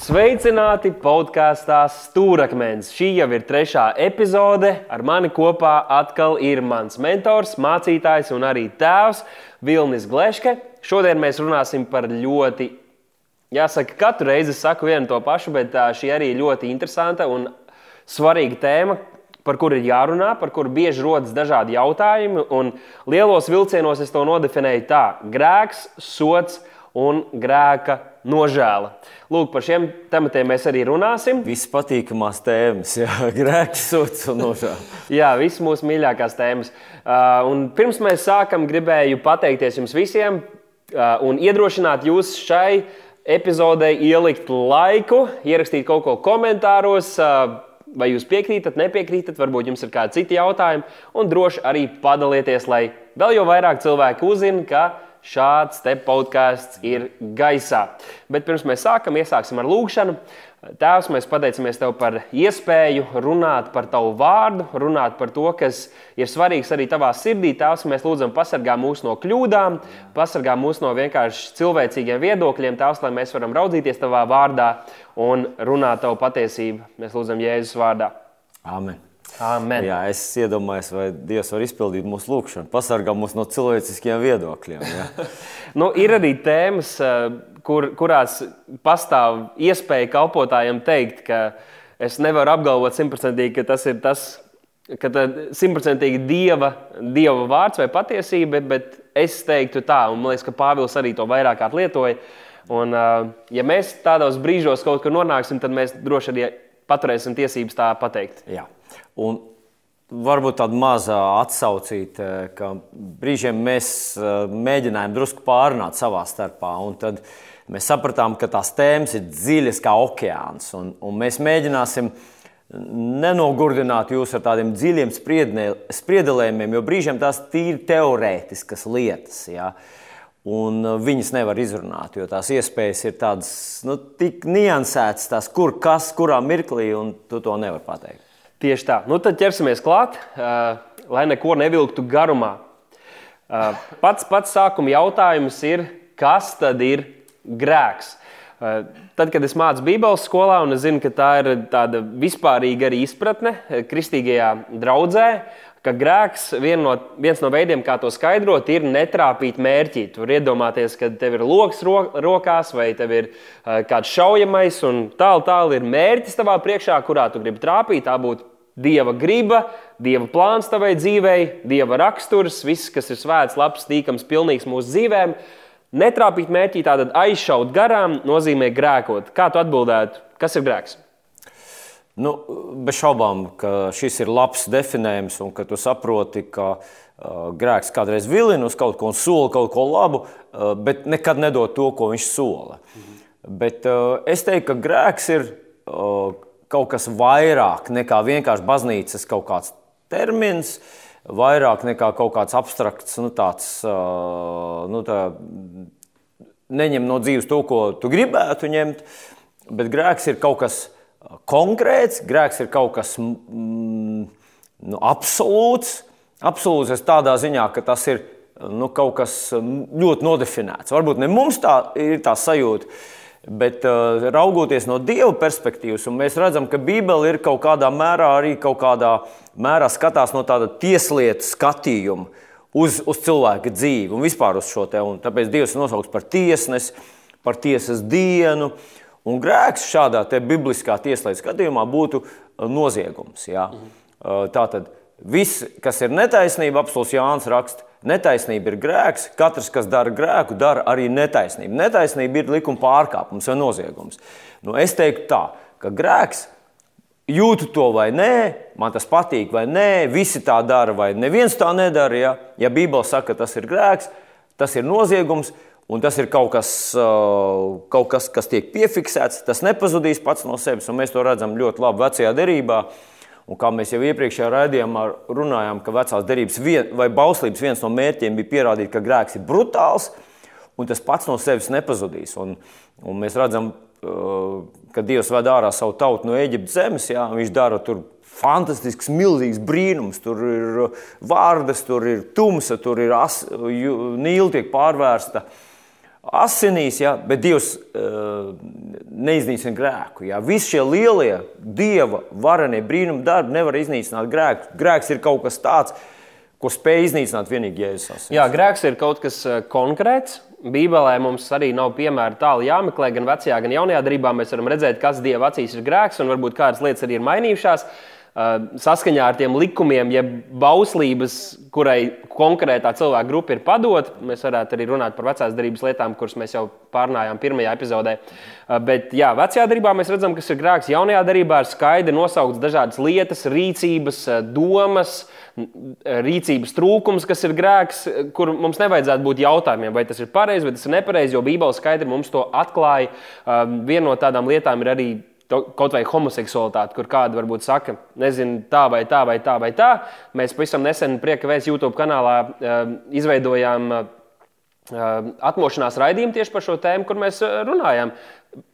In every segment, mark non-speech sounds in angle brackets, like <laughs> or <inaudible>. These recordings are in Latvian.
Sveicināti podkāstā Stūrakmens. Šī jau ir trešā epizode. Ar mani kopā atkal ir mans mentors, mācītājs un arī tēvs Vilnis Gleške. Šodien mēs runāsim par ļoti, jāsaka, katru reizi saku vienu to pašu, bet šī arī ļoti interesanta un svarīga tēma, par kuru ir jārunā, par kuru bieži rodas dažādi jautājumi. Un lielos vilcienos es to nodefinēju tā: grēks, sots un grēka nožēla. Lūk, par šiem tematiem mēs arī runāsim. Vispatīkamās tēmas, <laughs> grēks, sots un nožēla. jā, visas mūsu mīļākās tēmas. Uh, un pirms mēs sākam, gribēju pateikties jums visiem uh, un iedrošināt jūs šai epizodei ielikt laiku, ierakstīt kaut ko komentāros. Uh, vai jūs piekrītat, nepiekrītat, varbūt jums ir kādi citi jautājumi, un droši arī padalieties, lai vēl jau vairāk cilvēku uzzina, ka šāds te podkāsts ir gaisā. Bet pirms mēs sākam, iesāksim ar lūgšanu. Tēvs, mēs pateicamies Tev par iespēju runāt par Tavu vārdu, runāt par to, kas ir svarīgs arī Tavā sirdī. Tēvs, mēs lūdzam, pasargā mūs no kļūdām, pasargā mūs no vienkārši cilvēcīgiem viedokļiem. Tēvs, lai mēs varam raudzīties Tavā vārdā un runāt Tavu patiesību. Mēs lūdzam Jēzus vārdā. Amen. Amen. Jā, es iedomājos, vai Dievs var izpildīt mūsu lūgšanu, pasargāt mūs no cilvēciskiem viedokļiem. <laughs> nu, ir arī tēmas, eh, kur, kurās pastāv iespēja kalpotājiem teikt, ka es nevaru apgalvot simtprocentīgi, ka tas ir tas, ka simtprocentīgi dieva, dieva vārds vai patiesība, bet es teiktu tā, un man liekas, ka Pāvils arī to vairāk lietoja. Un, eh, ja mēs tādos brīžos kaut kur nonāksim, tad mēs droši arī paturēsim tiesības tā pateikt. Jā. Un varbūt tāda maza atsaucīta, ka brīžiem mēs eh, mēģinājām drusku pārunāt savā starpā. Tad mēs sapratām, ka tās tēmas ir dziļas kā okeāns. Un, un mēs mēģināsim nenogurdināt jūs ar tādiem dziļiem spriedelējumiem, jo brīžiem tās tīri teorētiskas lietas. Ja? Un eh, viņas nevar izrunāt, jo tās iespējas ir tādas nu, tik niansētas, tās, kur kas, kurā mirklī, un tu to nevari pateikt. Tieši tā. Nu, tad ķersimies klāt, uh, lai neko nevilktu garumā. Uh, pats pats sākuma jautājums ir, kas tad ir grēks? Uh, tad, kad es mācu Bībeles skolā, un es zinu, ka tā ir tāda vispārīga arī izpratne kristīgajā draudzē, ka grēks vien no, viens no veidiem, kā to skaidrot, ir netrāpīt mērķi. Tur iedomāties, ka tev ir lokus ro, rokās vai tev ir uh, kāds šaujamais, un tālu tālu ir mērķis tavā priekšā, kurā tu gribi trāpīt. Tā būtu Dieva griba, Dieva plāns tavai dzīvei, Dieva raksturs, viss, kas ir svēts, labs, tīkams, pilnīgs mūsu dzīvēm. Netrāpīt mērķī, tātad aizšaut garām, nozīmē grēkot. Kā tu atbildētu, kas ir grēks? Nu, bez šaubām, ka šis ir labs definējums, un ka tu saproti, ka uh, grēks kādreiz vilina uz kaut ko un sola kaut ko labu, uh, bet nekad nedod to, ko viņš sola. Mhm. Bet uh, es teiktu, ka grēks ir uh, kaut kas vairāk nekā vienkārši baznīcas kaut kāds termins, vairāk nekā kaut kāds abstrakts, nu, tāds, nu, tā, neņem no dzīves to, ko tu gribētu ņemt, bet grēks ir kaut kas konkrēts, grēks ir kaut kas mm, nu, absolūts. Absolūts ir tādā ziņā, ka tas ir nu, kaut kas ļoti nodefinēts. Varbūt ne mums tā ir tā sajūta, Bet uh, raugoties no Dieva perspektīvas, mēs redzam, ka Bībele ir kaut kādā mērā arī kaut kādā mērā skatās no tāda tieslietu skatījuma uz, uz cilvēka dzīvi un vispār uz šo te. Un tāpēc Dievs ir nosaukts par tiesnesi, par tiesas dienu. Un grēks šādā bibliskā tieslietu skatījumā būtu noziegums. Ja? Mhm. Uh, Tātad viss, kas ir netaisnība, apelsīns Jānis raksta, Netaisnība ir grēks. Katrs, kas dara grēku, dara arī netaisnību. Netaisnība ir likuma pārkāpums vai noziegums. Nu, es teiktu tā, ka grēks jūtu to vai nē, man tas patīk vai nē, visi tā dara vai neviens tā nedara. Ja, ja Bībele saka, ka tas ir grēks, tas ir noziegums. Un tas ir kaut kas, kaut kas, kas tiek piefiksēts, tas nepazudīs pats no sevis. Mēs to redzam ļoti labi vecajā derībā. Un kā mēs jau iepriekšējā raidījumā runājām, ka vecās derības vien, vai bauslības viens no mērķiem bija pierādīt, ka grēks ir brutāls un tas pats no sevis nepazudīs. Un, un mēs redzam, uh, ka Dievs ved ārā savu tautu no Eģiptes zemes, jā, viņš dara tur fantastisks, milzīgs brīnums. Tur ir vārdas, tur ir tumsa, tur ir as, nīla tiek pārvērsta. Asinīs, ja, bet Dievs uh, neiznīcina grēku. Ja. Visi šie lielie dieva varenie brīnuma darbi nevar iznīcināt grēku. Grēks ir kaut kas tāds, ko spēj iznīcināt tikai Jēzus. Asins. Jā, grēks ir kaut kas eh, konkrēts. Bībelē mums arī nav piemēra tālu jāmeklē, gan vecajā, gan jaunajā darbā. Mēs varam redzēt, kas Dieva acīs ir grēks, un varbūt kādas lietas arī ir mainījušās. Uh, saskaņā ar tiem likumiem, jeb ja bauslības, kurai konkrētā cilvēka grupa ir padota. Mēs varētu arī runāt par vecās darbības lietām, kuras mēs jau pārnājām pirmajā epizodē. Uh, bet, jā, vecajā darbā mēs redzam, kas ir grēks. Jaunajā darbā ir skaidri nosauktas dažādas lietas, rīcības, uh, domas, rīcības trūkums, kas ir grēks, kur mums nevajadzētu būt jautājumiem, vai tas ir pareizi vai tas ir nepareizi, jo Bībele skaidri mums to atklāja. Viena no tādām lietām ir arī kaut vai homoseksualitāte, kur kāda varbūt saka, nezinu, tā vai tā vai tā vai tā. Mēs pavisam nesen Prieka Vēs YouTube kanālā uh, izveidojām uh, atmošanās raidījumu tieši par šo tēmu, kur mēs runājām.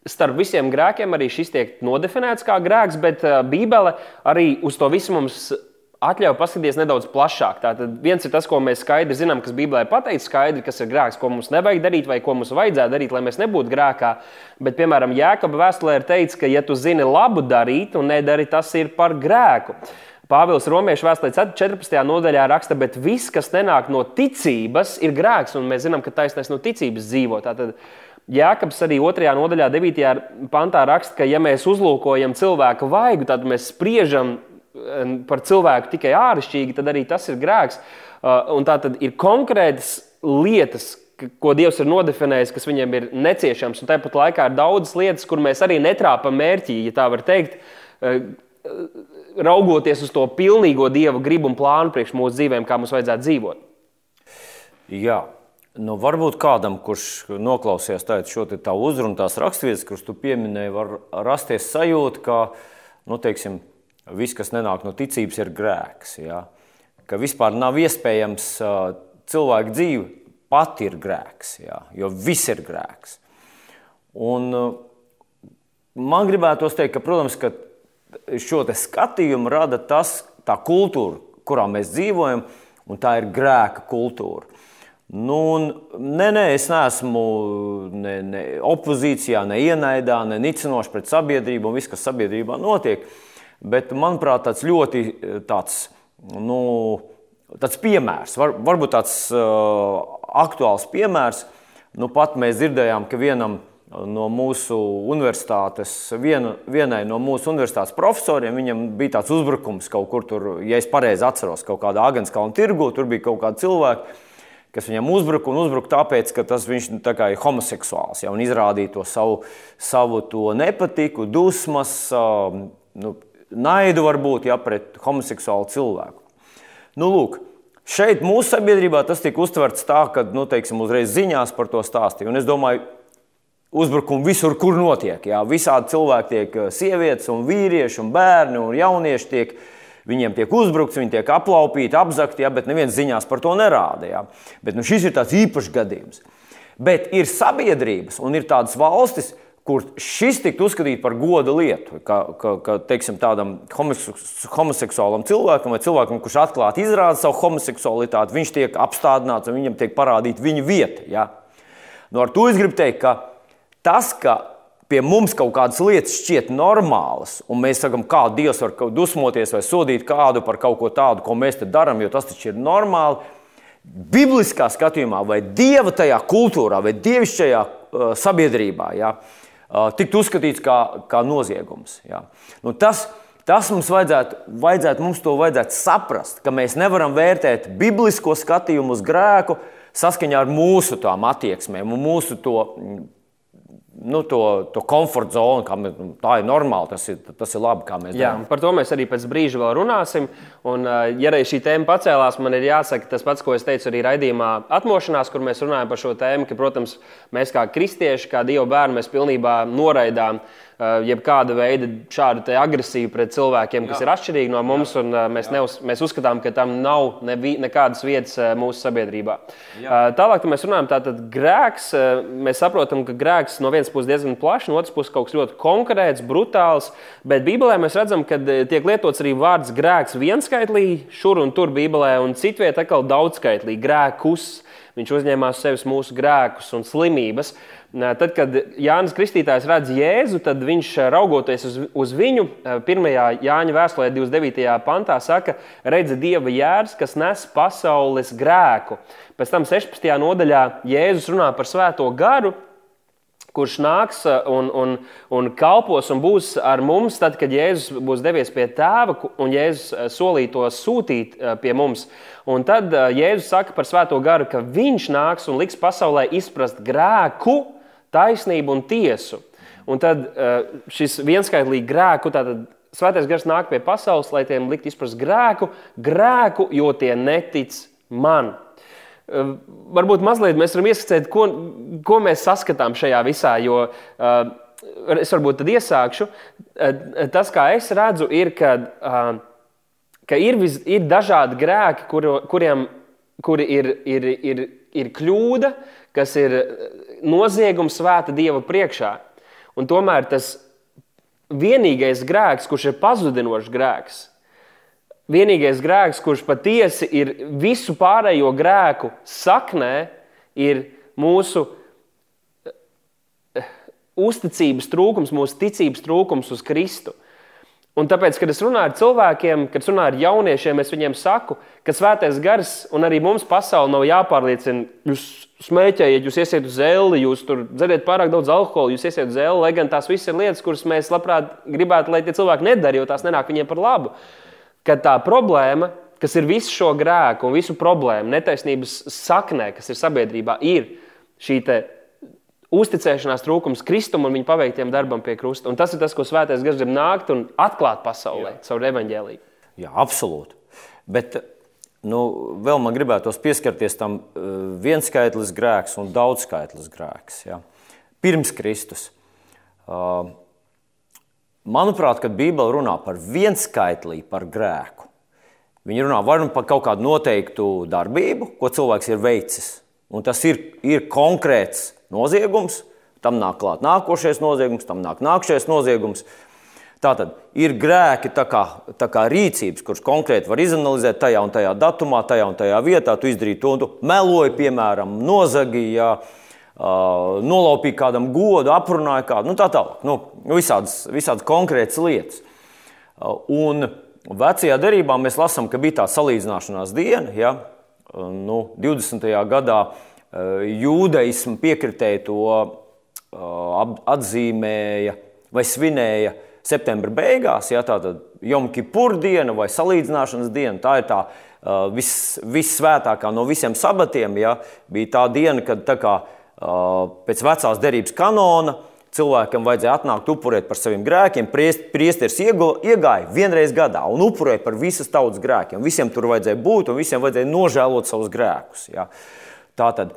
Starp visiem grēkiem arī šis tiek nodefinēts kā grēks, bet Bībele arī uz to visu mums atļauj paskatīties nedaudz plašāk. Tātad viens ir tas, ko mēs skaidri zinām, kas Bībelē pateikts, skaidri, kas ir grēks, ko mums nevajag darīt vai ko mums vajadzētu darīt, lai mēs nebūtu grēkā. Bet, piemēram, Jēkabā vēstulē ir teikts, ka, ja tu zini labu darīt un nedari, tas ir par grēku. Pāvils Romiešu vēstulē 14. nodaļā raksta, bet viss, kas nenāk no ticības, ir grēks, un mēs zinām, ka taisnēs no ticības dzīvo. Tātad, Jēkabs arī 2. nodaļā, 9. pantā raksta, ka, ja mēs uzlūkojam cilvēku vaigu, tad mēs spriežam par cilvēku tikai āršķirīgi, tad arī tas ir grēks. Uh, un tā tad ir konkrētas lietas, ko Dievs ir nodefinējis, kas viņiem ir neciešams. Un tāpat laikā ir daudzas lietas, kur mēs arī netrāpam mērķī, ja tā var teikt, uh, raugoties uz to pilnīgo Dieva gribu un plānu priekš mūsu dzīvēm, kā mums vajadzētu dzīvot. Jā. Nu, varbūt kādam, kurš noklausījās šo tavu uzrunu, tās raksturvietas, kuras tu pieminēji, var rasties sajūta, ka, nu, teiksim, viss, kas nenāk no ticības, ir grēks. Ja? Ka vispār nav iespējams cilvēku dzīve pati ir grēks, ja? jo viss ir grēks. Un, man gribētos teikt, ka, protams, ka šo skatījumu rada tas, tā kultūra, kurā mēs dzīvojam, un tā ir grēka kultūra. Nu, nē, nē, es neesmu ne, ne opozīcijā, ne ienaidā, ne nicinoši pret sabiedrību un viss, kas sabiedrībā notiek. Uh, Bet, manuprāt, tāds ļoti eh, tāds, nu, tāds piemērs, var, varbūt tāds uh, aktuāls piemērs. Nu, pat mēs dzirdējām, ka vienam no mūsu universitātes, viena, vienai no mūsu universitātes profesoriem, viņam bija tāds uzbrukums kaut kur tur, ja es pareizi atceros, kaut kādā Agenskalna tirgu, tur bija kaut kādi cilvēki, kas viņam uzbruka un uzbruka tāpēc, ka tas viņš nu, tā ir homoseksuāls ja, un izrādīja to savu, savu to nepatiku, dusmas. Nu, naidu varbūt ja, pret homoseksuālu cilvēku. Nu, lūk, šeit mūsu sabiedrībā tas tika uztverts tā, ka nu, teiksim, uzreiz ziņās par to stāstīja. Un es domāju, uzbrukumi visur, kur notiek. Jā. Visādi cilvēki tiek sievietes, un vīrieši, un bērni un jaunieši. Tiek, viņiem tiek uzbrukts, viņi tiek aplaupīti, apzakti, jā, bet neviens ziņās par to nerāda. Jā. Bet nu, šis ir tāds īpašs gadījums. Bet ir sabiedrības un ir tādas valstis, kur šis tiktu uzskatīts par goda lietu, ka, ka, ka teiksim, tādam homoseksuālam cilvēkam vai cilvēkam, kurš atklāti izrāda savu homoseksualitāti, viņš tiek apstādināts un viņam tiek parādīta viņa vieta. Ja? Nu, ar to es gribu teikt, ka tas, ka pie mums kaut kādas lietas šķiet normālas, un mēs sakām, kā Dievs var dusmoties vai sodīt kādu par kaut ko tādu, ko mēs te darām, jo tas taču ir normāli. Bibliskā skatījumā, vai dieva tajā kultūrā, vai dievišķajā uh, sabiedrībā, ja, uh, tiktu uzskatīts kā, kā noziegums. Jā. Nu, tas, tas mums vajadzētu, vajadzētu, mums to vajadzētu saprast, ka mēs nevaram vērtēt biblisko skatījumu uz grēku saskaņā ar mūsu tām attieksmēm un mūsu to nu, to, to komforta zonu, kā mēs, nu, tā ir normāli, tas ir, tas ir labi, kā mēs Jā, darām. Par to mēs arī pēc brīža vēl runāsim. Un, ja arī šī tēma pacēlās, man ir jāsaka tas pats, ko es teicu arī raidījumā atmošanās, kur mēs runājam par šo tēmu, ka, protams, mēs kā kristieši, kā Dieva bērni, mēs pilnībā noraidām jebkāda veida šādu agresiju pret cilvēkiem, kas Jā. ir atšķirīgi no mums, Jā. un mēs, neuz, mēs uzskatām, ka tam nav nevi, nekādas vietas mūsu sabiedrībā. Jā. Tālāk mēs runājam, tātad grēks. Mēs saprotam, ka grēks no vienas puses diezgan plašs, no otras puses kaut kas ļoti konkrēts, brutāls, bet Bībelē mēs redzam, ka tiek lietots arī vārds grēks vienskaitlī, šur un tur Bībelē, un citvietā atkal daudzskaitlī grēkus. Viņš uzņēmās sevis mūsu grēkus un slimības. Tad, kad Jānis Kristītājs redz Jēzu, tad viņš raugoties uz, uz viņu, 1. Jāņa vēstulē, 29. pantā, saka, redzi Dieva jērs, kas nes pasaules grēku. Pēc tam 16. nodaļā Jēzus runā par svēto garu, kurš nāks un, un, un kalpos un būs ar mums, tad, kad Jēzus būs devies pie tēva un Jēzus solīja to sūtīt pie mums. Un tad Jēzus saka par Svēto garu, ka viņš nāks un liks pasaulē izprast grēku, taisnību un tiesu. Un tad šis vienskaitlīgi grēku, tātad Svētais gars nāk pie pasaules, lai tiem likt izprast grēku, grēku, jo tie netic man. Varbūt mazliet mēs varam ieskicēt, ko, ko mēs saskatām šajā visā, jo uh, es varbūt tad iesākšu. Uh, tas, kā es redzu, ir, ka uh, ka ir, vis, ir dažādi grēki, kuru, kuriem kuri ir, ir, ir, ir kļūda, kas ir noziegums svēta Dieva priekšā. Un tomēr tas vienīgais grēks, kurš ir pazudinošs grēks, vienīgais grēks, kurš patiesi ir visu pārējo grēku saknē, ir mūsu eh, uzticības trūkums, mūsu ticības trūkums uz Kristu. Un tāpēc, kad es runāju ar cilvēkiem, kad runāju ar jauniešiem, es viņiem saku, ka svētais gars un arī mums pasauli nav jāpārliecina. Jūs smēķējat, jūs iesiet uz zeli, jūs tur dzeriet pārāk daudz alkohola, jūs iesiet uz zeli, lai gan tās visas ir lietas, kuras mēs labprāt gribētu, lai tie cilvēki nedara, jo tās nenāk viņiem par labu. Kad tā problēma, kas ir visu šo grēku un visu problēmu, netaisnības saknē, kas ir sabiedrībā, ir šī uzticēšanās trūkums Kristum un viņa paveiktiem darbam pie krusta. Un tas ir tas, ko Svētais Gars grib nākt un atklāt pasaulē Jā. caur evaņģēlīju. Jā, absolūti. Bet nu, vēl man gribētos pieskarties tam uh, vienskaitlis grēks un daudzskaitlis grēks. Ja? Pirms Kristus. Manuprāt, kad Bībele runā par vienskaitlī, par grēku, viņi runā vai nu par kaut kādu noteiktu darbību, ko cilvēks ir veicis. Un tas ir, ir konkrēts noziegums, tam nāk klāt nākošais noziegums, tam nāk nākamais noziegums. Tātad ir grēki, tā kā, tā kā rīcības, kuras konkrēti var izanalizēt tajā un tajā datumā, tajā un tajā vietā. Tu izdarīji to, tu meloji, piemēram, nozagīji, nolaupīji kādam godu, aprunāji kādu, nu tā tālāk. Nu, visādas, visādas konkrētas lietas. Un vecajā derībā mēs lasām, ka bija tā salīdzināšanās diena, ja, nu, 20. gadā Eh, jūdaismu piekritēji to eh, atzīmēja vai svinēja septembra beigās, ja tāda Jomkipur diena vai salīdzināšanas diena. Tā ir tā uh, vis, vissvētākā no visiem sabatiem. Ja, bija tā diena, kad tā kā, pēc vecās derības kanona cilvēkam vajadzēja atnākt upurēt par saviem grēkiem. Priesteris iegāja vienreiz gadā un upurēja par visas tautas grēkiem. Visiem tur vajadzēja būt un visiem vajadzēja nožēlot savus grēkus. Ja. Tātad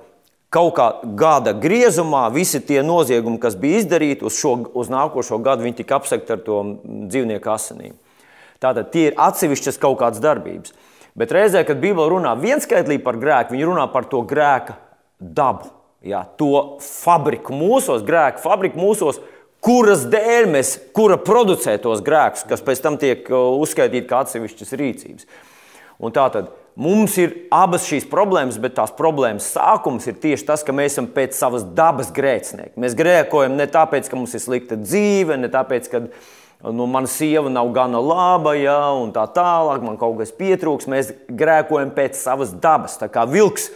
kaut kā gada griezumā visi tie noziegumi, kas bija izdarīti uz, šo, uz nākošo gadu, viņi tika apsekti ar to dzīvnieku asinīm. Tātad tie ir atsevišķas kaut kādas darbības. Bet reizē, kad Bībele runā vienskaitlī par grēku, viņi runā par to grēka dabu. Jā, to fabriku mūsos, grēku fabriku mūsos, kuras dēļ mēs, kura producē tos grēkus, kas pēc tam tiek uh, uzskaitīti kā atsevišķas rīcības. Un tātad Mums ir abas šīs problēmas, bet tās problēmas sākums ir tieši tas, ka mēs esam pēc savas dabas grēcinieki. Mēs grēkojam ne tāpēc, ka mums ir slikta dzīve, ne tāpēc, ka nu, mana sieva nav gana laba, ja, un tā tālāk, man kaut kas pietrūks. Mēs grēkojam pēc savas dabas. Tā kā vilks,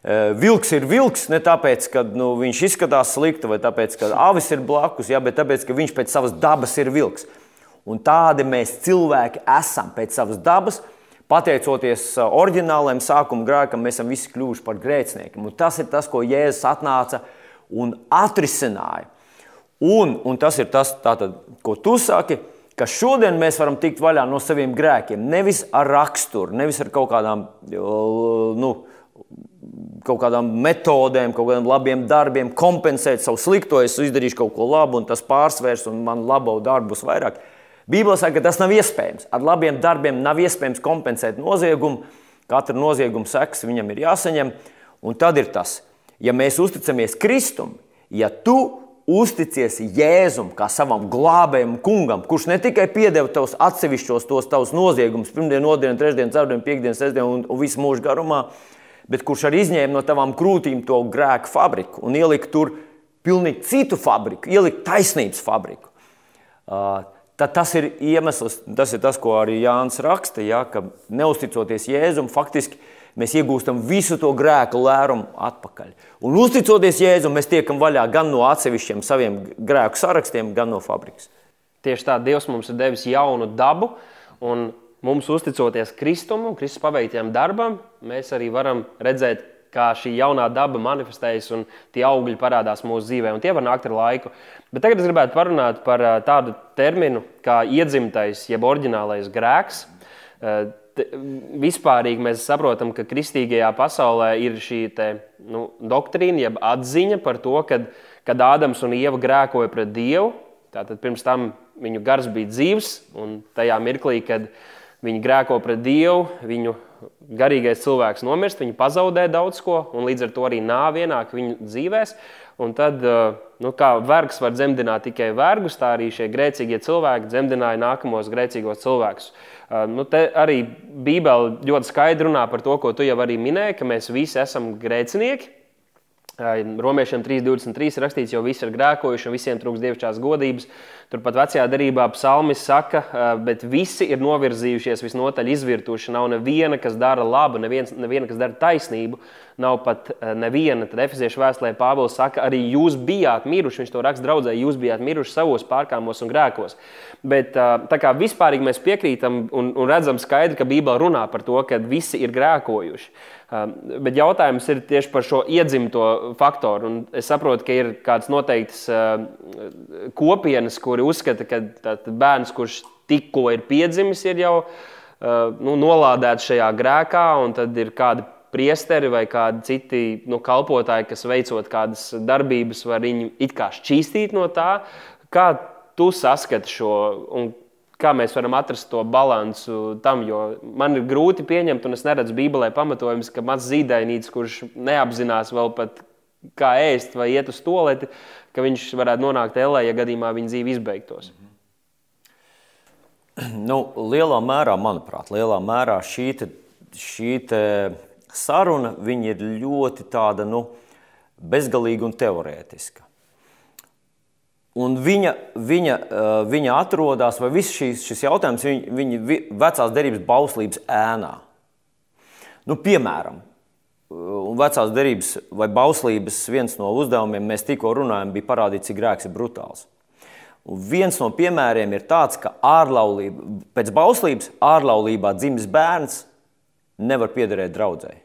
e, vilks ir vilks ne tāpēc, ka nu, viņš izskatās slikti vai tāpēc, ka avis ir blakus, ja, bet tāpēc, ka viņš pēc savas dabas ir vilks. Un tādi mēs cilvēki esam pēc savas dabas pateicoties uh, oriģinālajam sākuma grēkam, mēs esam visi kļuvuši par grēciniekiem. Un tas ir tas, ko Jēzus atnāca un atrisināja. Un, un tas ir tas, tātad, ko tu saki, ka šodien mēs varam tikt vaļā no saviem grēkiem. Nevis ar raksturu, nevis ar kaut kādām nu, kaut kādām metodēm, kaut kādiem labiem darbiem, kompensēt savu slikto, es izdarīšu kaut ko labu, un tas pārsvērs, un man labo darbu būs vairāk. Bībelē saka, ka tas nav iespējams. Ar labiem darbiem nav iespējams kompensēt noziegumu. Katra nozieguma seks viņam ir jāsaņem. Un tad ir tas, ja mēs uzticamies Kristum, ja tu uzticies Jēzum kā savam glābējam, kungam, kurš ne tikai piedeva tavus atsevišķos tos tavus noziegumus, pirmdienu, otrdienu, trešdienu, ceturtdienu, piekdienu, sestdienu un, un visu mūžu garumā, bet kurš arī izņēma no tavām krūtīm to grēku fabriku un ielika tur pilnīgi citu fabriku, ielika taisnības fabriku. Uh, tad tas ir iemesls, tas ir tas, ko arī Jānis raksta, ja, ka neusticoties Jēzum, faktiski mēs iegūstam visu to grēku lērumu atpakaļ. Un uzticoties Jēzum, mēs tiekam vaļā gan no atsevišķiem saviem grēku sarakstiem, gan no fabrikas. Tieši tā, Dievs mums ir devis jaunu dabu, un mums uzticoties Kristum un Kristus paveiktajam darbam, mēs arī varam redzēt, kā šī jaunā daba manifestējas un tie augļi parādās mūsu dzīvē, un tie var nākt ar laiku. Bet tagad es gribētu parunāt par tādu terminu kā iedzimtais, jeb oriģinālais grēks vispārīgi mēs saprotam, ka kristīgajā pasaulē ir šī te, nu, doktrīna, jeb atziņa par to, ka, kad Ādams un Ieva grēkoja pret Dievu, tātad pirms tam viņu gars bija dzīves, un tajā mirklī, kad viņi grēko pret Dievu, viņu garīgais cilvēks nomirst, viņi pazaudē daudz ko, un līdz ar to arī nāve ienāk viņu dzīvēm. Un tad, nu, kā vergs var dzemdināt tikai vergus, tā arī šie grēcīgie cilvēki dzemdināja nākamos grēcīgos cilvēkus. Nu, te arī Bībele ļoti skaidri runā par to, ko tu jau arī minēji, ka mēs visi esam grēcinieki. Romiešiem 3.23 rakstīts, jo visi ir grēkojuši un visiem trūks dievišķās godības. Turpat vecajā darbā psalmis saka, bet visi ir novirzījušies visnotaļ izvirtuši. Nav neviena, kas dara labu, neviens, neviena, kas dara taisnību. Nav pat neviena. Tad Efeziešu vēstulē Pāvils saka, arī jūs bijāt miruši. Viņš to raksta draudzē, jūs bijāt miruši savos pārkāpumos un grēkos. Bet tā kā vispārīgi mēs piekrītam un, un redzam skaidri, ka Bībele runā par to, ka visi ir grēkojuši. Bet jautājums ir tieši par šo iedzimto faktoru. Un es saprotu, ka ir kādas noteiktas kopienas, kuri uzskata, ka bērns, kurš tikko ir piedzimis, ir jau uh, nu, nolādēts šajā grēkā, un tad ir kādi priesteri vai kādi citi nu, kalpotāji, kas veicot kādas darbības, var viņu it kā šķīstīt no tā. Kā tu saskati šo? Un kā mēs varam atrast to līdzsvaru tam, jo man ir grūti pieņemt, un es neredzu Bībelē pamatojumus, ka mans zīdainītis, kurš neapzinās vēl pat kā ēst vai iet uz toleti, ka viņš varētu nonākt ellē, ja gadījumā viņa dzīve izbeigtos. <clears throat> Nu, lielā mērā, manuprāt, lielā mērā šī, te, šī te saruna ir ļoti tāda, nu, bezgalīga un teorētiska. Un viņa, viņa, viņa atrodas, vai viss šis, šis jautājums, viņa, viņa vecās derības bauslības ēnā. Nu, piemēram, un vecās derības vai bauslības viens no uzdevumiem, mēs tikko runājam, bija parādīt, cik grēks ir brutāls. Un viens no piemēriem ir tāds, ka ārlaulība, pēc bauslības ārlaulībā dzimis bērns nevar piederēt draudzēji.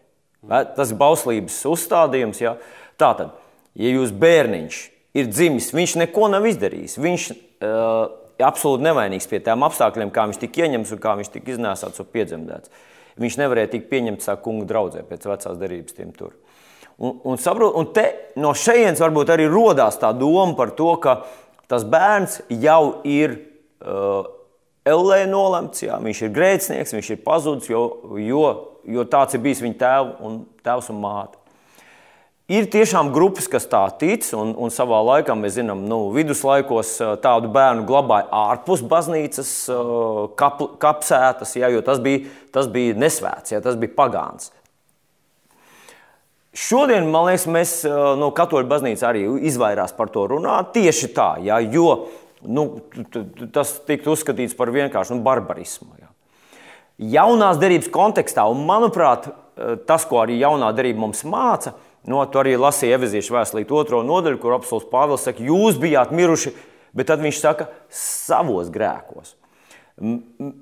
Tas ir bauslības uzstādījums. Ja? Tātad, ja jūs bērniņš ir dzimis, viņš neko nav izdarījis. Viņš uh, absolūti nevainīgs pie tām apstākļiem, kā viņš tika ieņemts un kā viņš tika iznēsāts un piedzemdēts. Viņš nevarēja tikt pieņemts kā kunga draudzē pēc vecās derības tiem tur. Un, un, saprot, un te, no šejienes varbūt arī radās tā doma par to, ka tas bērns jau ir uh, Ellē nolemts, jā, viņš ir grēcinieks, viņš ir pazudis, jo, jo, jo tāds ir bijis viņa tēv un, tēvs un māte. Ir tiešām grupas, kas tā tic, un, un savā laikā mēs zinām, ka nu, viduslaikos tādu bērnu glabāja ārpus baznīcas kap, kapsētas, ja, jo tas bija, tas bija nesvēts, ja, tas bija pagāns. Šodien, man liekas, mēs no katoļu baznīcas arī izvairās par to runāt tieši tā, ja, jo nu, tas tiktu uzskatīts par vienkāršu nu, barbarismu. Ja. Jaunās derības kontekstā, un manuprāt, tas, ko arī jaunā derība mums māca, ir No, tu arī lasīji Eveziešu vēstulīt otro nodaļu, kur apelsīns Pāvils saka, jūs bijāt miruši, bet tad viņš saka, savos grēkos.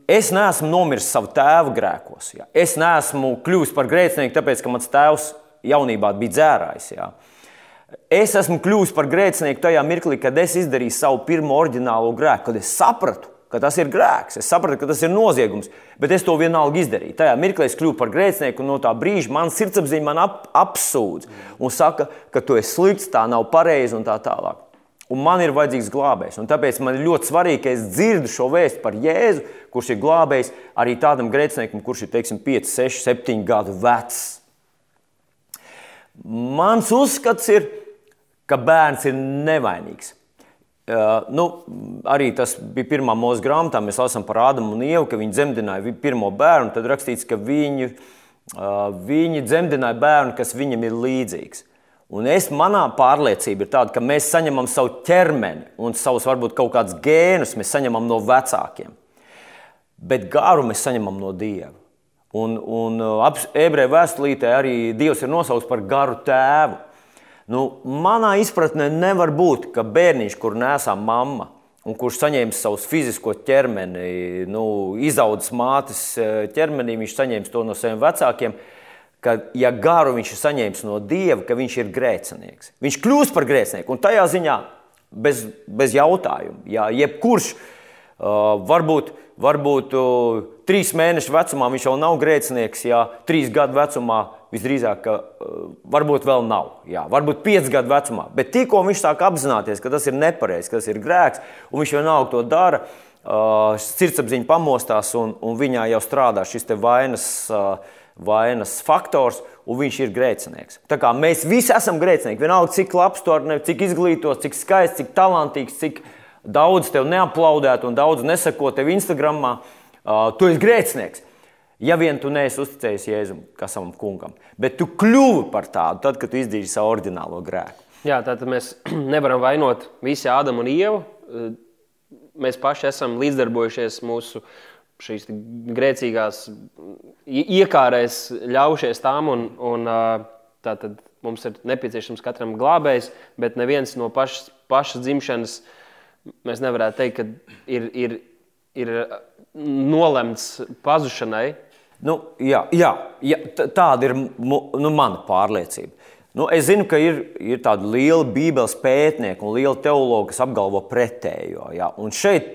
Es neesmu nomiris savu tēvu grēkos. Jā. Es neesmu kļuvis par grēcinieku, tāpēc, ka mans tēvs jaunībā bija dzērājs. Jā. Es esmu kļuvis par grēcinieku tajā mirklī, kad es izdarīju savu pirmo oriģinālo grēku, kad es sapratu, ka tas ir grēks. Es sapratu, ka tas ir noziegums, bet es to vienalga izdarīju. Tajā mirklī es kļuvu par grēcinieku, un no tā brīža man sirdsapziņa man ap, apsūdz un saka, ka tu esi slikts, tā nav pareizi un tā tālāk. Un man ir vajadzīgs glābējs. Tāpēc man ir ļoti svarīgi, ka es dzirdu šo vēstu par Jēzu, kurš ir glābējs arī tādam grēciniekam, kurš ir teiksim, 5, 6, 7 gadu vecs. Mans uzskats ir, ka bērns ir nevainīgs. Uh, nu, arī tas bija pirmā mūža grāmatā. Mēs lasām par Ādamu un Ievu, ka viņi dzemdināja pirmo bērnu. Tad rakstīts, ka viņi, uh, viņi dzemdināja bērnu, kas viņam ir līdzīgs. Un es, manā pārliecība ir tāda, ka mēs saņemam savu ķermeni un savus varbūt kaut kādus gēnus mēs saņemam no vecākiem. Bet garu mēs saņemam no Dieva. Un, un ebreju vēstulītē arī Dievs ir nosaukts par garu tēvu. Nu, manā izpratnē nevar būt, ka bērniņš, kur nesā mamma, un kurš saņēma savu fizisko ķermeni, nu, izaudzis mātes eh, ķermenī, viņš saņēma to no saviem vecākiem. Ka, ja garu viņš ir saņēmis no dieva, ka viņš ir grēcinieks. Viņš kļūst par grēcinieku. Un tajā ziņā bez, bez jautājuma, ja jebkurš uh, varbūt varbūt uh, trīs mēnešu vecumā viņš jau nav grēcinieks, ja trīs gadu vecumā visdrīzāk, uh, varbūt vēl nav. Jā, varbūt pieci gadu vecumā. Bet tikko viņš sāk apzināties, ka tas ir nepareizi, ka tas ir grēks, un viņš vienalga to dara, uh, sirdsapziņa pamostās, un, un viņā jau strādā šis vainas, uh, vainas faktors, un viņš ir grēcinieks. Tā kā mēs visi esam grēcinieki, vienalga cik labs tu esi, cik izglītots, cik skaists, cik talantīgs, cik daudz tev neaplaudētu un daudz nesako tev Instagram, uh, tu esi grēcinieks. Ja vien tu neesi uzticējis Jēzum, kā savam kungam, bet tu kļuvi par tādu, tad, kad tu izdarīji savu oriģinālo grēku. Jā, tātad mēs <clears throat> nevaram vainot visu Ādamu un Ievu. Mēs paši esam līdzdarbojušies mūsu šīs grēcīgās iekārēs, ļaujušies tām. Un, un, tātad mums ir nepieciešams katram glābējs, bet neviens no pašas, pašas dzimšanas uh, mēs nevarētu teikt, ka ir, ir, ir nolemts pazušanai. Nu, jā, jā, jā, tāda ir nu, mana pārliecība. Nu, es zinu, ka ir, ir tādi lieli Bībeles pētnieki un lieli teologi, kas apgalvo pretējo. Jā. Un šeit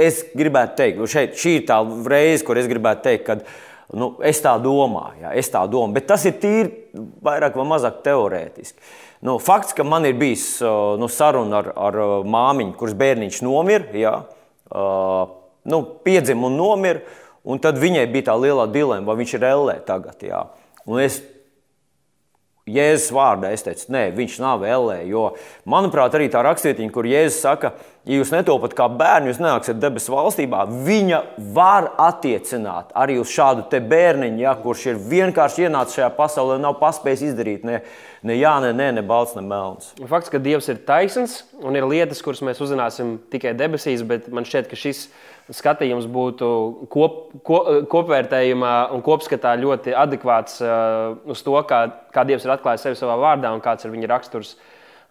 es gribētu teikt, šeit, šī ir tā reize, kur es gribētu teikt, ka nu, es tā domāju, jā, es tā domāju, bet tas ir tīri vairāk vai mazāk teorētiski. Nu, fakts, ka man ir bijis nu, saruna ar, ar māmiņu, kuras bērniņš nomira, ja, nu, piedzima un nomira. Un tad viņai bija tā liela dilemma, vai viņš ir ellē tagad. Jā. Un es Jēzus vārdā es teicu, nē, viņš nav ellē. Jo, manuprāt, arī tā rakstietiņa, kur Jēzus saka, ja jūs netopat kā bērni, jūs nenāksiet debesu valstībā, viņa var attiecināt arī uz šādu bērniņu, ja, kurš ir vienkārši ienācis šajā pasaulē, nav paspējis izdarīt ne, ne jā, ne, ne, ne balts, ne melns. Fakts, ka Dievs ir taisns un ir lietas, kuras mēs uzzināsim tikai debesīs, bet man šķiet, ka šis ir skatījums būtu kop, ko, kopvērtējumā un kopskatā ļoti adekvāts uh, uz to, kā, kā Dievs ir atklājis sevi savā vārdā un kāds ir viņa raksturs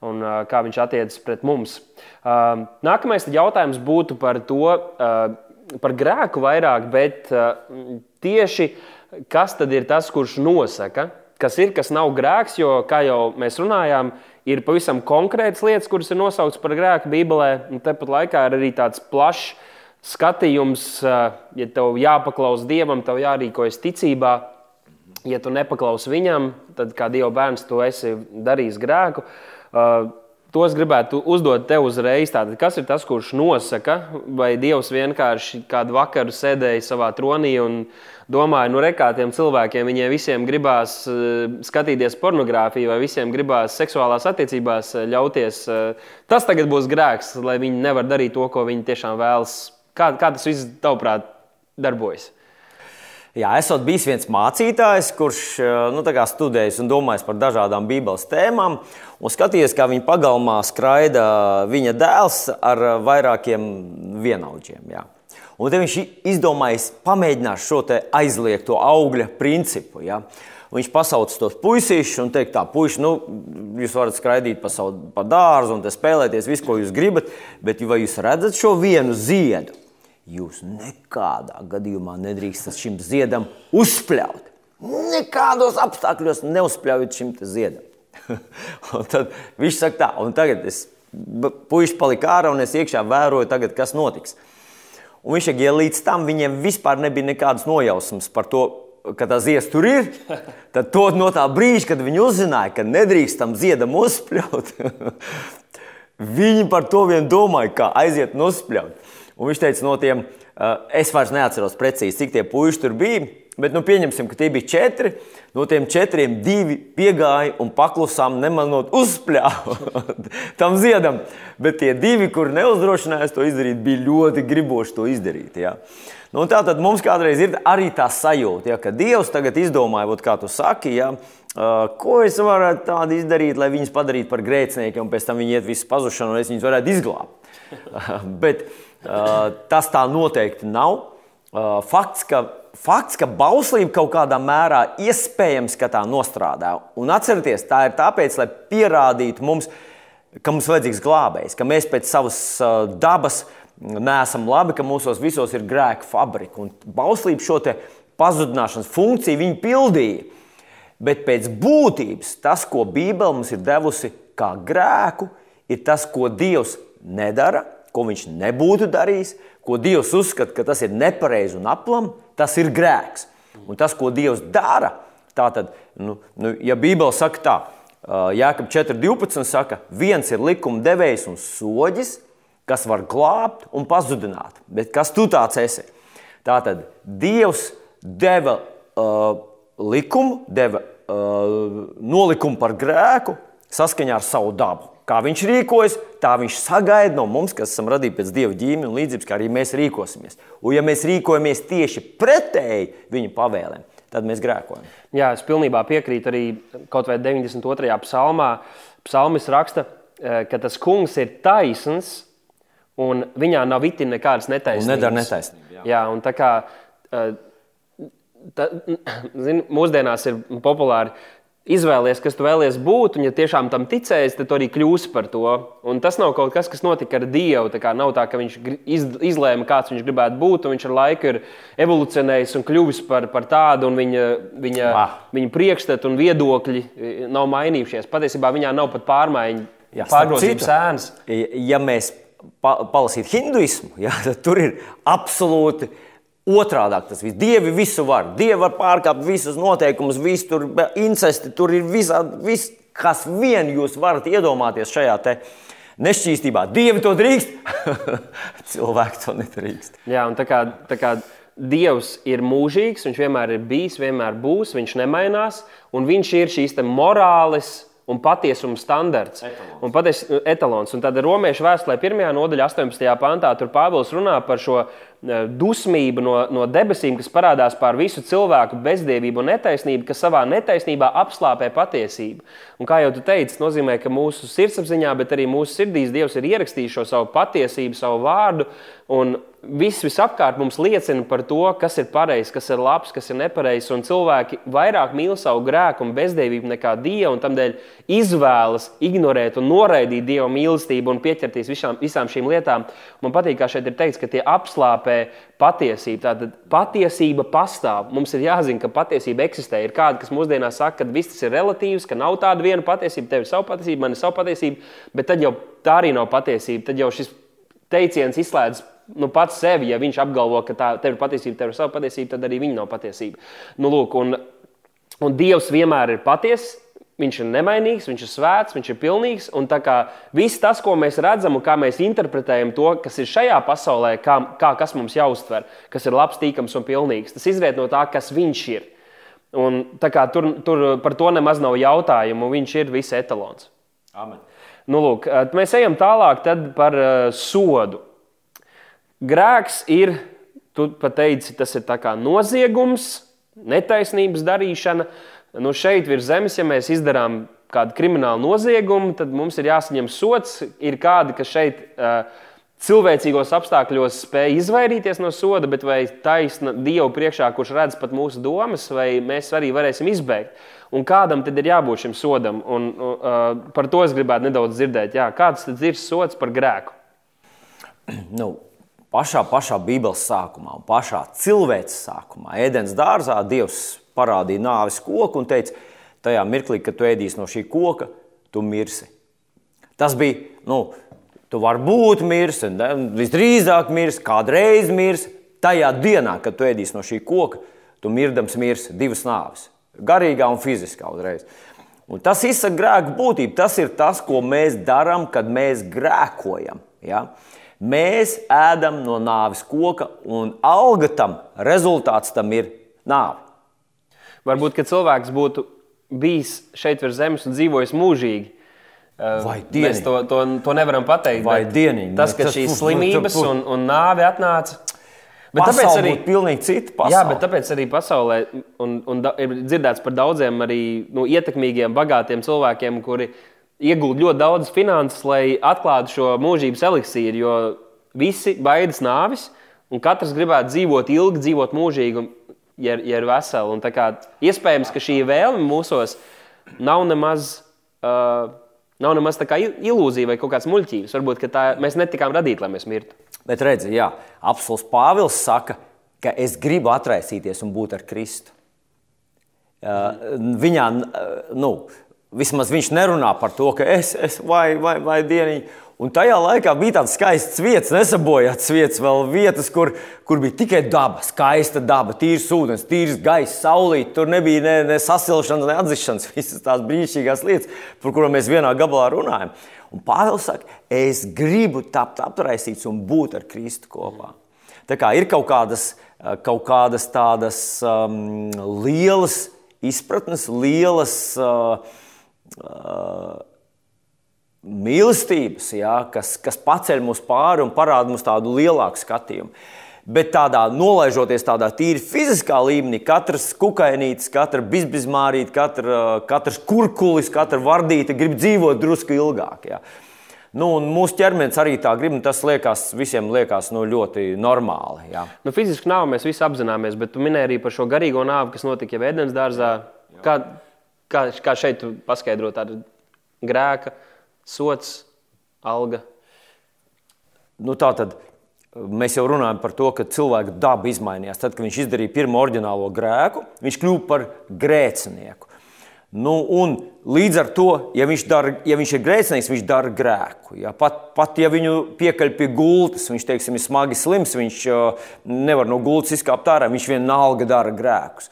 un uh, kā viņš attiecas pret mums. Uh, nākamais jautājums būtu par to, par grēku vairāk, bet tieši kas tad ir tas, kurš nosaka, kas ir, kas nav grēks, jo, kā jau mēs runājām, ir pavisam konkrētas lietas, kuras ir nosauktas par grēku Bībelē, un tepat laikā ir arī tāds plašs skatījums, ja tev jāpaklaus Dievam, tev jārīkojas ticībā. Ja tu nepaklausi viņam, tad kā Dieva bērns, tu esi darījis grēku. To es gribētu uzdot tev uzreiz. Tātad, kas ir tas, kurš nosaka, vai Dievs vienkārši kādu vakaru sēdēja savā tronī un domāja, nu, re, kā tiem cilvēkiem, viņiem visiem gribās skatīties pornogrāfiju, vai visiem gribās seksuālās attiecībās ļauties. Tas tagad būs grēks, lai viņi nevar darīt to, ko viņi tiešām vēlas Kā, kā tas viss, tavuprāt, darbojas? Jā, esot bijis viens mācītājs, kurš eh, nu, studējis un domājis par dažādām Bībeles tēmām, un skatījies, kā viņa pagalmā skraida viņa dēls ar vairākiem vienaudžiem. Jā. Un tad viņš izdomājis pamēģināt šo aizliegto augļa principu. Ja? Viņš pasauc tos puisīšus un teikt, tā, puiši, nu, jūs varat skraidīt pa, savu, pa dārzu un spēlēties visu, ko jūs gribat, bet vai jūs redzat šo vienu ziedu? Jūs nekādā gadījumā nedrīkstat šim ziedam uzspļaut. Nekādos apstākļos neuzspļaujiet šim ziedam. <laughs> tad viņš saka, tā, un tagad es puiši palika ārā un es iekšā vēroju, tagad, kas notiks. Un viņš saka, ja līdz tam viņiem vispār nebija nekādas nojausmas par to, ka tā zieds tur ir, <laughs> tad to no tā brīža, kad viņi uzzināja, ka nedrīkst tam ziedam uzspļaut, <laughs> viņi par to vien domāja, kā aiziet un uzspļaut. Un viņš teica, no tiem, es vairs neatceros precīzi, cik tie puiši tur bija, bet nu, pieņemsim, ka tie bija četri. No tiem četriem divi piegāja un paklusām nemanot uzspļāva <laughs> tam ziedam. Bet tie divi, kuri neuzdrošinājās to izdarīt, bija ļoti griboši to izdarīt. Ja. Nu, tā tad mums kādreiz ir arī tā sajūta, ja, ka Dievs tagad izdomāja, ot, kā tu saki, ja, ko es varētu tādu izdarīt, lai viņus padarītu par grēciniekiem, un pēc tam viņi iet visu pazušanu, un es viņus varētu izglābt. <laughs> Bet tas tā noteikti nav. Fakts, ka fakts, ka bauslība kaut kādā mērā iespējams, ka tā nostrādā. Un atcerieties, tā ir tāpēc, lai pierādītu mums, ka mums vajadzīgs glābējs, ka mēs pēc savas dabas neesam labi, ka mūsos visos ir grēka fabrika. Un bauslība šo pazudināšanas funkciju viņi pildīja. Bet pēc būtības tas, ko Bībele mums ir devusi kā grēku, ir tas, ko Dievs nedara, ko viņš nebūtu darījis, ko Dievs uzskata, ka tas ir nepareizi un aplam, tas ir grēks. Un tas, ko Dievs dara, tātad, nu, nu, ja Bībele saka tā, Jākap 4.12. saka, viens ir likuma devējs un soģis, kas var glābt un pazudināt. Bet kas tu tāds esi? Tātad Dievs deva uh, likumu, deva uh, nolikumu par grēku saskaņā ar savu dabu. Kā viņš rīkojas, tā viņš sagaida no mums, kas esam radīti pēc dieva ģīmija un līdzības, kā arī mēs rīkosimies. Un, ja mēs rīkojamies tieši pretēji viņa pavēlēm, tad mēs grēkojam. Jā, es pilnībā piekrītu arī kaut vai 92. psalmā. Psalmis raksta, eh, ka tas kungs ir taisns un viņā nav itin nekādas netaisnības. Nedara netaisnību. Jā. jā, un tā kā eh, tā, <clears throat> zin, mūsdienās ir populāri Izvēlies, kas tu vēlies būt, un, ja tiešām tam ticēsi, tad tu arī kļūsi par to. Un tas nav kaut kas, kas notika ar Dievu. Tā nav tā, ka viņš iz, izlēma, kāds viņš gribētu būt, un viņš ar laiku ir evolucionējis un kļuvis par, par tādu, un viņa, viņa, ah. viņa priekšstati un viedokļi e, nav mainījušies. Patiesībā viņā nav pat pārmaiņu, pārgrozījums sēnes. Ja mēs pa, palasītu hinduismu, <laughs> jā, tad tur ir absolūti Otrādi tas viss. Dievi visu var. Dievi var pārkāpt visus noteikumus, visu tur incesti, tur ir visādi, vis, kas vien jūs varat iedomāties šajā nešķīstībā. Dievi to drīkst, <laughs> cilvēki to nedrīkst. Jā, un tā kā, tā kā Dievs ir mūžīgs, viņš vienmēr ir bijis, vienmēr būs, viņš nemainās, un viņš ir šīs morāles un patiesuma standarts. Etalons. Un paties, etalons. Un tad Romiešu vēstulē, 1. nodaļā, 18. pantā, tur Pāvils runā par šo e, dusmību no, no debesīm, kas parādās pār visu cilvēku bezdievību un netaisnību, kas savā netaisnībā apslāpē patiesību. Un kā jau tu teici, tas nozīmē, ka mūsu sirdsapziņā, bet arī mūsu sirdīs Dievs ir ierakstījis šo savu patiesību, savu vārdu. Un viss visapkārt mums liecina par to, kas ir pareizs, kas ir labs, kas ir nepareizs. Un cilvēki vairāk mīl savu grēku un bezdevību nekā Dievu, un tādēļ izvēlas ignorēt un noraidīt Dieva mīlestību un pieķerties visām, visām šīm lietām. Man patīk, kā šeit ir teikts, ka tie apslāpē patiesību. Tātad patiesība pastāv. Mums ir jāzina, ka patiesība eksistē. Ir kādi, kas mūsdienās saka, ka viss tas ir relatīvs, ka nav tāda viena patiesība, tev ir sava patiesība, man ir sava patiesība, bet tad jau tā arī nav patiesība. Tad jau šis teiciens izslēdz nu, pats sevi, ja viņš apgalvo, ka tā tev ir patiesība, tev ir sava patiesība, tad arī viņa nav patiesība. Nu, lūk, un, un Dievs vienmēr ir patiess. Viņš ir nemainīgs, viņš ir svēts, viņš ir pilnīgs. Un tā kā viss tas, ko mēs redzam un kā mēs interpretējam to, kas ir šajā pasaulē, kā, kā kas mums jāuztver, kas ir labs, tīkams un pilnīgs, tas izriet no tā, kas viņš ir. Un, tur, tur par to nemaz nav jautājumu. Viņš ir viss etalons. Amen. Nu, lūk, mēs ejam tālāk par uh, sodu. Grēks ir, tu pateici, tas ir noziegums, netaisnības darīšana. Nu, šeit virs zemes, ja mēs izdarām kādu kriminālu noziegumu, tad mums ir jāsaņem sots. Ir kādi, kas šeit uh, cilvēcīgos apstākļos spēj izvairīties no soda, bet vai taisna Dievu priekšā, kurš redz pat mūsu domas, vai mēs arī varēsim izbēgt. Un kādam tad ir jābūt šim sodam? Un, uh, par to es gribētu nedaudz dzirdēt. Jā, kāds tad ir sots par grēku? Nu, pašā, pašā Bībeles sākumā, un pašā cilvēces sākumā, ēdienas dārzā, Dievs parādīja nāves koku un teica, tajā mirklī, kad tu ēdīsi no šī koka, tu mirsi. Tas bija nu, Tu vari būt miris, visdrīzāk miris, kādreiz miris. Tajā dienā, kad tu ēdīsi no šī koka, tu mirdams mirsi divas nāves - garīgā un fiziskā uzreiz. Un tas izsaka grēku būtību. Tas ir tas, ko mēs darām, kad mēs grēkojam. Ja? Mēs ēdam no nāves koka, un alga tam, rezultāts tam ir nāve. Varbūt, ka cilvēks būtu bijis šeit virs zemes un dzīvojis mūžīgi. Eh, Vai Mēs dieniņ. to, to, to nevaram pateikt. Vai dieniņ. Tas, ka šīs slimības un, un nāve atnāca. Bet Bet tāpēc arī, būtu pilnīgi cita pasaule. jā, bet tāpēc arī pasaulē un, un da, ir dzirdēts par daudziem arī nu, ietekmīgiem, bagātiem cilvēkiem, kuri iegūst ļoti daudz finanses, lai atklātu šo mūžības eliksīru. Jo visi baidās nāvis, un katrs gribētu dzīvot ilgi, dzīvot mūžīgi, ja, ja ir veseli. Un kā Iespējams, ka šī vēlme mūsos nav nemaz. Uh, Nav nemaz tā kā il- ilūzija vai kaut kāds muļķības. Varbūt tā, mēs netikām radīti, lai mēs mirtu. Bet redziet, jā, apelsīns Pāvils saka, ka es gribu atraisīties un būt ar Kristu. Uh, viņā, uh, nu, vismaz viņš nerunā par to, ka es esmu vai, vai, vai dieniņa. Un tajā laikā bija tāds skaists vietas, nesabojāts vietas, vēl vietas, kur, kur bija tikai daba, skaista daba, tīrs ūdens, tīrs gaiss, saulīt. Tur nebija ne, ne sasilšanas, ne atzīšanas, <laughs> visas tās brīnišķīgās lietas, par kurām mēs vienā gabalā runājam. Un Pāvils saka, es gribu tapt aptraisīts un būt ar Kristu kopā. Tā kā ir kaut kādas, eh, kaut kādas tādas um, lielas izpratnes, lielas uh, mīlestības, jā, kas, kas paceļ mūs pāri un parāda mums tādu lielāku skatījumu. Bet tādā nolaižoties tādā tīri fiziskā līmenī, katrs kukainītis, katra bizbizmārīte, katra, katrs kurkulis, katra vardīte grib dzīvot drusku ilgāk. Jā. Nu, mūsu ķermenis arī tā grib, un tas liekas, visiem liekas nu, ļoti normāli. Jā. Nu, fiziski nāvi mēs visi apzināmies, bet tu minēji arī par šo garīgo nāvi, kas notika jau ēdienas dārzā. Kā, kā, kā šeit tu paskaidro tādu grēka, sots, alga? Nu, tā tad mēs jau runājam par to, ka cilvēka daba izmainījās. Tad, kad viņš izdarīja pirmo oriģinālo grēku, viņš kļuva par grēcinieku. Nu, un līdz ar to, ja viņš, dara, ja viņš ir grēcinieks, viņš dara grēku. Ja? Pat, pat ja viņu piekaļ pie gultas, viņš teiksim, ir smagi slims, viņš uh, nevar no gultas izkāpt ārā, viņš vienalga dara grēkus.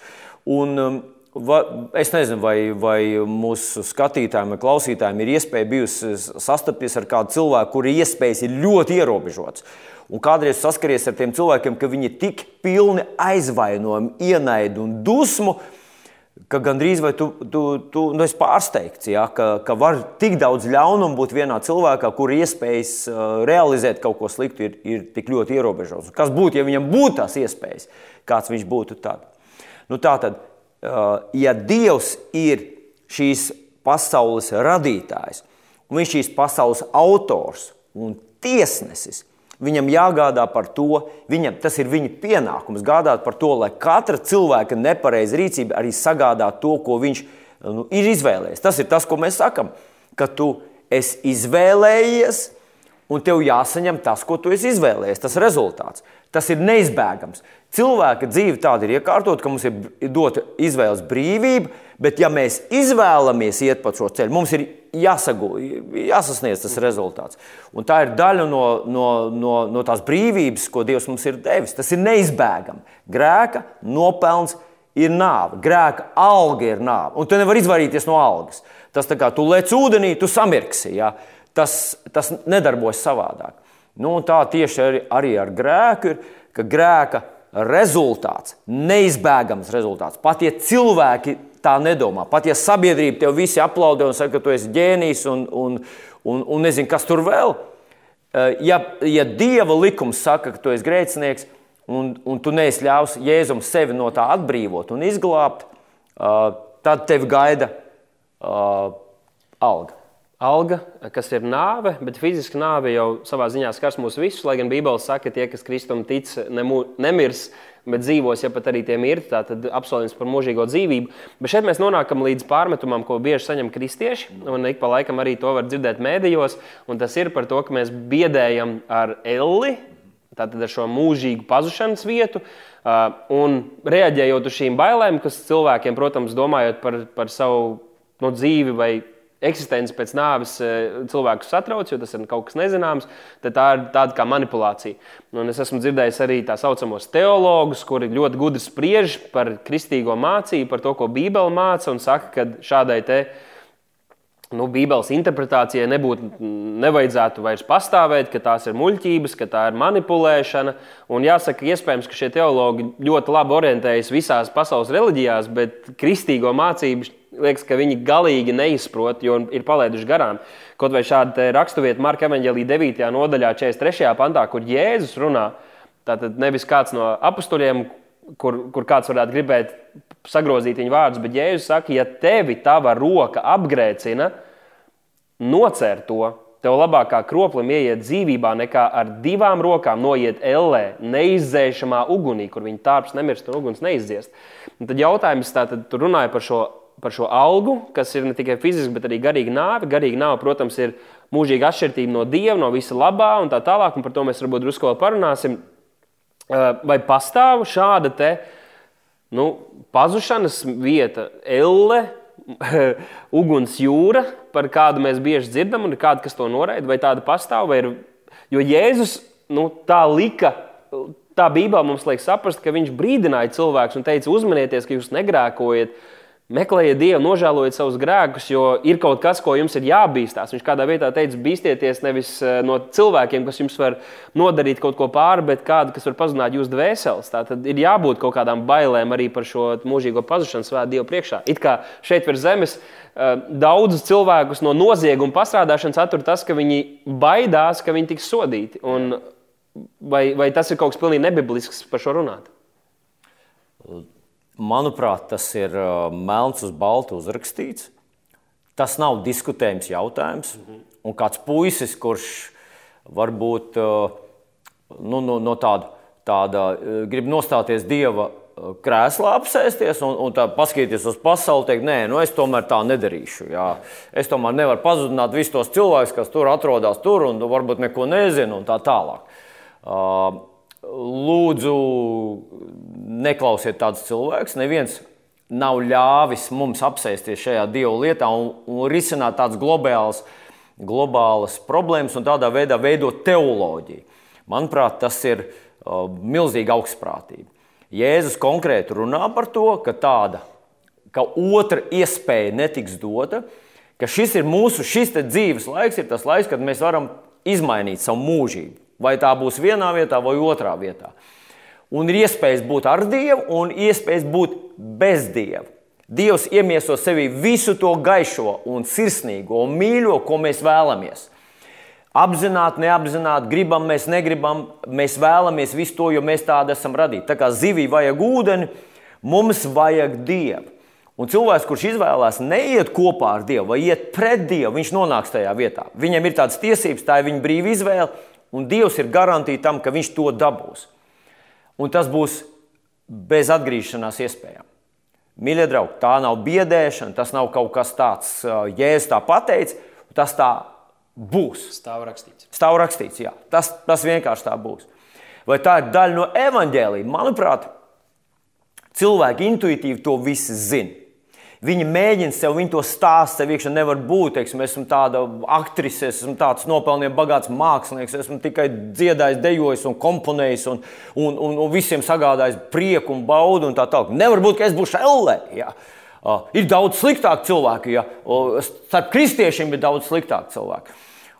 Un, um, va, es nezinu, vai, vai mūsu skatītājiem vai klausītājiem ir iespēja bijusi sastapties ar kādu cilvēku, kura iespējas ir ļoti ierobežotas. Un kādreiz saskaries ar tiem cilvēkiem, ka viņi ir tik pilni aizvainojumu, ienaidu un dusmu, ka gandrīz vai tu, tu, tu nu esi pārsteigts, ja, ka, ka var tik daudz ļaunumu būt vienā cilvēkā, kur iespējas uh, realizēt kaut ko sliktu, ir, ir tik ļoti ierobežotas. Kas būtu, ja viņam būtu tās iespējas, kāds viņš būtu tad? Nu, tā tad, ja Dievs ir šīs pasaules radītājs, un viņš ir šīs pasaules autors un tiesnesis, Viņam jāgādā par to, viņam, tas ir viņa pienākums gādāt par to, lai katra cilvēka nepareiza rīcība arī sagādā to, ko viņš nu, ir izvēlējies. Tas ir tas, ko mēs sakām, ka tu esi izvēlējies, un tev jāsaņem tas, ko tu esi izvēlējies, tas rezultāts. Tas ir neizbēgams. Cilvēka dzīve tāda ir iekārtota, ka mums ir dota izvēles brīvība, bet ja mēs izvēlamies iet pa šo ceļu, mums ir jāsagū, jāsasniedz tas rezultāts. Un tā ir daļa no, no, no, no tās brīvības, ko Dievs mums ir devis. Tas ir neizbēgami. Grēka nopelns ir nāve, grēka alga ir nāve. Un tu nevari izvairīties no algas. Tas tā kā tu lec ūdenī, tu samirksi. Ja? Tas, tas nedarbojas savādāk. Nu, tā tieši arī, arī ar grēku ir, ka grēka rezultāts, neizbēgams rezultāts. Pat ja cilvēki tā nedomā, pat ja sabiedrība tev visi aplaudē un saka, ka tu esi ģēnijs un, un, un, un nezinu, kas tur vēl, ja, ja Dieva likums saka, ka tu esi grēcinieks un, un tu neesi ļaus Jēzum sevi no tā atbrīvot un izglābt, tad tevi gaida uh, alga. Alga, kas ir nāve, bet fiziska nāve jau savā ziņā skars mūs visus. Lai gan Bībele saka, ka tie, kas Kristum tic, nemu, nemirs, bet dzīvos, ja pat arī tie mirti, tad apsolījums par mūžīgo dzīvību. Bet šeit mēs nonākam līdz pārmetumam, ko bieži saņem kristieši. Un ik pa laikam arī to var dzirdēt mēdījos. Un tas ir par to, ka mēs biedējam ar elli, tātad ar šo mūžīgu pazušanas vietu. Un reaģējot uz šīm bailēm, kas cilvēkiem, protams, domājot par, par savu no dzīvi vai eksistence pēc nāves cilvēkus satrauc, jo tas ir kaut kas nezināms, tad tā ir tāda kā manipulācija. Un es esmu dzirdējis arī tā saucamos teologus, kuri ļoti gudri spriež par kristīgo mācību, par to, ko Bībele māca, un saka, ka šādai te nu, Bībeles interpretācijai nebūtu, nevajadzētu vairs pastāvēt, ka tās ir muļķības, ka tā ir manipulēšana. Un jāsaka, iespējams, ka šie teologi ļoti labi orientējas visās pasaules reliģijās, bet kristīgo mācību liekas, ka viņi galīgi neizprot, jo ir palaiduši garām. Kaut vai šāda raksturvieta Marka Evanģelī 9. nodaļā, 43. pantā, kur Jēzus runā, tātad nevis kāds no apstuļiem, kur, kur kāds varētu gribēt sagrozīt viņa vārdus, bet Jēzus saka, ja tevi tava roka apgrēcina, nocer to. Tev labāk kā kroplim ieiet dzīvībā, nekā ar divām rokām noiet ellē, neizdzēšamā ugunī, kur viņa tārps nemirst un uguns neizdziest. Un tad jautājums tātad, tu runāji par šo, par šo algu, kas ir ne tikai fiziski, bet arī garīga nāve. Garīga nāve, protams, ir mūžīga atšķirība no dieva, no visa labā un tā tālāk, un par to mēs varbūt drusku vēl parunāsim. Vai pastāv šāda te, Nu, pazušanas vieta, elle, <laughs> uguns jūra, par kādu mēs bieži dzirdam, un ir kāda, kas to noraida, vai tāda pastāv. Vai ir, jo Jēzus nu, tā lika, tā Bībelē mums liek saprast, ka viņš brīdināja cilvēkus un teica, uzmanieties, ka jūs negrēkojat Meklējiet Dievu, nožēlojiet savus grēkus, jo ir kaut kas, ko jums ir jābīstās. Viņš kādā vietā teica, bīstieties nevis eh, no cilvēkiem, kas jums var nodarīt kaut ko pāri, bet kādu, kas var pazudināt jūsu dvēseles. Tā tad ir jābūt kaut kādām bailēm arī par šo mūžīgo pazušanu svētā Dieva priekšā. It kā šeit virs zemes eh, daudzus cilvēkus no nozieguma pastrādāšanas attur tas, ka viņi baidās, ka viņi tiks sodīti. Un vai, vai tas ir kaut kas pilnīgi nebiblisks par šo runāt? Manuprāt, tas ir uh, melns uz baltu uzrakstīts. Tas nav diskutējums jautājums. Un kāds puisis, kurš varbūt uh, nu, no, no tāda, tāda uh, grib nostāties dieva krēslā apsēsties un, un paskatīties uz pasauli, teikt, nē, nu es tomēr tā nedarīšu. Jā. Es tomēr nevaru pazudināt visus tos cilvēkus, kas tur atrodas tur un varbūt neko nezinu un tā tālāk. Uh, lūdzu, neklausiet tādus cilvēkus. Neviens nav ļāvis mums apsēsties šajā dievu lietā un, un risināt tādas globālas, globālas problēmas un tādā veidā veidot teoloģiju. Manuprāt, tas ir uh, milzīga augstprātība. Jēzus konkrēti runā par to, ka tāda, ka otra iespēja netiks dota, ka šis ir mūsu, šis dzīves laiks, ir tas laiks, kad mēs varam izmainīt savu mūžību. Vai tā būs vienā vietā vai otrā vietā. Un ir iespējas būt ar Dievu un iespējas būt bez Dieva. Dievs iemieso sevi visu to gaišo un sirsnīgo un mīļo, ko mēs vēlamies. Apzināti, neapzināti, gribam, mēs negribam, mēs vēlamies visu to, jo mēs tādu esam radīti. Tā kā zivī vajag ūdeni, mums vajag dievu. Un cilvēks, kurš izvēlās neiet kopā ar Dievu vai iet pret Dievu, viņš nonāks tajā vietā. Viņam ir tādas tiesības, tā ir viņa brīva izvēle, un Dievs ir garantīja tam, ka viņš to dabūs. Un tas būs bez atgriešanās iespējām. Mīļie draugi, tā nav biedēšana, tas nav kaut kas tāds, jēzus tā pateicis, tas tā būs. Stāv rakstīts. Stāv rakstīts, jā. Tas, tas vienkārši tā būs. Vai tā ir daļa no evaņģēlīja? Manuprāt, cilvēki intuitīvi to visi zina. Viņi mēģina sev, viņi to stāsta, sev iekšā nevar būt. Teiksim, esmu tāda aktrise, esmu tāds nopelnījis, bagāts mākslinieks, esmu tikai dziedājis, dejojis un komponējis un, un, un, un visiem sagādājis prieku un baudu un tā tālāk. Nevar būt, ka es būšu ellē. Ja? Uh, ir daudz sliktāki cilvēki, ja uh, starp kristiešiem ir daudz sliktāki cilvēki.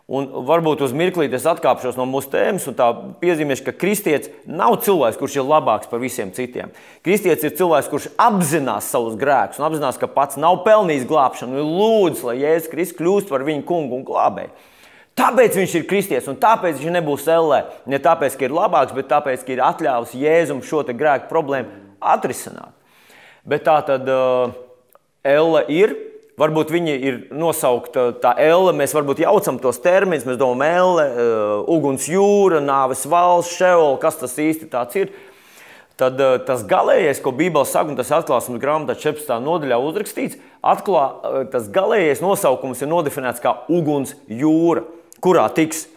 Un varbūt uz mirklīti es atkāpšos no mūsu tēmas un piezīmēšu, ka kristietis nav cilvēks, kurš ir labāks par visiem citiem. Kristietis ir cilvēks, kurš apzinās savus grēkus un apzinās, ka pats nav pelnījis glābšanu un lūdz, lai Jēzus Kristus kļūst par viņu kungu un glābēju. Tāpēc viņš ir kristietis un tāpēc viņš nebūs ellē. Ne tāpēc, ka ir labāks, bet tāpēc, ka ir atļāvis Jēzum šo grēku problēmu atrisināt. Bet tā tad uh, elle ir Varbūt viņi ir nosaukta tā elle, mēs varbūt jaucam tos terminus, mēs domājam, elle, uh, uguns jūra, nāves valsts, šeola, kas tas īsti ir. Tad uh, tas galīgais, ko Bībelē saka, un tas atklāsmes grāmatā 14. nodaļā uzrakstīts, atklā, uh, tas galīgais nosaukums ir nodefinēts kā uguns jūra, kurā tiks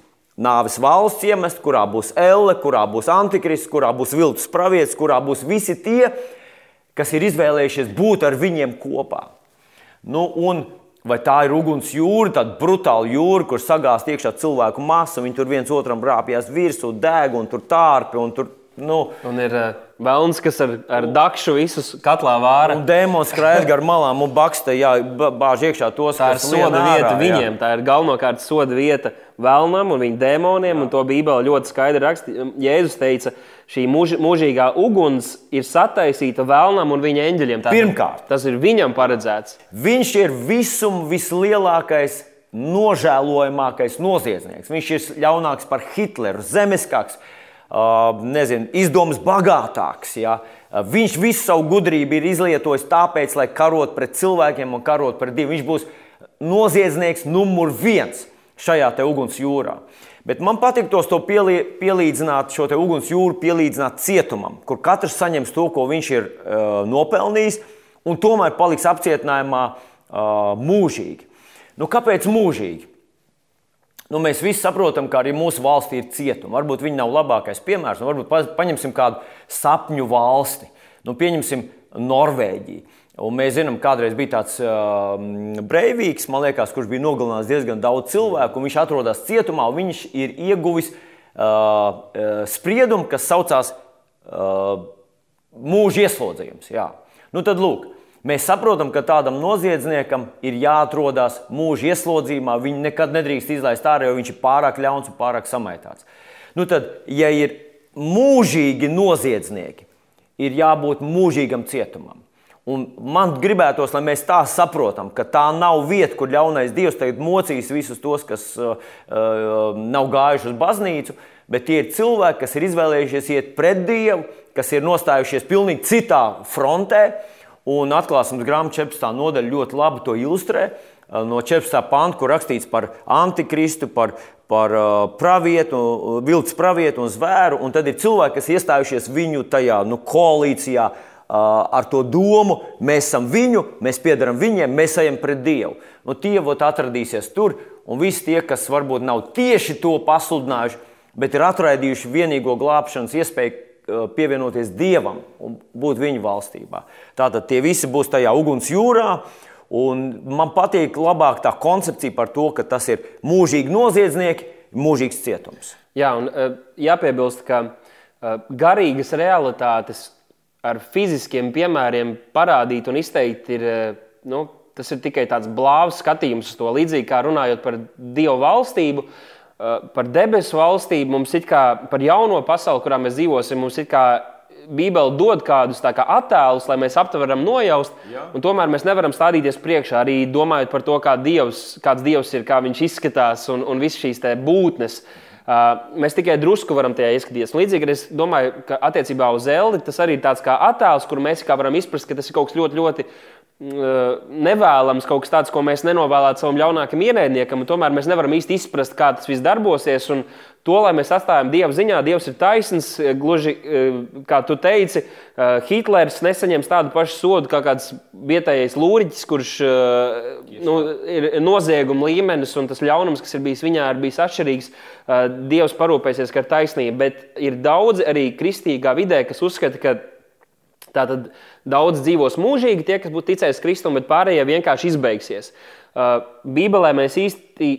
nāves valsts iemest, kurā būs elle, kurā būs antikrists, kurā būs viltus pravietis, kurā būs visi tie, kas ir izvēlējušies būt ar viņiem kopā. Nu, un vai tā ir uguns jūra, tāda brutāla jūra, kur sagāzt iekšā cilvēku masa, viņi tur viens otram rāpjas virsū, deg un tur tārpi. Un tur, nu, Un ir uh, vēlns, kas ar, ar dakšu visus katlā vāra. dēmons skraida gar malām un bakstē, jā, bāž iekšā tos, Tā ir soda lien vieta ārā, jā. viņiem. Tā ir galvenokārt soda vieta vēlnam un viņa dēmoniem. un To Bībele ļoti skaidri raksta. Jēzus teica, šī mūž, mūžīgā uguns ir sataisīta vēlnam un viņa eņģeļiem. Tātad Pirmkārt. tas ir viņam paredzēts. Viņš ir visuma vislielākais, nožēlojamākais noziedznieks. Viņš ir ļaunāks par Hitleru, zemeskāks, uh, nezinu, izdomas bagātāks. Ja? Uh, Viņš visu savu gudrību ir izlietojis tāpēc, lai karot pret cilvēkiem un karot pret Dievu. Viņš būs noziedznieks numur viens šajā uguns jūrā. Bet man patīk tos to pielie, pielīdzināt, šo uguns jūru pielīdzināt cietumam, kur katrs saņems to, ko viņš ir uh, nopelnījis, un tomēr paliks apcietinājumā uh, mūžīgi. Nu, kāpēc mūžīgi? Nu, mēs visi saprotam, ka arī mūsu valstī ir cietumi. Varbūt viņi nav labākais piemērs. Nu, varbūt pa- paņemsim kādu sapņu valsti. Nu, pieņemsim Norvēģiju. Un mēs zinām, kādreiz bija tāds uh, Breivīks, man liekas, kurš bija nogalinājis diezgan daudz cilvēku. Viņš atrodas cietumā, un viņš ir ieguvis uh, uh, spriedumu, kas saucās uh, mūža ieslodzījums. Jā. Nu, tad, lūk, mēs saprotam, ka tādam noziedzniekam ir jāatrodas mūža ieslodzījumā. Viņu nekad nedrīkst izlaist ārā, jo viņš ir pārāk ļauns un pārāk samaitāts. Nu, tad, ja ir mūžīgi noziedznieki, ir jābūt mūžīgam cietumam. Un man gribētos, lai mēs tā saprotam, ka tā nav vieta, kur ļaunais dievs tagad mocīs visus tos, kas uh, uh, nav gājuši uz baznīcu, bet tie ir cilvēki, kas ir izvēlējušies iet pret dievu, kas ir nostājušies pilnīgi citā frontē. Un atklāsmes grāmatā 14. nodaļa ļoti labi to ilustrē. Uh, No 14. panta, kur rakstīts par antikristu, par, par uh, pravietu, uh, vilcis pravietu un zvēru. Un tad ir cilvēki, kas iestājušies viņu tajā nu, koalīcijā ar to domu, mēs esam viņu, mēs piedaram viņiem, mēs ejam pret Dievu. Nu, tie vot atradīsies tur, un visi tie, kas varbūt nav tieši to pasludinājuši, bet ir atraidījuši vienīgo glābšanas iespēju pievienoties Dievam un būt viņa valstībā. Tātad tie visi būs tajā uguns jūrā. Un man patīk labāk tā koncepcija par to, ka tas ir mūžīgi noziedznieki, mūžīgs cietums. Jā, un uh, jāpiebilst, ka uh, garīgas realitātes ar fiziskiem piemēriem parādīt un izteikt ir, nu, tas ir tikai tāds blāvs skatījums uz to. Līdzīgi kā runājot par Dievu valstību, uh, par debesu valstību, mums ir kā par jauno pasauli, kurā mēs dzīvosim, mums ir kā Bībele dod kādus kā attēlus, lai mēs aptveram, nojaust, un tomēr mēs nevaram stādīties priekšā arī domājot par to, kā dievs, kāds Dievs ir, kā viņš izskatās un, un visas šīs būtnes. Uh, mēs tikai drusku varam tajā ieskatīties. Līdzīgi arī es domāju, ka attiecībā uz Zelti tas arī ir tāds kā attēls, kur mēs kā varam izprast, ka tas ir kaut kas ļoti, ļoti nevēlams, kaut kas tāds, ko mēs nenovēlētu savam ļaunākam ienaidniekam. un Tomēr mēs nevaram īsti izprast, kā tas viss darbosies. Un to, lai mēs atstājam Dieva ziņā, Dievs ir taisns. Gluži kā tu teici, Hitlers nesaņems tādu pašu sodu kā kāds vietējais lūriķis, kurš nu, ir nozieguma līmenis un tas ļaunums, kas ir bijis viņā, ir bijis atšķirīgs. Dievs parūpēsies, ka ir taisnība. Bet ir daudzi arī kristīgā vidē, kas uzskata, ka Tātad daudz dzīvos mūžīgi, tie, kas būtu ticējuši Kristum, bet pārējie vienkārši izbeigsies. Uh, Bībelē mēs īsti,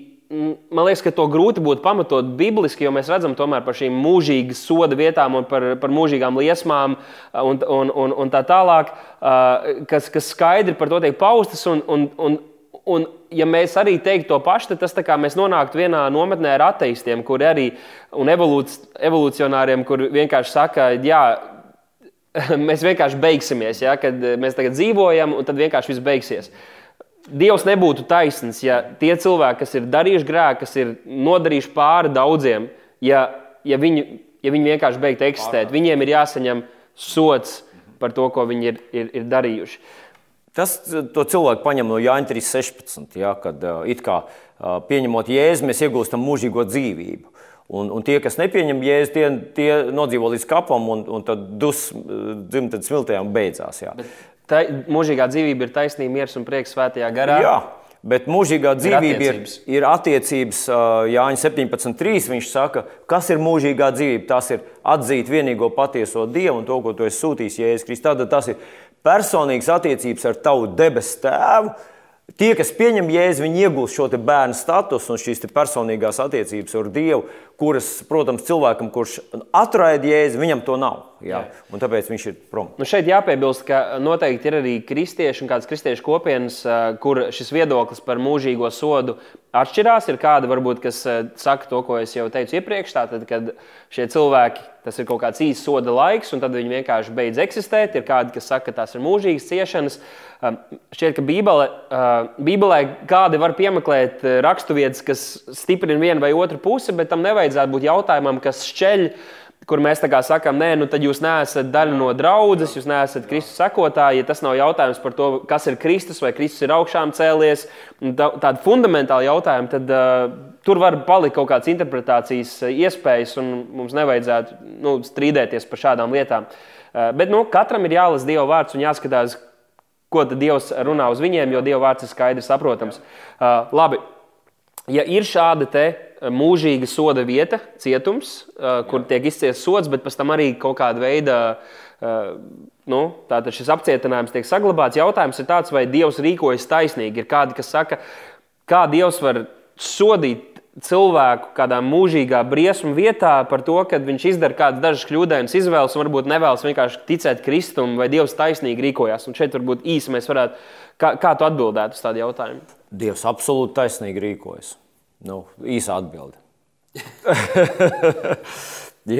man liekas, ka to grūti būtu pamatot bibliski, jo mēs redzam tomēr par šīm mūžīgas soda vietām un par, par mūžīgām liesmām uh, un, un, un, un tā tālāk, uh, kas, kas skaidri par to tiek paustas. Un, un, un, Un, ja mēs arī teiktu to pašu, tad tas tā kā mēs nonāktu vienā nometnē ar ateistiem, kur arī un evolūc, evolūcionāriem, kur vienkārši saka, jā, <laughs> mēs vienkārši beigsimies, ja, kad mēs tagad dzīvojam, un tad vienkārši viss beigsies. Dievs nebūtu taisns, ja tie cilvēki, kas ir darījuši grēku, kas ir nodarījuši pāri daudziem, ja, ja, viņi, ja viņi vienkārši beigtu eksistēt, viņiem ir jāsaņem sots par to, ko viņi ir, ir, ir darījuši. Tas to cilvēku paņem no Jāņa 3.16, ja, kad uh, it kā pieņemot jēzu, mēs iegūstam mūžīgo dzīvību. Un, un tie, kas nepieņem jēzu, tie, tie nodzīvo līdz kapam, un, un tad dusmas dzimta smiltējām beidzās. Jā. Tā mūžīgā dzīvība ir taisnība, miers un prieks svētajā garā. jā, bet mūžīgā dzīvība ir, attiecības. ir attiecības. uh, Jāņa 17.3. viņš saka, kas ir mūžīgā dzīvība. Tas ir atzīt vienīgo patieso Dievu un to, ko tu esi sūtījis Jēzus Kristus. Tad tas ir personīgas attiecības ar tavu debesu tēvu. Tie, kas pieņem jēzu, viņi iegūst šo bērnu statusu un šīs personīgās attiecības ar Dievu, kuras, protams, cilvēkam, kurš atraida jēzu, viņam to nav. Jā. Jā. Tāpēc viņš ir prom. Nu šeit jāpiebilst, ka noteikti ir arī kristieši un kādas kristiešu kopienas, kur šis viedoklis par mūžīgo sodu atšķirās. Ir kādi, varbūt, kas saka to, ko es jau teicu iepriekš, tātad, kad šie cilvēki, tas ir kaut kāds īsts soda laiks, un tad viņi vienkārši beidz eksistēt. Ir kādi, kas saka, ka tās ir mūžīgas ciešanas. Šķiet, ka Bībele, Bībelē kādi var piemeklēt raksturvietas, kas stiprina vienu vai otru pusi, bet tam nevajadzētu būt jautājumam, kas šķeļ kur mēs sakām, nē, nu tad jūs neesat daļa no draudzes, jūs neesat Kristus sekotāji. Ja tas nav jautājums par to, kas ir Kristus vai Kristus ir augšām cēlies, tādi fundamentāli jautājumi, tad uh, tur var palikt kaut kādas interpretācijas iespējas, un mums nevajadzētu nu, strīdēties par šādām lietām. Uh, bet nu, katram ir jālasa Dieva vārds un jāskatās, ko Dievs runā uz viņiem, jo Dieva vārds ir skaidrs, saprotams. Uh, labi, ja ir šāda te mūžīga soda vieta, cietums, kur tiek izciests sots, bet pēc tam arī kaut kāda veida nu, šis apcietinājums tiek saglabāts. Jautājums ir tāds, vai Dievs rīkojas taisnīgi. Ir kādi, kas saka, kā Dievs var sodīt cilvēku kādā mūžīgā briesmu vietā par to, ka viņš izdara kādas dažas kļūdainas izvēles un varbūt nevēlas vienkārši ticēt Kristum, vai Dievs taisnīgi rīkojas. Un šeit varbūt īsi mēs varētu, kā, kā tu atbildētu uz tādu jautājumu? Dievs absolūti taisnīgi rīkojas. Nu, īsa atbilde. <laughs>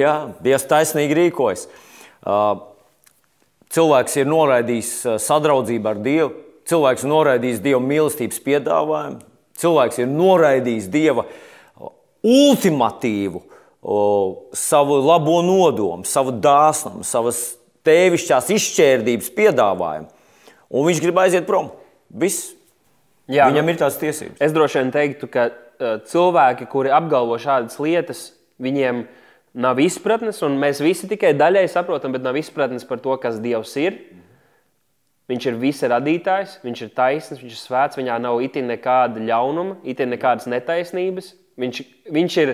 Jā, Dievs taisnīgi rīkojas. Cilvēks ir noraidījis sadraudzību ar Dievu, cilvēks ir noraidījis Dieva mīlestības piedāvājumu, cilvēks ir noraidījis Dieva ultimatīvu savu labo nodomu, savu dāsnumu, savas tēvišķās izšķērdības piedāvājumu. Un viņš grib aiziet prom. Viss. Jā, Viņam nu, ir tās tiesības. Es droši vien teiktu, ka cilvēki, kuri apgalvo šādas lietas, viņiem nav izpratnes, un mēs visi tikai daļai saprotam, bet nav izpratnes par to, kas Dievs ir. Viņš ir visa radītājs, viņš ir taisnīgs, viņš ir svēts, viņā nav itin nekāda ļaunuma, itin nekādas netaisnības. Viņš, viņš ir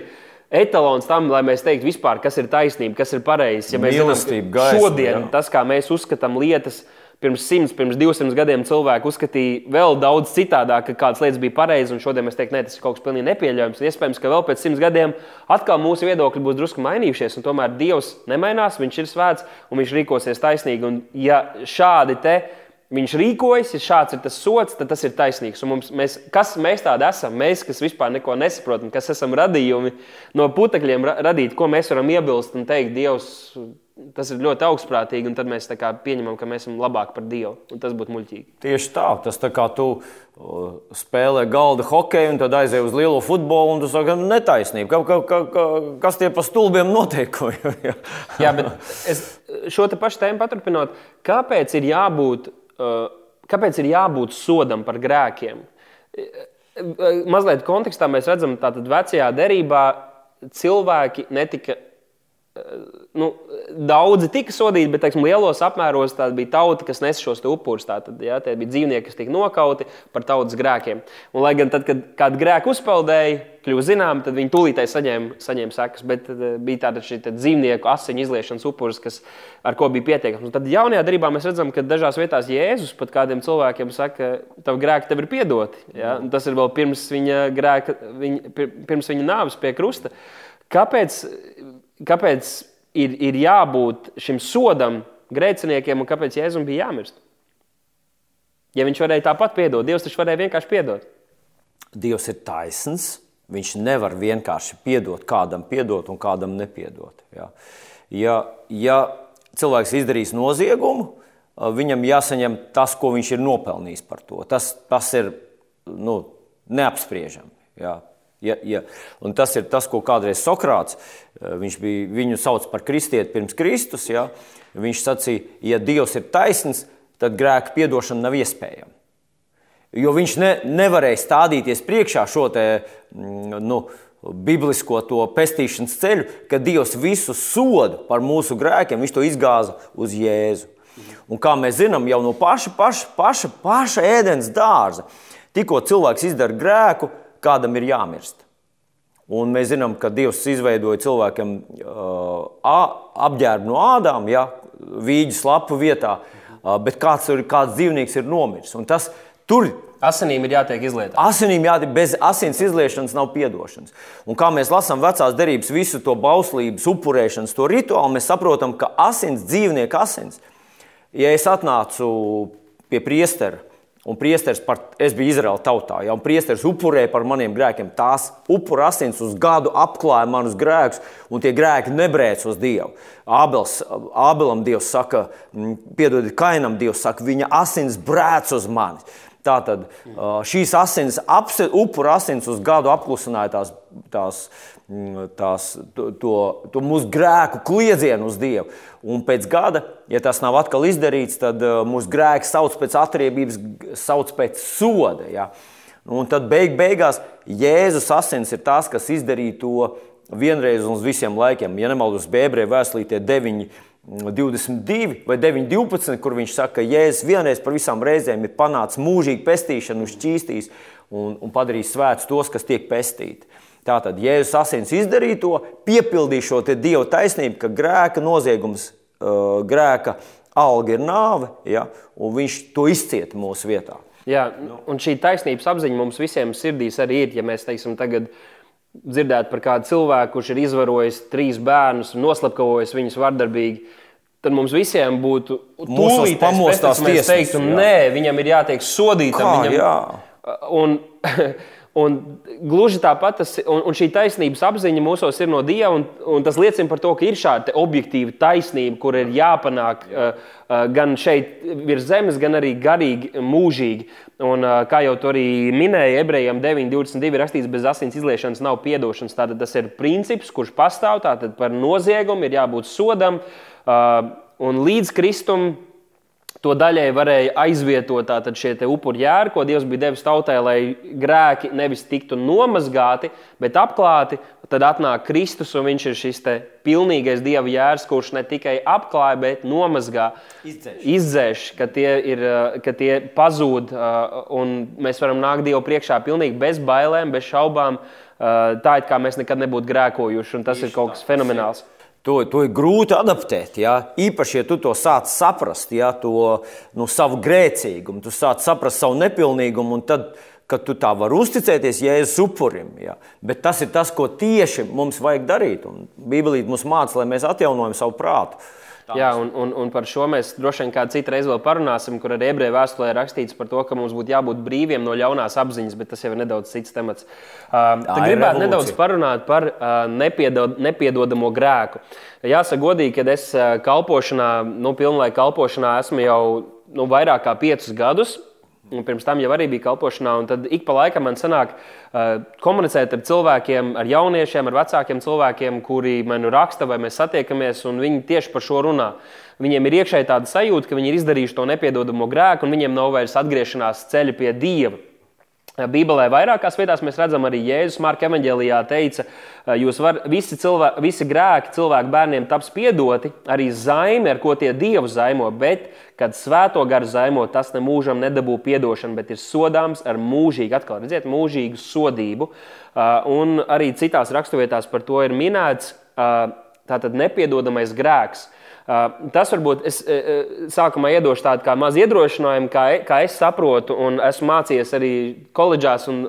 etalons tam, lai mēs teiktu, vispār, kas ir taisnība, kas ir pareizi. Ja mēs zinām, šodien jā. tas, kā mēs uzskatām lietas, ir pirms 100, pirms 200 gadiem cilvēki uzskatīja vēl daudz citādāk, ka kādas lietas bija pareizas, un šodien mēs teiktu, ne, tas ir kaut kas pilnīgi nepieļaujams. Iespējams, ka vēl pēc 100 gadiem atkal mūsu viedokļi būs drusku mainījušies, un tomēr Dievs nemainās, Viņš ir svēts un Viņš rīkosies taisnīgi. Un ja šādi te viņš rīkojas, ja šāds ir tas sots, tad tas ir taisnīgs. Un mums, mēs, kas mēs tādi esam? Mēs, kas vispār neko nesaprotam, kas esam radījumi no putekļiem radīti, ko mēs varam iebilst un teikt, Dievs tas ir ļoti augstprātīgi, un tad mēs pieņemam, ka mēs esam labāki par Dievu. Tas būtu muļķīgi. Tieši tā, tas tā kā tu spēlē galda hokeju, un tad aizej uz lielo futbolu, un tu saki, netaisnība. Ka, ka, ka, kas tie pa stulbiem noteikumi? <laughs> Jā, bet es šo te pašu tēmu paturpinot, kāpēc ir jābūt, kāpēc ir jābūt sodam par grēkiem? Mazliet kontekstā mēs redzam, ka vecajā derībā cilvēki netika nu, daudzi tika sodīti, bet teiksim, lielos apmēros tā bija tauta, kas nes šos upurus. Tātad ja, tie bija dzīvnieki, kas tika nokauti par tautas grēkiem. Un, lai gan tad, kad kādu grēku uzpeldēja, kļuva zinām, tad viņi tūlītēji saņēma, saņēma sekas. Bet uh, bija tāda šī tā dzīvnieku asiņu izliešanas upuris, kas, ar ko bija pietiekams. Un tad jaunajā darbā mēs redzam, ka dažās vietās Jēzus pat kādiem cilvēkiem saka, ka tavi grēki tev ir piedoti. Ja? Un tas ir vēl pirms viņa, grēka, viņa, pirms viņa nāves pie krusta. Kāpēc? Kāpēc ir, ir jābūt šim sodam grēciniekiem un kāpēc Jēzum bija jāmirst? Ja viņš varēja tāpat piedot, Dievs taču varēja vienkārši piedot. Dievs ir taisns. Viņš nevar vienkārši piedot kādam, piedot un kādam nepiedot. Ja, ja, ja cilvēks izdarīs noziegumu, viņam jāsaņem tas, ko viņš ir nopelnījis par to. Tas, tas ir nu, neapspriežami. Ja. Ja, ja. Un tas ir tas, ko kādreiz Sokrāts, eh, viņš bija, viņu sauc par kristieti pirms Kristus. Ja. Viņš sacīja, ja Dievs ir taisns, tad grēka piedošana nav iespējama. Jo viņš ne, nevarēja stādīties priekšā šo te, mm, nu, biblisko to pestīšanas ceļu, ka Dievs visu sodu par mūsu grēkiem, viņš to izgāza uz Jēzu. Un kā mēs zinām, jau no paša, paša, paša, paša ēdienas dārza, tikko cilvēks izdara grēku, kādam ir jāmirst. Un mēs zinām, ka Dievs izveidoja cilvēkam uh, apģērbu no ādām, ja, vīģu slapu vietā, uh, bet kāds, ir, kāds dzīvnieks ir nomiris. Un tas tur Asinīm ir jātiek izlietām. Asinīm jātiek, bez asins izliešanas nav piedošanas. Un kā mēs lasām vecās derības, visu to bauslības, upurēšanas, to rituālu, mēs saprotam, ka asins, dzīvnieka asins, ja es atnācu pie priestera, un priesteris par, es biju Izraēla tautā, ja, un priesteris upurēja par maniem grēkiem, tās upura asins uz gadu apklāja manus grēkus, un tie grēki nebrēc uz Dievu. Ābels, Ābelam Dievs saka, piedodiet, Kainam Dievs saka, viņa asins brēc uz mani. Tātad šīs asins, upura asins uz gadu apklusināja tās, tās, tās, to, to, to mūsu grēku kliedzienu uz Dievu. Un pēc gada, ja tas nav atkal izdarīts, tad mūsu grēks sauc pēc atriebības, sauc pēc soda. Ja? Un tad beig, beigās Jēzus asins ir tas, kas izdarīja to vienreiz un uz visiem laikiem. Ja nemaldos, Bēbrē vēstulītie deviņi 22 vai 9, 12, kur viņš saka, ka Jēzus vienreiz par visām reizēm ir panācis mūžīgu pestīšanu, šķīstīs un, un padarījis svētus tos, kas tiek pestīti. Tātad Jēzus asins izdarīja to, piepildīja šo Dieva taisnību, ka grēka noziegums, grēka alga ir nāve, ja, un viņš to izcieta mūsu vietā. Jā, un šī taisnības apziņa mums visiem sirdīs arī ir, ja mēs teiksim, tagad dzirdētu par kādu cilvēku, kurš ir izvarojis trīs bērnus un noslepkavojis viņus vardarbīgi tad mums visiem būtu tūlīt pamostās tiesas. Teiktu, nē, viņam ir jātiek sodītam. Kā, viņam, jā. un, <laughs> un gluži tāpat, tas, un, un šī taisnības apziņa mūsos ir no Dieva, un, un tas liecina par to, ka ir šāda objektīva taisnība, kur ir jāpanāk uh, uh, gan šeit virs zemes, gan arī garīgi, mūžīgi. Un, uh, kā jau to arī minēja, ebrejiem 9.22 rakstīts, bez asins izliešanas nav piedošanas. Tātad tas ir princips, kurš pastāv, tātad par noziegumu ir jābūt sodam. Uh, un līdz Kristum to daļai varēja aizvietot šie upuri jēri, ko Dievs bija devis tautai, lai grēki nevis tiktu nomazgāti, bet apklāti. Tad atnāk Kristus, un viņš ir šis pilnīgais Dieva jērs, kurš ne tikai apklāja, bet nomazgā, izdzēš, izdzēš ka, tie ir, uh, ka tie pazūd, uh, un mēs varam nākt Dievu priekšā pilnīgi bez bailēm, bez šaubām. Tā it kā mēs nekad nebūtu grēkojuši, un tas Tieši ir kaut kas fenomenāls. Tā, To, to ir grūti adaptēt. Ja? Īpaši, ja tu to sāc saprast, ja? to nu, savu grēcīgumu, tu sāc saprast savu nepilnīgumu, un tad, kad tu tā vari uzticēties Jēzus upurim. Ja? Bet tas ir tas, ko tieši mums vajag darīt. Bībelī mums māca, lai mēs atjaunojam savu prātu. Jā, un, un, un par šo mēs droši vien kādu citu reizi vēl parunāsim, kur arī ebreju vēstulē rakstīts par to, ka mums būtu jābūt brīviem no ļaunās apziņas, bet tas jau ir nedaudz cits temats. Uh, Tā gribētu nedaudz parunāt par uh, nepiedod, nepiedodamo grēku. Jāsaka, godīgi, kad es kalpošanā, nu, pilnlaika kalpošanā esmu jau nu, vairāk kā piecus gadus. Un pirms tam jau arī bija kalpošanā, un tad ik pa laikam man sanāk uh, komunicēt ar cilvēkiem, ar jauniešiem, ar vecākiem cilvēkiem, kuri man raksta vai mēs satiekamies, un viņi tieši par šo runā. Viņiem ir iekšēji tāda sajūta, ka viņi ir izdarījuši to nepiedodamo grēku, un viņiem nav vairs atgriešanās ceļa pie Dieva. Bībelē vairākās vietās mēs redzam, arī Jēzus Marka evanģēlijā teica, jūs var, visi, cilvē, visi grēki cilvēku bērniem taps piedoti, arī zaimi, ar ko tie dievu zaimo, bet, kad svēto garu zaimo, tas ne mūžam nedabū piedošanu, bet ir sodāms ar mūžīgu, atkal redziet, mūžīgu sodību. Un arī citās raksturvietās par to ir minēts, tātad nepiedodamais grēks. Tas varbūt es sākumā iedošu tādu kā mazu iedrošinājumu, kā, kā es saprotu, un esmu mācījies arī koledžās, un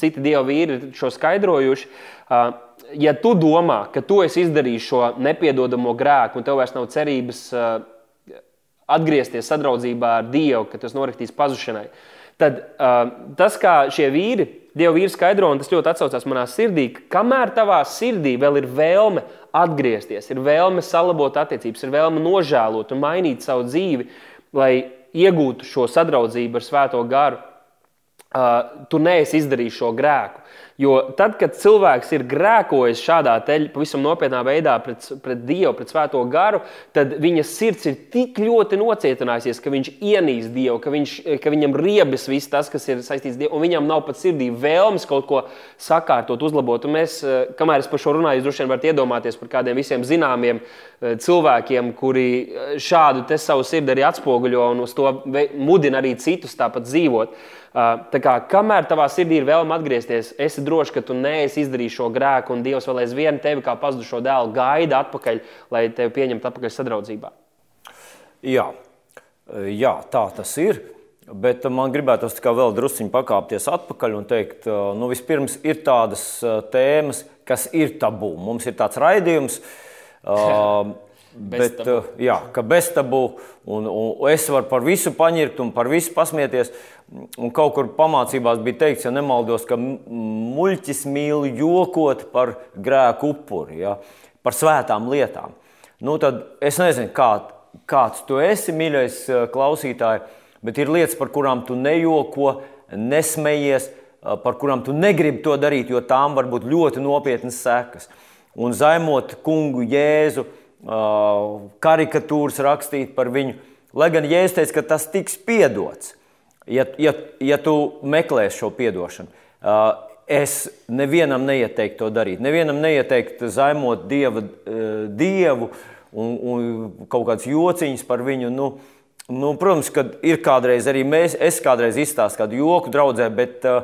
citi dievu vīri šo skaidrojuši. Ja tu domā, ka tu esi izdarījis šo nepiedodamo grēku, un tev vairs nav cerības atgriezties sadraudzībā ar Dievu, ka tas noritīs pazušanai, tad tas, kā šie vīri Dieva vīri skaidro, un tas ļoti atsaucās manā sirdī, ka kamēr tavā sirdī vēl ir vēlme atgriezties, ir vēlme salabot attiecības, ir vēlme nožēlot un mainīt savu dzīvi, lai iegūtu šo sadraudzību ar Svēto garu, uh, tu neesi izdarījis šo grēku. Jo tad, kad cilvēks ir grēkojis šādā teļā, pavisam nopietnā veidā pret, pret Dievu, pret Svēto garu, tad viņa sirds ir tik ļoti nocietinājusies, ka viņš ienīst Dievu, ka, viņš, ka viņam riebas viss tas, kas ir saistīts ar Dievu, un viņam nav pat sirdī vēlmes kaut ko sakārtot, uzlabot. Un mēs, eh, kamēr es par šo runāju, droši vien varat iedomāties par kādiem visiem zināmiem eh, cilvēkiem, kuri eh, šādu savu sirdi arī atspoguļo un uz to mudina arī citus tāpat dzīvot. Tā kā, kamēr tavā sirdī ir vēlme atgriezties, esi drošs, ka tu neesi izdarījis šo grēku, un Dievs vēl aizvien tevi kā pazudušo dēlu gaida atpakaļ, lai tevi pieņemtu atpakaļ sadraudzībā. Jā, Jā tā tas ir. Bet man gribētos vēl druskuļi pakāpties atpakaļ un teikt, ka nu, vispirms ir tādas tēmas, kas ir tabū. Mums ir tāds raidījums, <laughs> bet, jā, ka bez tabū, un, un es varu par visu paņirt un par visu pasmieties. Un kaut kur pamācībās bija teikts, ja nemaldos, ka muļķis mīl jokot par grēku upuri, ja, par svētām lietām. Nu, tad es nezinu, kā, kāds tu esi, mīļais klausītājs bet ir lietas, par kurām tu nejoko, nesmējies, par kurām tu negribi to darīt, jo tām var būt ļoti nopietnas sekas. Un zaimot kungu Jēzu, karikatūras rakstīt par viņu, lai gan Jēzus teica, ka tas tiks piedots, ja, ja, ja tu meklēsi šo piedošanu. Es nevienam neieteiktu to darīt. Nevienam neieteiktu zaimot dieva, dievu un, un kaut kādas jociņas par viņu. Nu, Nu, protams, ka ir kādreiz arī mēs, es kādreiz izstāstu kādu joku draudzē, bet uh,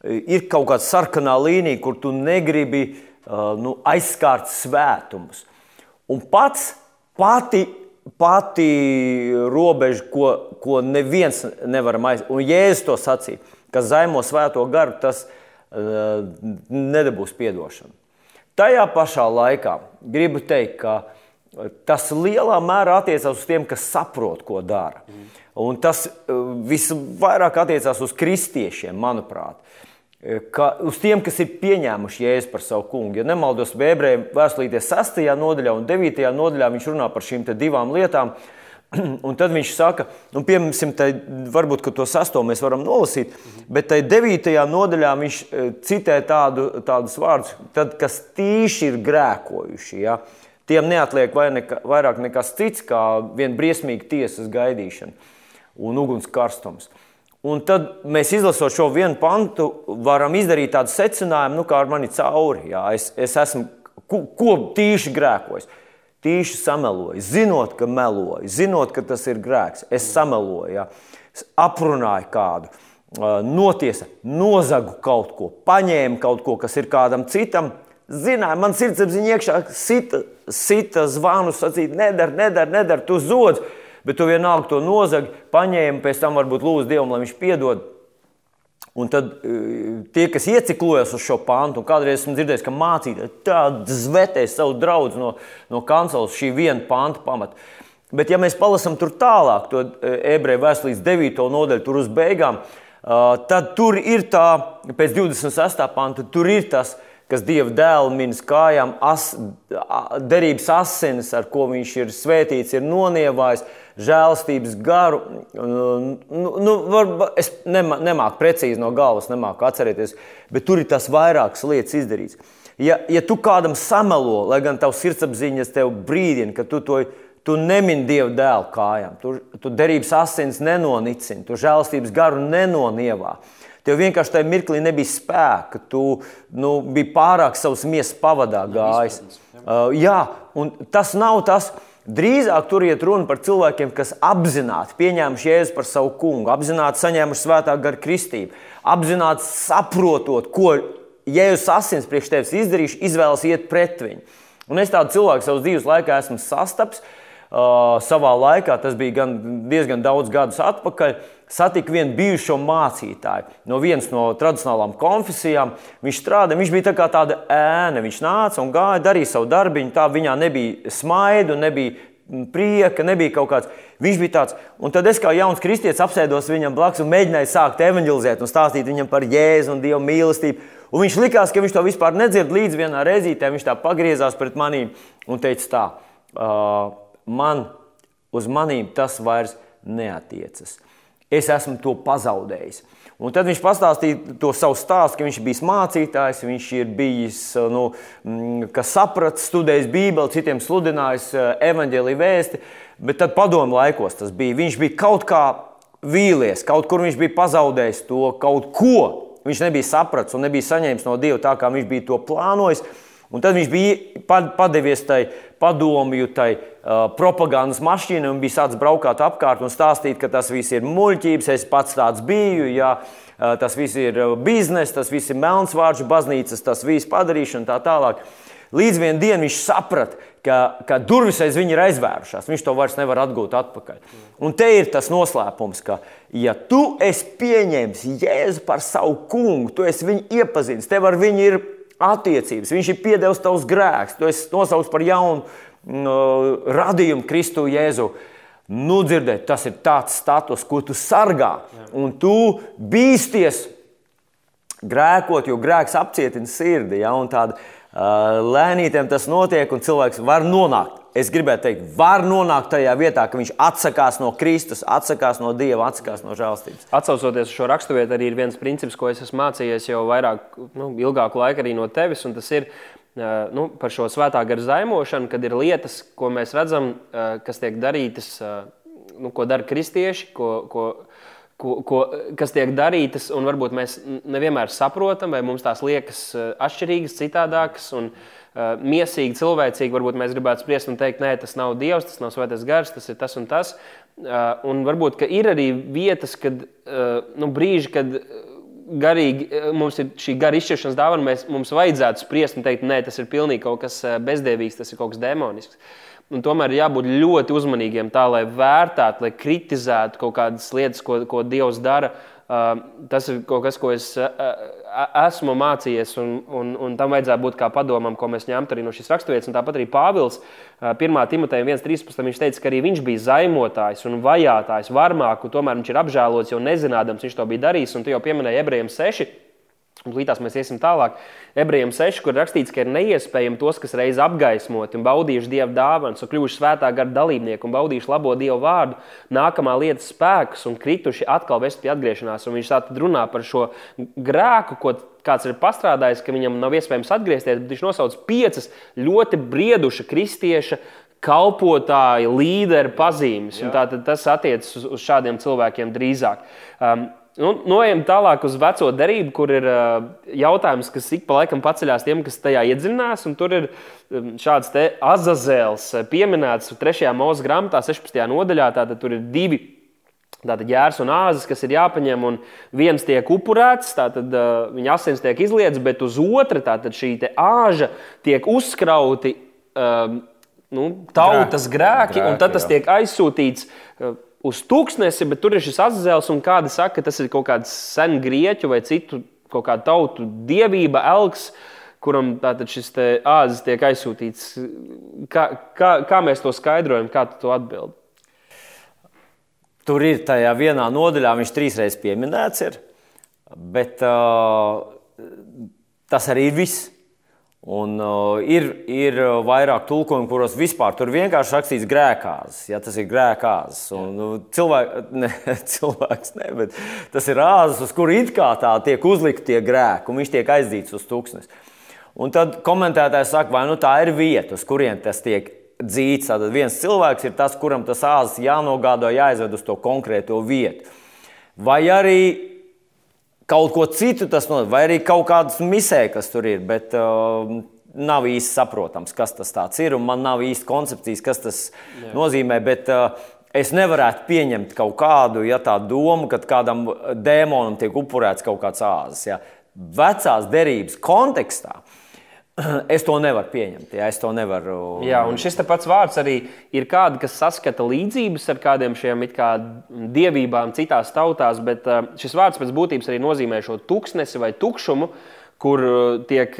ir kaut kāda sarkanā līnija, kur tu negribi uh, nu, aizskārt svētumus. Un pats pati, pati robeža, ko, ko neviens nevar aizsākt, un Jēzus to sacīja, kas zaimo svēto garu, tas uh, nedabūs atdošanu. Tajā pašā laikā gribu teikt, ka tas lielā mērā attiecās uz tiem, kas saprot, ko dara. Un tas eh, visvairāk attiecās uz kristiešiem, manuprāt. Eh, ka uz tiem, kas ir pieņēmuši jēzu par savu kungu. Ja nemaldos, ebreju vēstulītē 6. nodaļā un 9. nodaļā viņš runā par šīm divām lietām. <clears throat> Un tad viņš saka, un piemēram, tai, varbūt to sasto mēs varam nolasīt, bet tajā 9. nodaļā viņš eh, citē tādu, tādus vārdus, tad, kas tīši ir grēkojuši. Ja? Tiem neatliek neka, vairāk nekas cits, kā viena briesmīga tiesas gaidīšana un uguns karstums. Un tad mēs izlasot šo vienu pantu, varam izdarīt tādu secinājumu, nu, kā ar mani cauri. Jā, es, es esmu ko, ko tīši grēkojis. Tīši sameloju, zinot, ka meloju, zinot, ka tas ir grēks. Es sameloju, jā. es aprunāju kādu, notiesa, nozagu kaut ko, paņēmu kaut ko, kas ir kādam citam, zināja, man sirdsapziņa iekšā sita, sita zvanu, sacīt, nedara, nedara, nedara, tu zodz, bet tu vienalga to nozagi, paņēmi, pēc tam varbūt lūdzu Dievam, lai viņš piedod. Un tad e, tie, kas ieciklojas uz šo pāntu, un kādreiz esmu dzirdējis, ka mācītāji tādu zvetēs savu draugu no, no kanceles šī viena pānta pamata. Bet, ja mēs palasām tur tālāk, to e, ebreju vēstures 9. nodaļu, tur uz beigām, tad tur ir tā, pēc 26. panta, tur ir tas, kas Dieva dēlu minas kājām, as, derības asinis, ar ko viņš ir svētīts, ir nonievājis, žēlstības garu. Nu, nu, var, es nemā, nemāku precīzi no galvas, nemāku atcerēties, bet tur ir tas vairākas lietas izdarīts. Ja, ja tu kādam samelo, lai gan tavs sirdsapziņas tev brīdina, ka tu to tu nemini Dieva dēlu kājām, tu, tu derības asins nenonicini, tu žēlstības garu nenonievā. Tev vienkārši tajā mirklī nebija spēka. Tu nu, biji pārāk savas miesas pavadā gājis. Uh, jā, un tas nav tas. Drīzāk tur iet runa par cilvēkiem, kas apzināti pieņēmuši Jēzu par savu kungu, apzināti saņēmuši svētā gara kristību, apzināti saprotot, ko Jēzus asins priekš tevis izdarījuši, izvēlas iet pret viņu. Un es tādu cilvēku savas dzīves laikā esmu sastaps. Uh, savā laikā, tas bija diezgan daudz gadus atpakaļ, uh, satika vienu bijušo mācītāju no vienas no tradicionālām konfesijām. Viņš strādāja, viņš bija tā tāda ēna. Viņš nāca un gāja, darīja savu darbu. Tā viņā nebija smaidu, nebija prieka, nebija kaut kāds. Viņš bija tāds, un tad es kā jauns kristietis apsēdos viņam blakus un mēģināju sākt evanģelizēt un stāstīt viņam par Jēzu un Dieva mīlestību. Un viņš likās, ka viņš to vispār nedzird līdz vienā reizītē. Viņš tā pagriezās pret manīm un teica, tā, uh, man uz manīm tas vairs neatiecas. Es esmu to pazaudējis. Un tad viņš pastāstīja to savu stāstu, ka viņš bijis mācītājs, viņš ir bijis, nu, mm, kas sapratis, studējis Bībeli, citiem sludinājis eh, evaņģēlīju vēsti. Bet tad padomu laikos tas bija. Viņš bija kaut kā vīlies, kaut kur viņš bija pazaudējis to kaut ko. Viņš nebija sapratis un nebija saņēmis no Dieva tā, kā viņš bija to plānojis. Un tad viņš bija padevies tai padomju, tai uh, propagandas mašīnai un bija sācis braukāt apkārt un stāstīt, ka tas viss ir muļķības, es pats tāds biju. Jā, uh, tas viss ir biznesa, tas viss ir melnsvārdu baznīcas, tas viss padarīšana un tā tālāk. Līdz vienai dienai viņš saprata, ka, ka durvis aiz viņa ir aizvērušās. Viņš to vairs nevar atgūt atpakaļ. Un te ir tas noslēpums, ka, ja tu esi pieņēmis Jēzu par savu kungu, tu esi viņu iepazinis, tev ar viņu ir attiecības, viņš ir piedevis tavus grēkus, tu esi nosaukts par jaunu no, radījumu Kristu Jēzu. Nu, dzirdēt, tas ir tāds status, ko tu sargā. Un tu bīsties grēkot, jo grēks apcietina sirdi. Ja? Un tāda uh, lēnītēm tas notiek, un cilvēks var nonākt. Es gribētu teikt, var nonākt tajā vietā, ka viņš atsakās no Kristus, atsakās no Dieva, atsakās no žēlstības. Atcaucoties uz šo raksturvietu, arī ir viens princips, ko es esmu mācījies jau vairāk, nu, ilgāku laiku arī no tevis, un tas ir nu, par šo svētā gara zaimošanu, kad ir lietas, ko mēs redzam, kas tiek darītas, nu, ko dara kristieši, ko, ko ko, ko, kas tiek darītas, un varbūt mēs nevienmēr saprotam, vai mums tās liekas atšķirīgas, citādākas. Un, Uh, miesīgi, cilvēcīgi, varbūt mēs gribētu spriest un teikt, nē, tas nav Dievs, tas nav Svētais Gars, tas ir tas un tas. Uh, un varbūt ir arī vietas, kad, uh, nu, brīži, kad garīgi mums ir šī gara izšķiršanas dāvana, mēs, mums vajadzētu spriest un teikt, nē, tas ir pilnīgi kaut kas bezdevīgs, tas ir kaut kas demonisks. Un tomēr ir jābūt ļoti uzmanīgiem, tā, lai vērtētu, lai kritizētu kaut kādas lietas, ko, ko Dievs dara. Uh, tas ir kaut kas, ko es uh, esmu mācījies, un, un, un tam vajadzētu būt kā padomam, ko mēs ņemtu arī no šīs raksturvietas. Tāpat arī Pāvils, uh, 1. Timoteja 1.13. viņš teica, ka arī viņš bija zaimotājs un vajātājs, varmāk, un tomēr viņš ir apžēlots, jo nezinādams viņš to bija darījis. Un tu jau pieminēji ebrejiem 6. Līdās mēs iesim tālāk. Ebrejiem 6, kur rakstīts, ka ir neiespējami tos, kas reiz apgaismoti un baudījuši dievu dāvanas, un kļuvuši svētā gara dalībnieki un baudījuši labo dievu vārdu, nākamā lietas spēkus un krituši atkal vest pie atgriešanās. Un viņš tātad runā par šo grēku, ko kāds ir pastrādājis, ka viņam nav iespējams atgriezties, bet viņš nosauc piecas ļoti brieduša kristieša kalpotāja, līderu pazīmes. Tātad tas attiecas uz, uz šādiem cilvēkiem drīzāk. Um, Nu, Noejam tālāk uz veco derību, kur ir uh, jautājums, kas ik pa laikam paceļās tiem, kas tajā iedziļinās. Tur ir um, šāds azazēls pieminēts 3. mūža grāmatā, 16. nodaļā. Tātad tur ir divi Tātad jērs un āzis, kas ir jāpaņem, un viens tiek upurēts, tātad uh, viņa asins tiek izlietas, bet uz otra tātad šī āža tiek uzkrauti uh, nu, tautas grēki, grēki, un tad tas jā. tiek aizsūtīts. Uh, uz tūkstnesi, bet tur ir šis azēls, un kādi saka, ka tas ir kaut kāds sen grieķu vai citu kaut kādu tautu dievība, elks, kuram tātad šis āzis tiek aizsūtīts. Kā, kā, kā mēs to skaidrojam, kā tu to atbildi? Tur ir tajā vienā nodaļā, viņš trīsreiz pieminēts, ir, bet uh, tas arī ir viss. Un, uh, ir, ir vairāk tulkojumu, kuros vispār tur vienkārši rakstīts grēkāzes. Ja, tas ir grēkāzes. Un, nu, cilvēk, ne, <laughs> cilvēks ne, bet tas ir āzes, uz kuru it kā tā tiek uzlikti tie grēki, un viņš tiek aizdīts uz tūkstnes. Un tad komentētājs saka, vai nu tā ir vieta, uz kurien tas tiek dzīts. Tad viens cilvēks ir tas, kuram tas āzes jānogādā, jāizved uz to konkrēto vietu. Vai arī kaut ko citu tas nozīmē, vai arī kaut kādas misē, kas tur ir. Bet, uh, Nav īsti saprotams, kas tas ir, man nav īsti koncepcijas, kas tas Jā. nozīmē. Bet, uh, Es nevarētu pieņemt kaut kādu ja, domu, ka kādam dēmonam tiek upurēts kaut kāds āzis. Ja. Vecās derības kontekstā <clears throat> Es to nevaru pieņemt. Jā, es to nevaru. Jā, un šis pats vārds arī ir kāds, kas saskata līdzības ar kādiem šiem kā dievībām citās tautās, bet uh, šis vārds pēc būtības arī nozīmē šo tuksnesi vai tukšumu, kur uh, tiek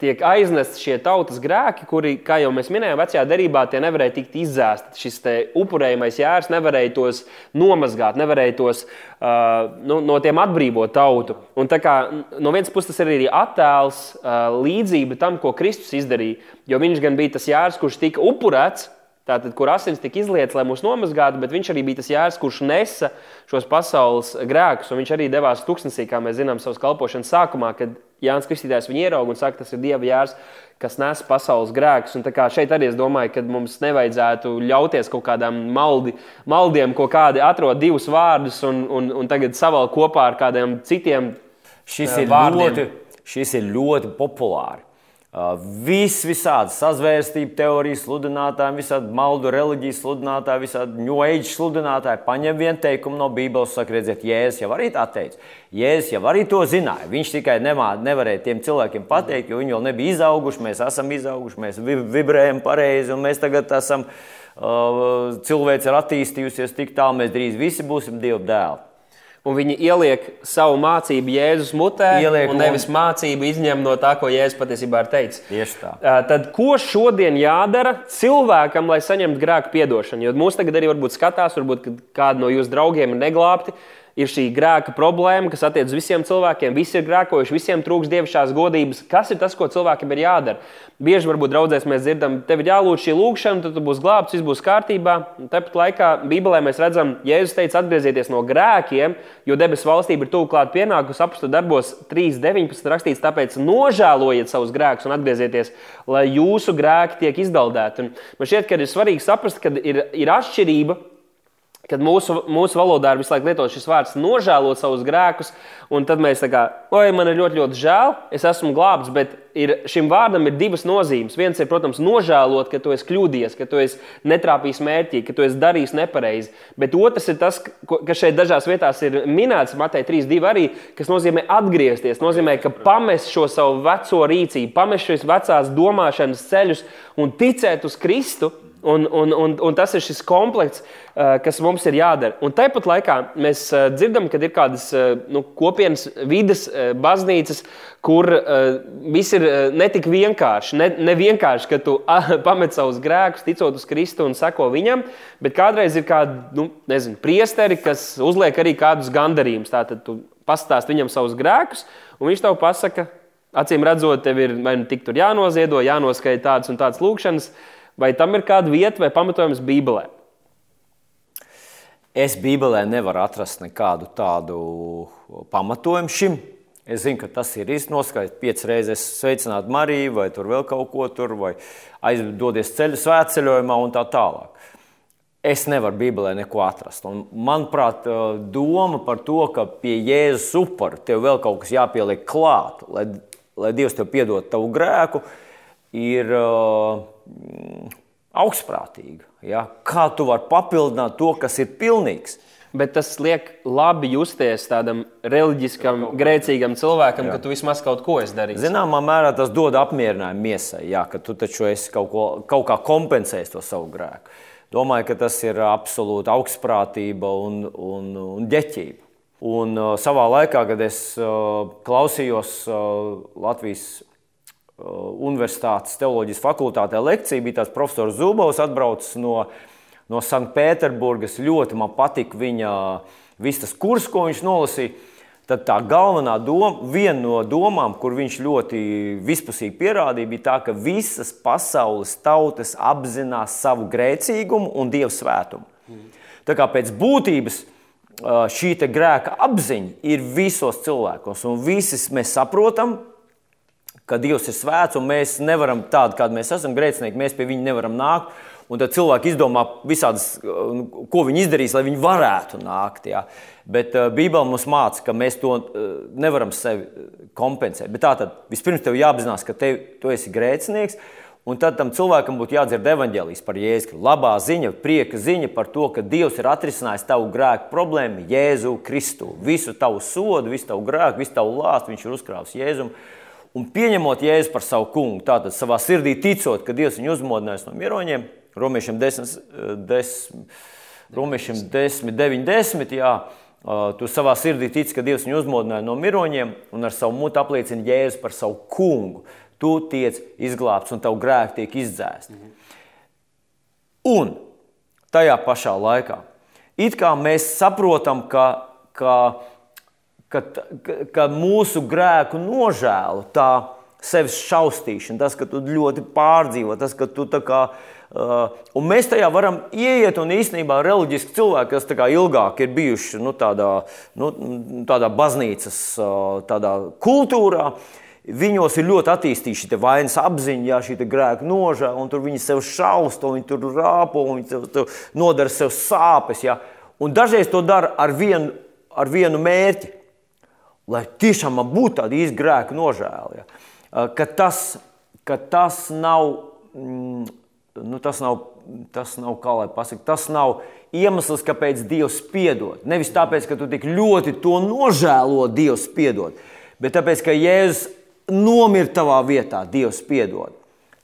tiek aiznesti šie tautas grēki, kuri, kā jau mēs minējām, vecajā derībā tie nevarēja tikt izzēsti. Šis upurējumais jērs nevarēja tos nomazgāt, nevarēja tos uh, nu, no tiem atbrīvot tautu. Un kā no vienas puses tas ir arī attēls, uh, līdzība tam, ko Kristus izdarīja. Jo viņš gan bija tas jērs, kurš tika upurēts, Tātad, kur asins tika izlietas, lai mūs nomazgātu, bet viņš arī bija tas jērs, kurš nesa šos pasaules grēkus. Viņš arī devās tūkstnesī, kā mēs zinām, savas kalpošanas sākumā, kad Jānis Kristītājs viņu ieraudzīja un saka, tas ir Dieva jērs, kas nes pasaules grēkus. Un šeit arī es domāju, ka mums nevajadzētu ļauties kaut kādām maldi, maldiem, ko kādi atrod divus vārdus un, un, un tagad savalk kopā ar kādiem citiem šis ir vārdiem. Ļoti, šis ir ļoti populārs. Viss, visādi sazvērstību teorijas sludinātāji, visādi maldu reliģijas sludinātāji, visādi New Age sludinātāji paņem vienu teikumu no Bībeles, saka, redziet, Jēzus jau arī tā teica. Jēzus jau arī to zināja. Viņš tikai nemā, nevarēja tiem cilvēkiem pateikt, jo viņi vēl nebija izauguši. Mēs esam izauguši, mēs vibrējam pareizi un mēs tagad esam. Cilvēks ir attīstījusies tik tālu, mēs drīz visi būsim Dieva dēli un viņi ieliek savu mācību Jēzus mutē, ieliek, un nevis un... mācību izņem no tā, ko Jēzus patiesībā ir teicis. Tieši tā. Tad ko šodien jādara cilvēkam, lai saņemtu grēku piedošanu? Jo mūs tagad arī varbūt skatās, varbūt kādi no jūsu draugiem ir neglābti ir šī grēka problēma, kas attiecas uz visiem cilvēkiem. Visi ir grēkojuši, visiem trūks dievišķās godības. Kas ir tas, ko cilvēkam ir jādara? Bieži varbūt draudzēs mēs dzirdam, tev ir jālūdz šī lūkšana, tad tu būsi glābts, viss būs kārtībā. Tāpat laikā Bībelē mēs redzam, Jēzus teica, atgriezieties no grēkiem, jo debesu valstība ir tuvu klāt pienākusi. Apstu darbos 3.19. rakstīts, tāpēc nožēlojiet savus grēkus un atgriezieties, lai jūsu grēki tiek izdaldēti. Un man šķiet, ka ir svarīgi saprast, ka ir, ir atšķirība Kad mūsu, mūsu valodā ir visu laiku lietots šis vārds, nožēlot savus grēkus, un tad mēs tā kā, oi, man ir ļoti, ļoti žēl, es esmu glābts, bet ir, šim vārdam ir divas nozīmes. Viens ir, protams, nožēlot, ka tu esi kļūdījies, ka tu esi netrāpījis mērķī, ka tu esi darījis nepareizi. Bet otrs ir tas, kas šeit dažās vietās ir minēts, Matei 3.2 arī, kas nozīmē atgriezties, nozīmē, ka pamest šo savu veco rīcību, pamest šīs vecās domāšanas ceļus un ticēt uz Kristu Un, un, un, un tas ir šis komplekts, uh, kas mums ir jādara. Un tāpat laikā mēs uh, dzirdam, ka ir kādas uh, nu, kopienas, vidas, baznīcas, kur viss ir netik vienkārši. Ne, ne vienkārši, ka tu <laughs> pamet savus grēkus, ticot uz Kristu un seko viņam, bet kādreiz ir kādi nu, nezinu, priesteri, kas uzliek arī kādus gandarījumus. Tātad tu pastāst viņam savus grēkus, un viņš tev pasaka, acīm redzot, tev ir vai nu tik tur jānoziedo, jānoskaita tādas un tādas lūkšanas. Vai tam ir kāda vieta vai pamatojums Bībelē? Es Bībelē nevaru atrast nekādu tādu pamatojumu šim. Es zinu, ka tas ir iznoskaidrots. Piecas reizes sveicināt Mariju, vai tur vēl kaut ko tur, vai aizdodies ceļu svētceļojumā un tā tālāk. Es nevaru Bībelē neko atrast. Un, manuprāt, doma par to, ka pie Jēzus upura tev vēl kaut kas jāpieliek klāt, lai, lai Dievs tev piedod tavu grēku, ir. Uh, augstprātīga. Ja? Kā tu vari papildināt to, kas ir pilnīgs? Bet tas liek labi justies tādam reliģiskam, grēcīgam cilvēkam, jā. ka tu vismaz kaut ko esi darījis. Zināmā mērā tas dod apmierinājumu miesai, jā, ka tu taču esi kaut, ko, kaut kā kompensējis to savu grēku. Domāju, ka tas ir absolūti augstprātība un, un, un ģeķība. Un, uh, savā laikā, kad es uh, klausījos uh, Latvijas Universitātes teoloģijas fakultātē lekcija bija tāds profesors Zubovs, atbraucis no, no Sanktpēterburgas. Ļoti man patika viņa viss tas kurs, ko viņš nolasīja. Tad tā galvenā doma, viena no domām, kur viņš ļoti vispusīgi pierādīja, bija tā, ka visas pasaules tautas apzinās savu grēcīgumu un dievu svētumu. Tā kā pēc būtības uh, šī grēka apziņa ir visos cilvēkos, un visi mēs saprotam, ka Dievs ir svēts un mēs nevaram tādu, kādi mēs esam, grēcinieki, mēs pie viņa nevaram nākt. Un tad cilvēki izdomā visādas, uh, ko viņi izdarīs, lai viņi varētu nākt. Jā. Bet uh, Bībele mums māca, ka mēs to uh, nevaram sevi kompensēt. Bet tā tad vispirms tev jāapzinās, ka tev, tu esi grēcinieks. Un tad tam cilvēkam būtu jādzird evanģēlijas par Jēzu. Labā ziņa, prieka ziņa par to, ka Dievs ir atrisinājis tavu grēku problēmu Jēzu Kristu. Visu tavu sodu, visu tavu grēku, visu tavu lāstu viņš ir uzkrāvis Jēzum un pieņemot Jēzu par savu kungu, tātad savā sirdī ticot, ka Dievs viņu uzmodinājis no miroņiem, romiešiem 10, 10, romiešiem 10 9, 10, jā, tu savā sirdī tici, ka Dievs viņu uzmodināja no miroņiem un ar savu mutu apliecina Jēzu par savu kungu. Tu tiec izglābts un tavu grēku tiek izdzēsts. Un tajā pašā laikā, it kā mēs saprotam, ka, ka ka, ka, ka mūsu grēku nožēlu, tā sevis šausmīšana, tas, ka tu ļoti pārdzīvo, tas, ka tu tā kā. Uh, un mēs tajā varam ieiet, un īstenībā reliģiski cilvēki, kas ilgāk ir bijuši nu, tādā, nu, tādā baznīcas uh, tādā kultūrā, viņos ir ļoti attīstīta šī vainas apziņa, jā, šī grēka nožēla, un tur viņi sev šausta, viņi tur rāpo, viņi tev, tev nodara sev sāpes. Jā. Un dažreiz to dara ar vienu, ar vienu mērķi lai tiešām man būtu tāda īsta grēka nožēla. Ja? Ka tas ka tas nav, mm, nu, tas nav, tas nav, kā lai pasakā, tas nav iemesls, kāpēc Dievs piedod. Nevis tāpēc, ka tu tik ļoti to nožēlo, Dievs piedod, bet tāpēc, ka Jēzus nomira tavā vietā, Dievs piedod.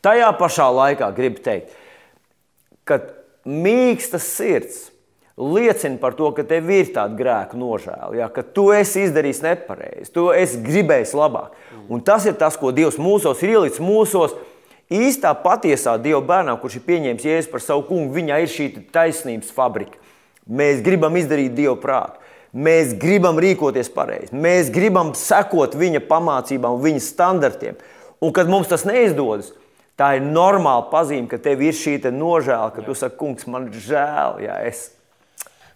Tajā pašā laikā gribu teikt, ka mīkstas sirds liecina par to, ka tev ir tāda grēka nožēla, ja, ka tu esi izdarījis nepareizi, tu esi gribējis labāk. Un tas ir tas, ko Dievs mūsos ir ielicis mūsos. Īstā patiesā Dieva bērnā, kurš ir pieņēmis Jēzu par savu kungu, viņā ir šī taisnības fabrika. Mēs gribam izdarīt Dieva prātu. Mēs gribam rīkoties pareizi, mēs gribam sekot viņa pamācībām, viņa standartiem. Un, kad mums tas neizdodas, tā ir normāla pazīme, ka tev ir šī nožēla, ka Jā. tu saki, kungs, man žēl, ja es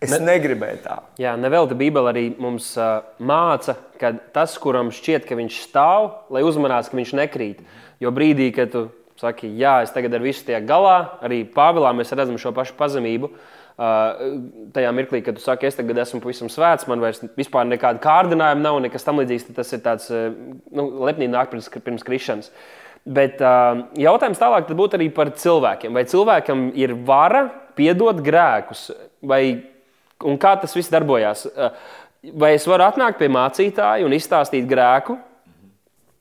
Es ne, negribēju tā. Jā, nevelti Bībele arī mums uh, māca, ka tas, kuram šķiet, ka viņš stāv, lai uzmanās, ka viņš nekrīt. Jo brīdī, kad tu saki, jā, es tagad ar visu tiek galā, arī Pāvilā mēs redzam šo pašu pazemību. Uh, tajā mirklī, kad tu saki, es tagad esmu pavisam svēts, man vairs vispār nekāda kārdinājuma nav, nekas tam līdzīgs, tas ir tāds uh, nu, lepnīgi nāk pirms, pirms krišanas. Bet uh, jautājums tālāk būtu arī par cilvēkiem. Vai cilvēkam ir vara piedot grēkus, vai Un kā tas viss darbojās? Vai es varu atnākt pie mācītāja un izstāstīt grēku?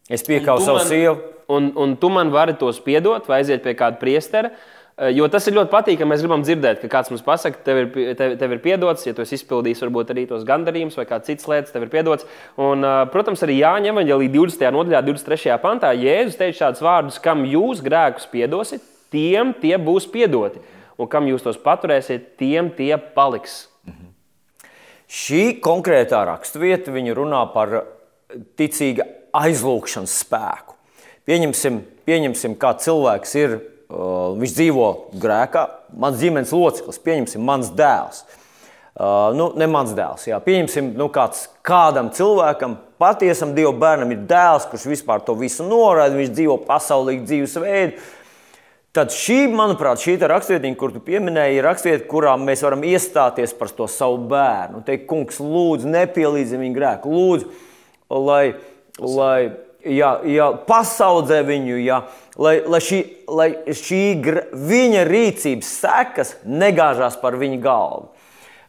Es piekāpu savu sievu. Un, un tu man vari tos piedot, vai aiziet pie kāda priestera. Jo tas ir ļoti patīkami. Mēs gribam dzirdēt, ka kāds mums pasakā, tev ir, tev, tev ir piedots, ja tu esi izpildījis varbūt arī tos gandarījumus vai kādas citas lietas, tev ir piedots. Un, protams, arī Jāņa Evangelija 20. nodaļā, 23. pantā, Jēzus teica šādus vārdus, kam jūs grēkus piedosiet, tiem tie būs piedoti. Un kam jūs tos paturēsiet, tiem tie paliks. Šī konkrētā raksturvieta runā par ticīga aizlūgšanas spēku. Pieņemsim, pieņemsim kā cilvēks ir, uh, viņš dzīvo grēkā, mans ģimenes loceklis, pieņemsim, mans dēls. Uh, nu, ne mans dēls, jā. pieņemsim, nu, kāds, kādam cilvēkam, patiesam Dieva bērnam ir dēls, kurš vispār to visu noraida, viņš dzīvo pasaulīgu dzīvesveidu, Tad šī, manuprāt, šī rakstvietiņa, kur tu pieminēji, ir rakstvieta, kurā mēs varam iestāties par to savu bērnu. Teikt, kungs, lūdzu, nepielīdzi viņu grēku. Lūdzu, lai, lai jā, jā, pasaudzē viņu, jā, lai, lai šī, lai šī viņa rīcības sekas negāžās par viņa galvu.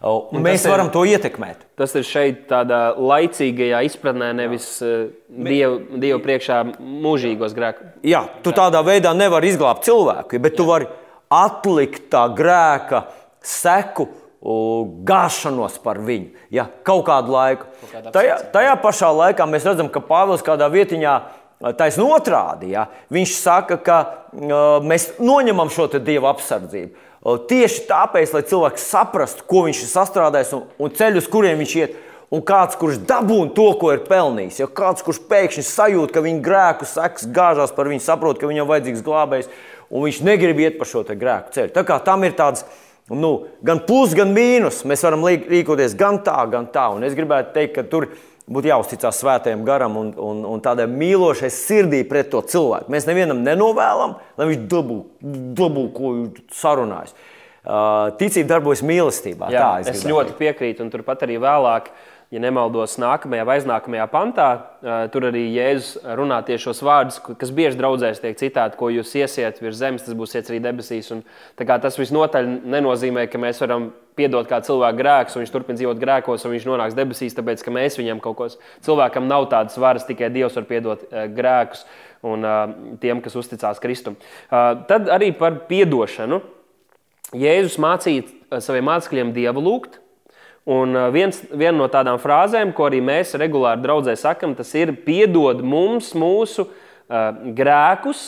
Un mēs varam ir, to ietekmēt. Tas ir šeit tādā laicīgajā izpratnē, nevis uh, dievu, dievu priekšā mūžīgos grēkus. Jā, tu tādā veidā nevari izglābt cilvēku, bet Jā. tu vari atlikt tā grēka seku gāšanos par viņu ja, kaut kādu laiku. Kaut tajā, tajā pašā laikā mēs redzam, ka Pāvils kādā vietiņā taisnība otrādi. Ja, viņš saka, ka uh, mēs noņemam šo dieva apsardzību. Tieši tāpēc, lai cilvēks saprastu, ko viņš ir sastrādājis un, un ceļus, kuriem viņš iet. Un kāds, kurš dabūna to, ko ir pelnījis, ja kāds, kurš pēkšņi sajūt, ka viņa grēku sekas gāžās par viņu, saprot, ka viņam vajadzīgs glābējs, un viņš negrib iet pa šo grēku ceļu. Tā kā tam ir tāds nu, gan plus, gan mīnus. Mēs varam rīkoties gan tā, gan tā. Un es gribētu teikt, ka tur ir būtu jāuzticas svētajam garam un, un, un tādai mīlošai sirdī pret to cilvēku. Mēs nevienam nenovēlam, lai viņš dabū, ko sarunājas. Uh, ticība darbojas mīlestībā. Jā, tā, es, es ļoti piekrītu, un turpat arī vēlāk. Uh, ja nemaldos, nākamajā vai aiznākamajā pantā, tur arī Jēzus runā tieši šos vārdus, kas bieži draudzēs tiek citāti, ko jūs iesiet virs zemes, tas būs iet arī debesīs. Un, tas visnotaļ nenozīmē, ka mēs varam piedot kā cilvēku grēkus, un viņš turpina dzīvot grēkos, un viņš nonāks debesīs, tāpēc ka mēs viņam kaut ko. Cilvēkam nav tādas varas, tikai Dievs var piedot grēkus un tiem, kas uzticās Kristum. Tad arī par piedošanu. Jēzus mācīja saviem mācekļiem dievu lūgt, Un viens, viena no tādām frāzēm, ko arī mēs regulāri draudzē sakam, tas ir piedod mums mūsu grēkus,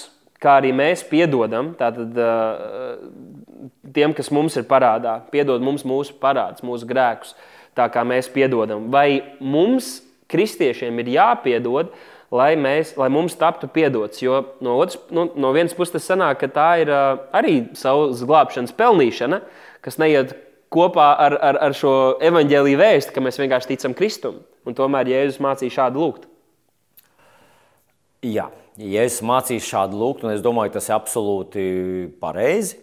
kā arī mēs piedodam tātad, uh, tiem, kas mums ir parādā. Piedod mums mūsu parādus, mūsu grēkus, tā kā mēs piedodam. Vai mums, kristiešiem, ir jāpiedod, lai, mēs, lai mums taptu piedots? Jo no, otras, no, no vienas puses tas sanāk, ka tā ir uh, arī savas glābšanas pelnīšana, kas neiet kopā ar, ar, ar šo evaņģēlīju vēstu, ka mēs vienkārši ticam Kristum. Un tomēr Jēzus mācīja šādu lūgt. Jā, Jēzus mācīja šādu lūgt, un es domāju, tas ir absolūti pareizi.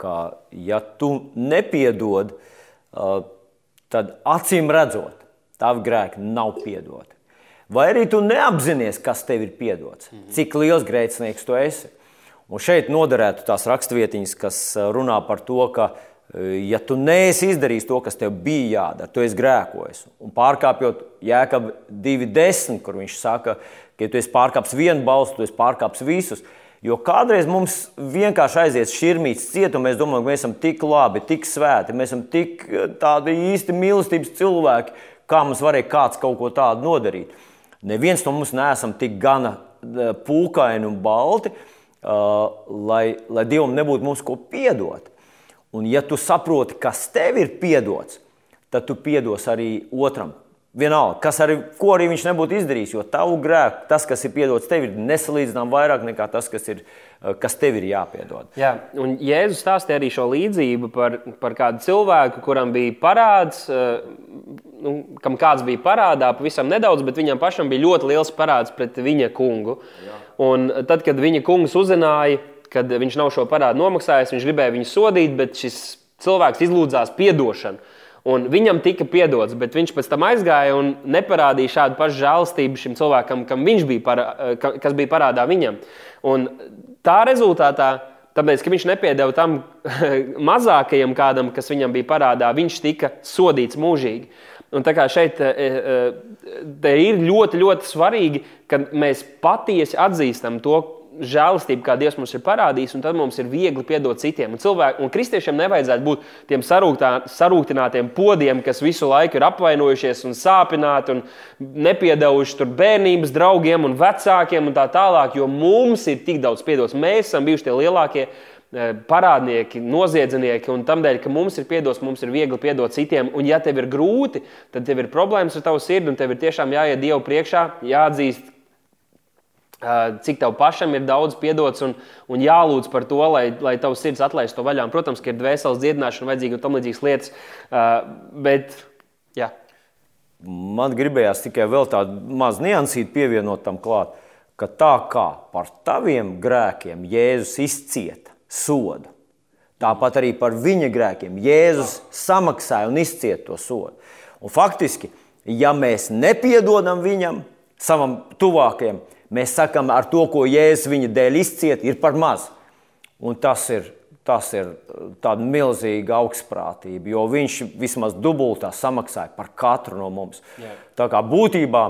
Ka, ja tu nepiedod, tad acīm redzot, tavi grēki nav piedoti. vai arī tu neapzinies, kas tev ir piedots, cik liels grēcinieks tu esi. Un šeit noderētu tās rakstvietiņas, kas runā par to, ka, ja tu neesi izdarījis to, kas tev bija jādara, tu esi grēkojis. Un pārkāpjot Jēkab 2.10, kur viņš saka, ka, ja tu esi pārkāpis vienu balstu, tu esi pārkāpis visus. Jo kādreiz mums vienkārši aiziet šķirmīts ciet, un mēs domājam, ka mēs esam tik labi, tik svēti, mēs esam tik tādi īsti mīlestības cilvēki, kā mums varēja kāds kaut ko tādu nodarīt. Neviens no mums neesam tik gana pūkaini un balti, lai, lai Dievam nebūtu mums ko piedot. Un ja tu saproti, kas tev ir piedots, tad tu piedos arī otram. Vienalga, kas arī, ko arī viņš nebūtu izdarījis, jo tavu grēku, tas, kas ir piedots tev, ir nesalīdzināms vairāk nekā tas, kas, ir, eh, kas tev ir jāpiedod. Jā, un Jēzus stāstīja arī šo līdzību par, par kādu cilvēku, kuram bija parāds, eh, nu, kam kāds bija parādā pavisam nedaudz, bet viņam pašam bija ļoti liels parāds pret viņa kungu. Jā. Un tad, kad viņa kungs uzzināja, ka viņš nav šo parādu nomaksājis, viņš gribēja viņu sodīt, bet šis cilvēks izlūdzās atdošanu. Un viņam tika piedots, bet viņš pēc tam aizgāja un neparādīja šādu pašu žēlastību šim cilvēkam, bija parā, kas bija parādā viņam. Un tā rezultātā, tāpēc, ka viņš nepiedeva tam <laughs> mazākajam kādam, kas viņam bija parādā, viņš tika sodīts mūžīgi. Un tā kā šeit e, e, ir ļoti, ļoti svarīgi, ka mēs patiesi atzīstam to, žēlastību, kā Dievs mums ir parādījis, un tad mums ir viegli piedot citiem. Un, cilvēki, un kristiešiem nevajadzētu būt tiem sarūktā, sarūktinātiem podiem, kas visu laiku ir apvainojušies un sāpināti un nepiedevuši bērnības draugiem un vecākiem un tā tālāk, jo mums ir tik daudz piedots. Mēs esam bijuši tie lielākie eh, parādnieki, noziedznieki, un tādēļ, ka mums ir piedots, mums ir viegli piedot citiem. Un, ja tev ir grūti, tad tev ir problēmas ar tavu sirdi, un tev ir tiešām jāiet Dievu priekšā, jāatzīst, cik tev pašam ir daudz piedots un, un jālūdz par to, lai, lai tavs sirds atlaiž to vaļā. Un, protams, ka ir dvēseles dziedināšana vajadzīga un tam līdzīgas lietas. Bet, jā. Man gribējās tikai vēl tādu mazu niansīti pievienot tam klāt, ka tā kā par taviem grēkiem Jēzus izcieta sodu, tāpat arī par viņa grēkiem Jēzus samaksāja un izcieta to sodu. Un faktiski, ja mēs nepiedodam viņam, savam tuvākajam, Mēs sakām, ar to, ko Jēzus viņa dēļ izcieta, ir par maz. Un tas ir, tas ir tāda milzīga augstprātība, jo viņš vismaz dubultā samaksāja par katru no mums. Jā. Tā kā būtībā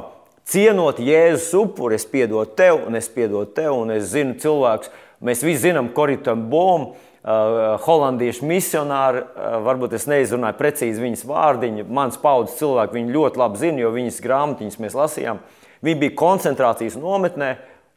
cienot Jēzus upuri, es piedodu tev, un es piedodu tev, un es zinu cilvēkus, mēs visi zinām Koritam Bomu. Uh, holandiešu misionāri, uh, varbūt es neizrunāju precīzi viņas vārdiņu. Mans paudzes cilvēki viņu ļoti labi zina, jo viņas grāmatiņas mēs lasījām. Uh, Viņi bija koncentrācijas nometnē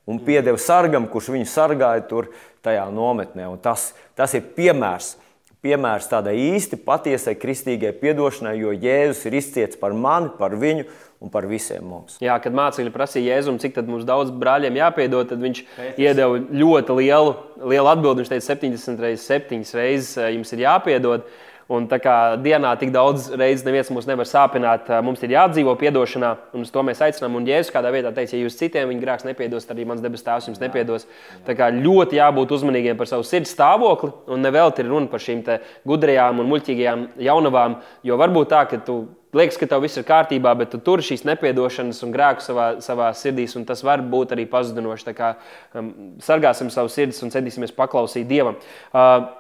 un piedeva sargam, kurš viņu sargāja tur tajā nometnē. Un tas, tas ir piemērs. Piemērs tādai īsti patiesai kristīgai piedošanai, jo Jēzus ir izcietis par mani, par viņu un par visiem mums. Jā, kad mācekļi prasīja Jēzum, cik mums daudz brāļiem jāpiedod, tad viņš Pēc. iedeva ļoti lielu, lielu atbildi. Viņš teica, 70 reizes, 7 reizes eh, jums ir jāpiedod. Un tā kā dienā tik daudz reizes neviens mūs nevar sāpināt, mums ir jādzīvo atdošanā, un uz to mēs aicinām. Un Jēzus kādā vietā teica, ja jūs citiem viņa grēks nepiedos, tad arī mans debes tēvs jums nepiedos. Tā kā ļoti jābūt uzmanīgiem par savu sirds stāvokli, un nevelti ir runa par šīm gudrajām un muļķīgajām jaunavām, jo varbūt tā, ka tu liekas, ka tev viss ir kārtībā, bet tu tur šīs nepiedošanas un grēku savā, savā sirdī, un tas var būt arī pazudinoši. Tā kā um, sargāsim savu sirdis un centīsimies paklausīt Dievam. Uh,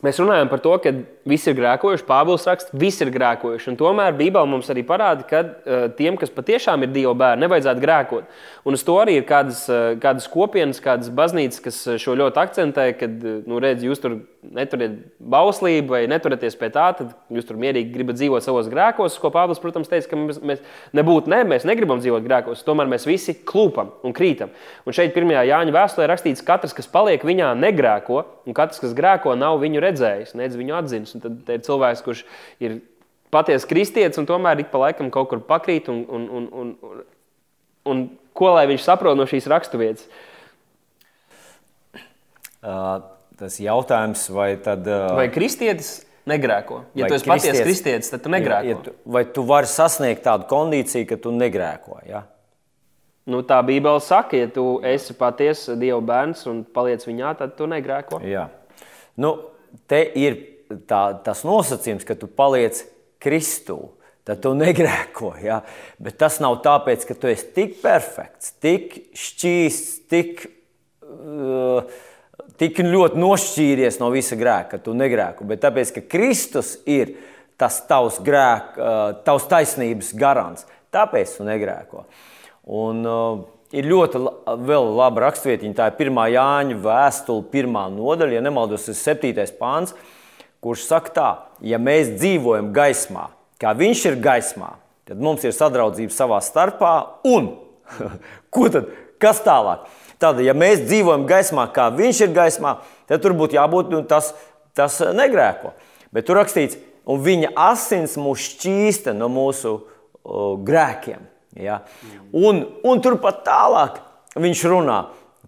Mēs runājam par to, ka visi ir grēkojuši, Pāvils raksta, visi ir grēkojuši. Un tomēr Bībelē mums arī parāda, ka uh, tiem, kas patiešām ir Dieva bērni, nevajadzētu grēkot. Un uz to arī ir kādas, uh, kādas kopienas, kādas baznīcas, kas šo ļoti akcentē, kad, nu, redz, jūs tur neturiet bauslību vai neturieties pie tā, tad jūs tur mierīgi gribat dzīvot savos grēkos. Ko Pāvils, protams, teica, ka mēs, mēs nebūtu, ne, mēs negribam dzīvot grēkos, tomēr mēs visi klūpam un krītam. Un šeit pirmajā Jāņa vēstulē rakstīts, ka katrs, kas paliek viņā, negrēko, un katrs, kas grēko, nav viņu redzējis, nedz viņu atzinis. Un tad ir cilvēks, kurš ir patiesa kristietis, un tomēr ik pa laikam kaut kur pakrīt. Un, un, un, un, un, un ko lai viņš saprot no šīs raksturvietas? Uh, tas jautājums, vai tad. Uh, vai kristietis negrēko? Ja tu esi patiesa kristietis, tad tu negrēko. Ja, ja tu, vai tu vari sasniegt tādu kondīciju, ka tu negrēko? Ja? Nu, tā Bībele saka, ja tu esi patiesa Dieva bērns un paliec viņā, tad tu negrēko. Jā. Nu, te ir tā, tas nosacījums, ka tu paliec Kristū. tad tu negrēko. Ja? Bet tas nav tāpēc, ka tu esi tik perfekts, tik šķīsts, tik, uh, tik ļoti nošķīries no visa grēka, ka tu negrēko. Bet tāpēc, ka Kristus ir tas tavs grēks, uh, tavs taisnības garants, tāpēc tu negrēko. Un, uh, Ir ļoti laba rakstvietiņa. Tā ir pirmā Jāņa vēstule, pirmā nodaļa, ja nemaldos, ir septītais pāns, kurš saka, tā, ja mēs dzīvojam gaismā, kā viņš ir gaismā, tad mums ir sadraudzība savā starpā. Un <laughs> ko tad? Kas tālāk? Tad, ja mēs dzīvojam gaismā, kā viņš ir gaismā, tad tur būtu jābūt nu, tas, tas negrēko. Bet tur rakstīts, un viņa asins mūs šķīsta no mūsu uh, grēkiem. Ja? Un, un turpat tālāk viņš runā.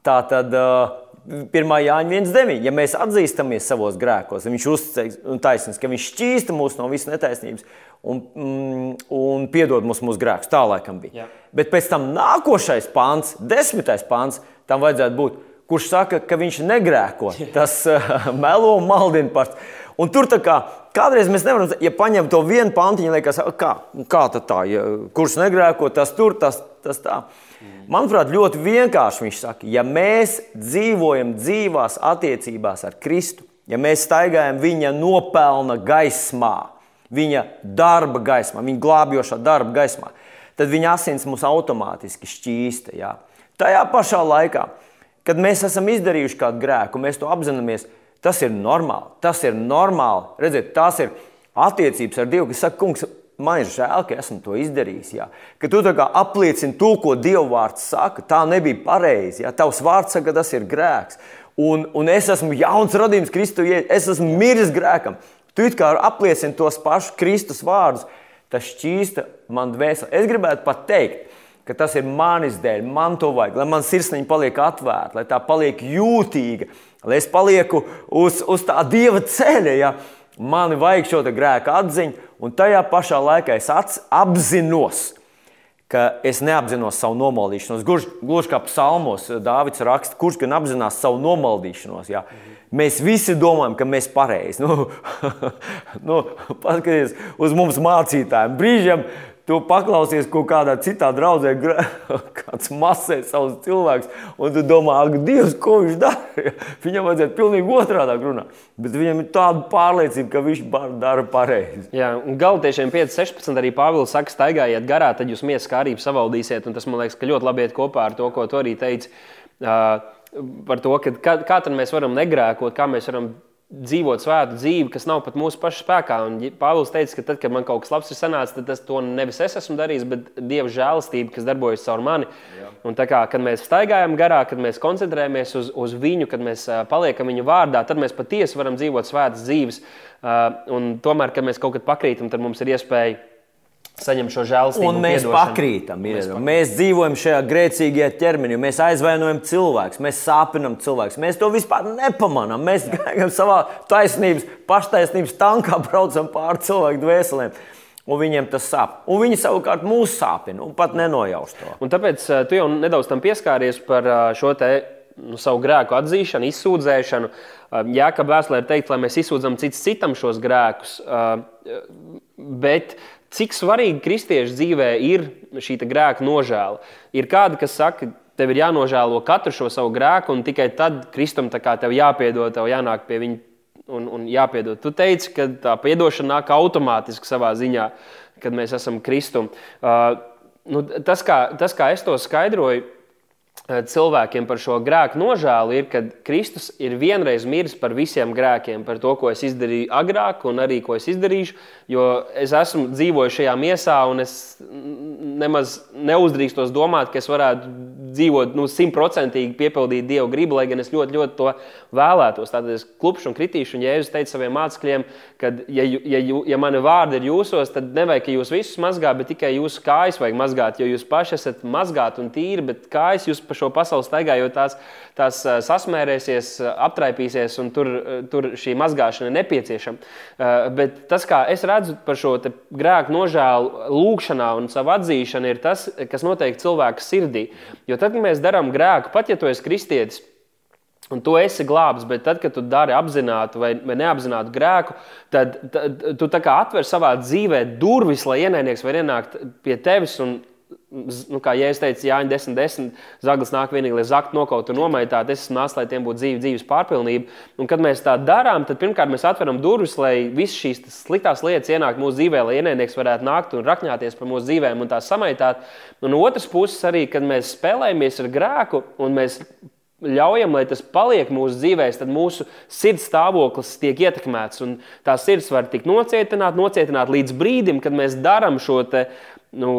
Tā tad uh, 1. Jāņa 1.9. Ja mēs atzīstamies savos grēkos, viņš uzticēs un taisnīgs, ka viņš šķīsta mūs no visas netaisnības un, mm, un piedod mums mūsu grēkus. Tā laikam bija. Jā. Bet pēc tam nākošais pāns, desmitais pāns, tam vajadzētu būt, kurš saka, ka viņš negrēko. Tas uh, <laughs> melo un maldina pats. Un tur kā, kādreiz mēs nevaram, ja paņem to vienu pantiņu, liekas, kā, kā tā, ja, kurš negrēko, tas tur, tas, tas tā. Manuprāt, ļoti vienkārši viņš saka, ja mēs dzīvojam dzīvās attiecībās ar Kristu, ja mēs staigājam viņa nopelna gaismā, viņa darba gaismā, viņa glābjošā darba gaismā, tad viņa asins mūs automātiski šķīsta. Jā. Tajā pašā laikā, kad mēs esam izdarījuši kādu grēku, mēs to apzināmies, Tas ir normāli. Tas ir normāli. Redziet, tās ir attiecības ar Dievu, kas saka, kungs, man ir žēl, ka esmu to izdarījis. Jā. Ka tu apliecini to, ko Dieva vārds saka. Tā nebija pareizi. Tavs vārds saka, ka tas ir grēks. Un, un es esmu jauns radījums Kristu, es esmu miris grēkam. Tu kā apliecini tos pašus Kristus vārdus, tas šķīsta man dvēseli. Es gribētu pat teikt, ka tas ir manis dēļ, man to vajag, lai man sirsniņa paliek atvērta, lai tā paliek jūtīga, lai es palieku uz, uz tā dieva ceļa. Ja? Man vajag šo grēku atziņu, un tajā pašā laikā es apzinos, ka es neapzinos savu nomaldīšanos. Gluži, kā psalmos Dārvids raksta, kurš gan apzinās savu nomaldīšanos. Ja? Mēs visi domājam, ka mēs pareizi. Nu, <laughs> nu, paskatieties uz mums mācītājiem. Brīžiem Tu paklausies kaut kādā citā draudzē, <laughs> kāds masē savus cilvēkus, un tu domā, ak, Dievs, ko viņš dara? <laughs> Viņam vajadzētu pilnīgi otrādi runāt. Bet viņam ir tāda pārliecība, ka viņš dara pareizi. Jā, un galotiešiem 5.16 arī Pāvils saka, staigājiet garā, tad jūs miesas kārību savaldīsiet. Un tas man liekas, ka ļoti labi iet kopā ar to, ko tu arī teici. Uh, par to, ka, kā, kā mēs varam negrēkot, kā mēs varam dzīvot svētu dzīvi, kas nav pat mūsu pašu spēkā. Un Pāvils teica, ka tad, kad man kaut kas labs ir sanācis, tad tas nevis es esmu darījis, bet Dieva žēlastība, kas darbojas caur mani. Jā. Un tā kā mēs staigājam garā, kad mēs koncentrējamies uz, uz viņu, kad mēs paliekam viņa vārdā, tad mēs patiesi varam dzīvot svētas dzīves. Un tomēr, kad mēs kaut kad pakrītam, tad mums ir iespēja saņem šo žēlastību. Un mēs piedošanu. pakrītam, mēs, pakrītam. mēs dzīvojam šajā grēcīgajā ķermenī, mēs aizvainojam cilvēkus, mēs sāpinam cilvēkus. Mēs to vispār nepamanām. Mēs gājam savā taisnības, paštaisnības tankā, braucam pāri cilvēku dvēselēm. Un viņiem tas sāp. Un viņi savukārt mūs sāpina un pat nenojauš to. Un tāpēc eh, tu jau nedaudz tam pieskāries par eh, šo te nu, savu grēku atzīšanu, izsūdzēšanu. Eh, Jā, ka vēstulē ir teikts, lai mēs izsūdzam cits citam šos grēkus. Bet Cik svarīgi kristiešu dzīvē ir šī grēka nožēla? Ir kādi, kas saka, tev ir jānožēlo katru šo savu grēku, un tikai tad Kristum tev jāpiedod, tev jānāk pie viņa un, un jāpiedod. Tu teici, ka tā atdošana nāk automātiski savā ziņā, kad mēs esam Kristum. Uh, nu, tas, kā, tas, kā es to skaidroju, Eh, cilvēkiem par šo grēku nožēlu ir, ka Kristus ir vienreiz miris par visiem grēkiem, par to, ko es izdarīju agrāk, un arī ko es izdarīšu. Jo es esmu dzīvojis šajā miesā, un es nemaz neuzdrīkstos domāt, ka es varētu dzīvot nu, simtprocentīgi, piepildīt Dieva gribu, lai gan es ļoti, ļoti to vēlētos. Tad es klupšu un kritīšu, un Jēzus teica saviem mācekļiem, ka, ja, ja, ja mani vārdi ir jūsos, tad nevajag, ka jūs visus mazgāt, bet tikai jūsu kājas vajag mazgāt, jo jūs paši esat mazgāti un tīri, bet kājas jūs pa šo pasauli staigājot, tās, tās sasmērēsies, aptraipīsies, un tur, tur šī mazgāšana ir nepieciešama. Bet tas, kā es redzu par šo grēku nožēlu, lūgšanā un savu atzīšanu, ir tas, kas notiek cilvēka sirdī. Jo tad, kad mēs darām grēku, pat ja tu esi kristietis, Un tu esi glābs, bet tad, kad tu dari apzinātu vai, vai neapzinātu grēku, tad, tad tu atver savā dzīvē durvis, lai ienaidnieks var ienākt pie tevis un nu, kā ja es teicu, Jāņa 10, 10, zaglis nāk vienīgi, lai zaktu nokaut un nomaitāt. Es esmu nācis, lai tiem būtu dzīve, dzīves pārpilnība. Un, kad mēs tā darām, tad pirmkārt mēs atveram durvis, lai visas šīs sliktās lietas ienāktu mūsu dzīvē, lai ienaidnieks varētu nākt un rakņāties par mūsu dzīvēm un tās samaitāt. Un no otras puses, arī, kad mēs spēlējamies ar grēku un mēs ļaujam, lai tas paliek mūsu dzīvēm, tad mūsu sirds stāvoklis tiek ietekmēts. Tā sirds var tikt nocietināta, nocietināta līdz brīdim, kad mēs darām šo nu,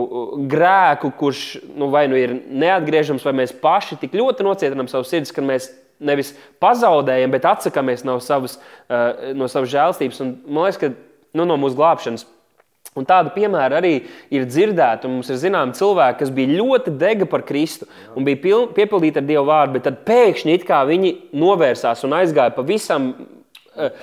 grēku, kurš nu, vai nu ir neatgriežams, vai mēs paši tik ļoti nocietinām savu sirdi, ka mēs nevis pazaudējam, bet atsakāmies no savas, uh, no savas žēlstības. Un, man liekas, ka nu, no mūsu glābšanas. Un tādu piemēru arī ir dzirdēta. Mums ir zināms, cilvēki, kas bija ļoti dega par Kristu un bija piepildīti ar Dieva vārdu, bet tad pēkšņi viņi novērsās un aizgāja pavisam Eh,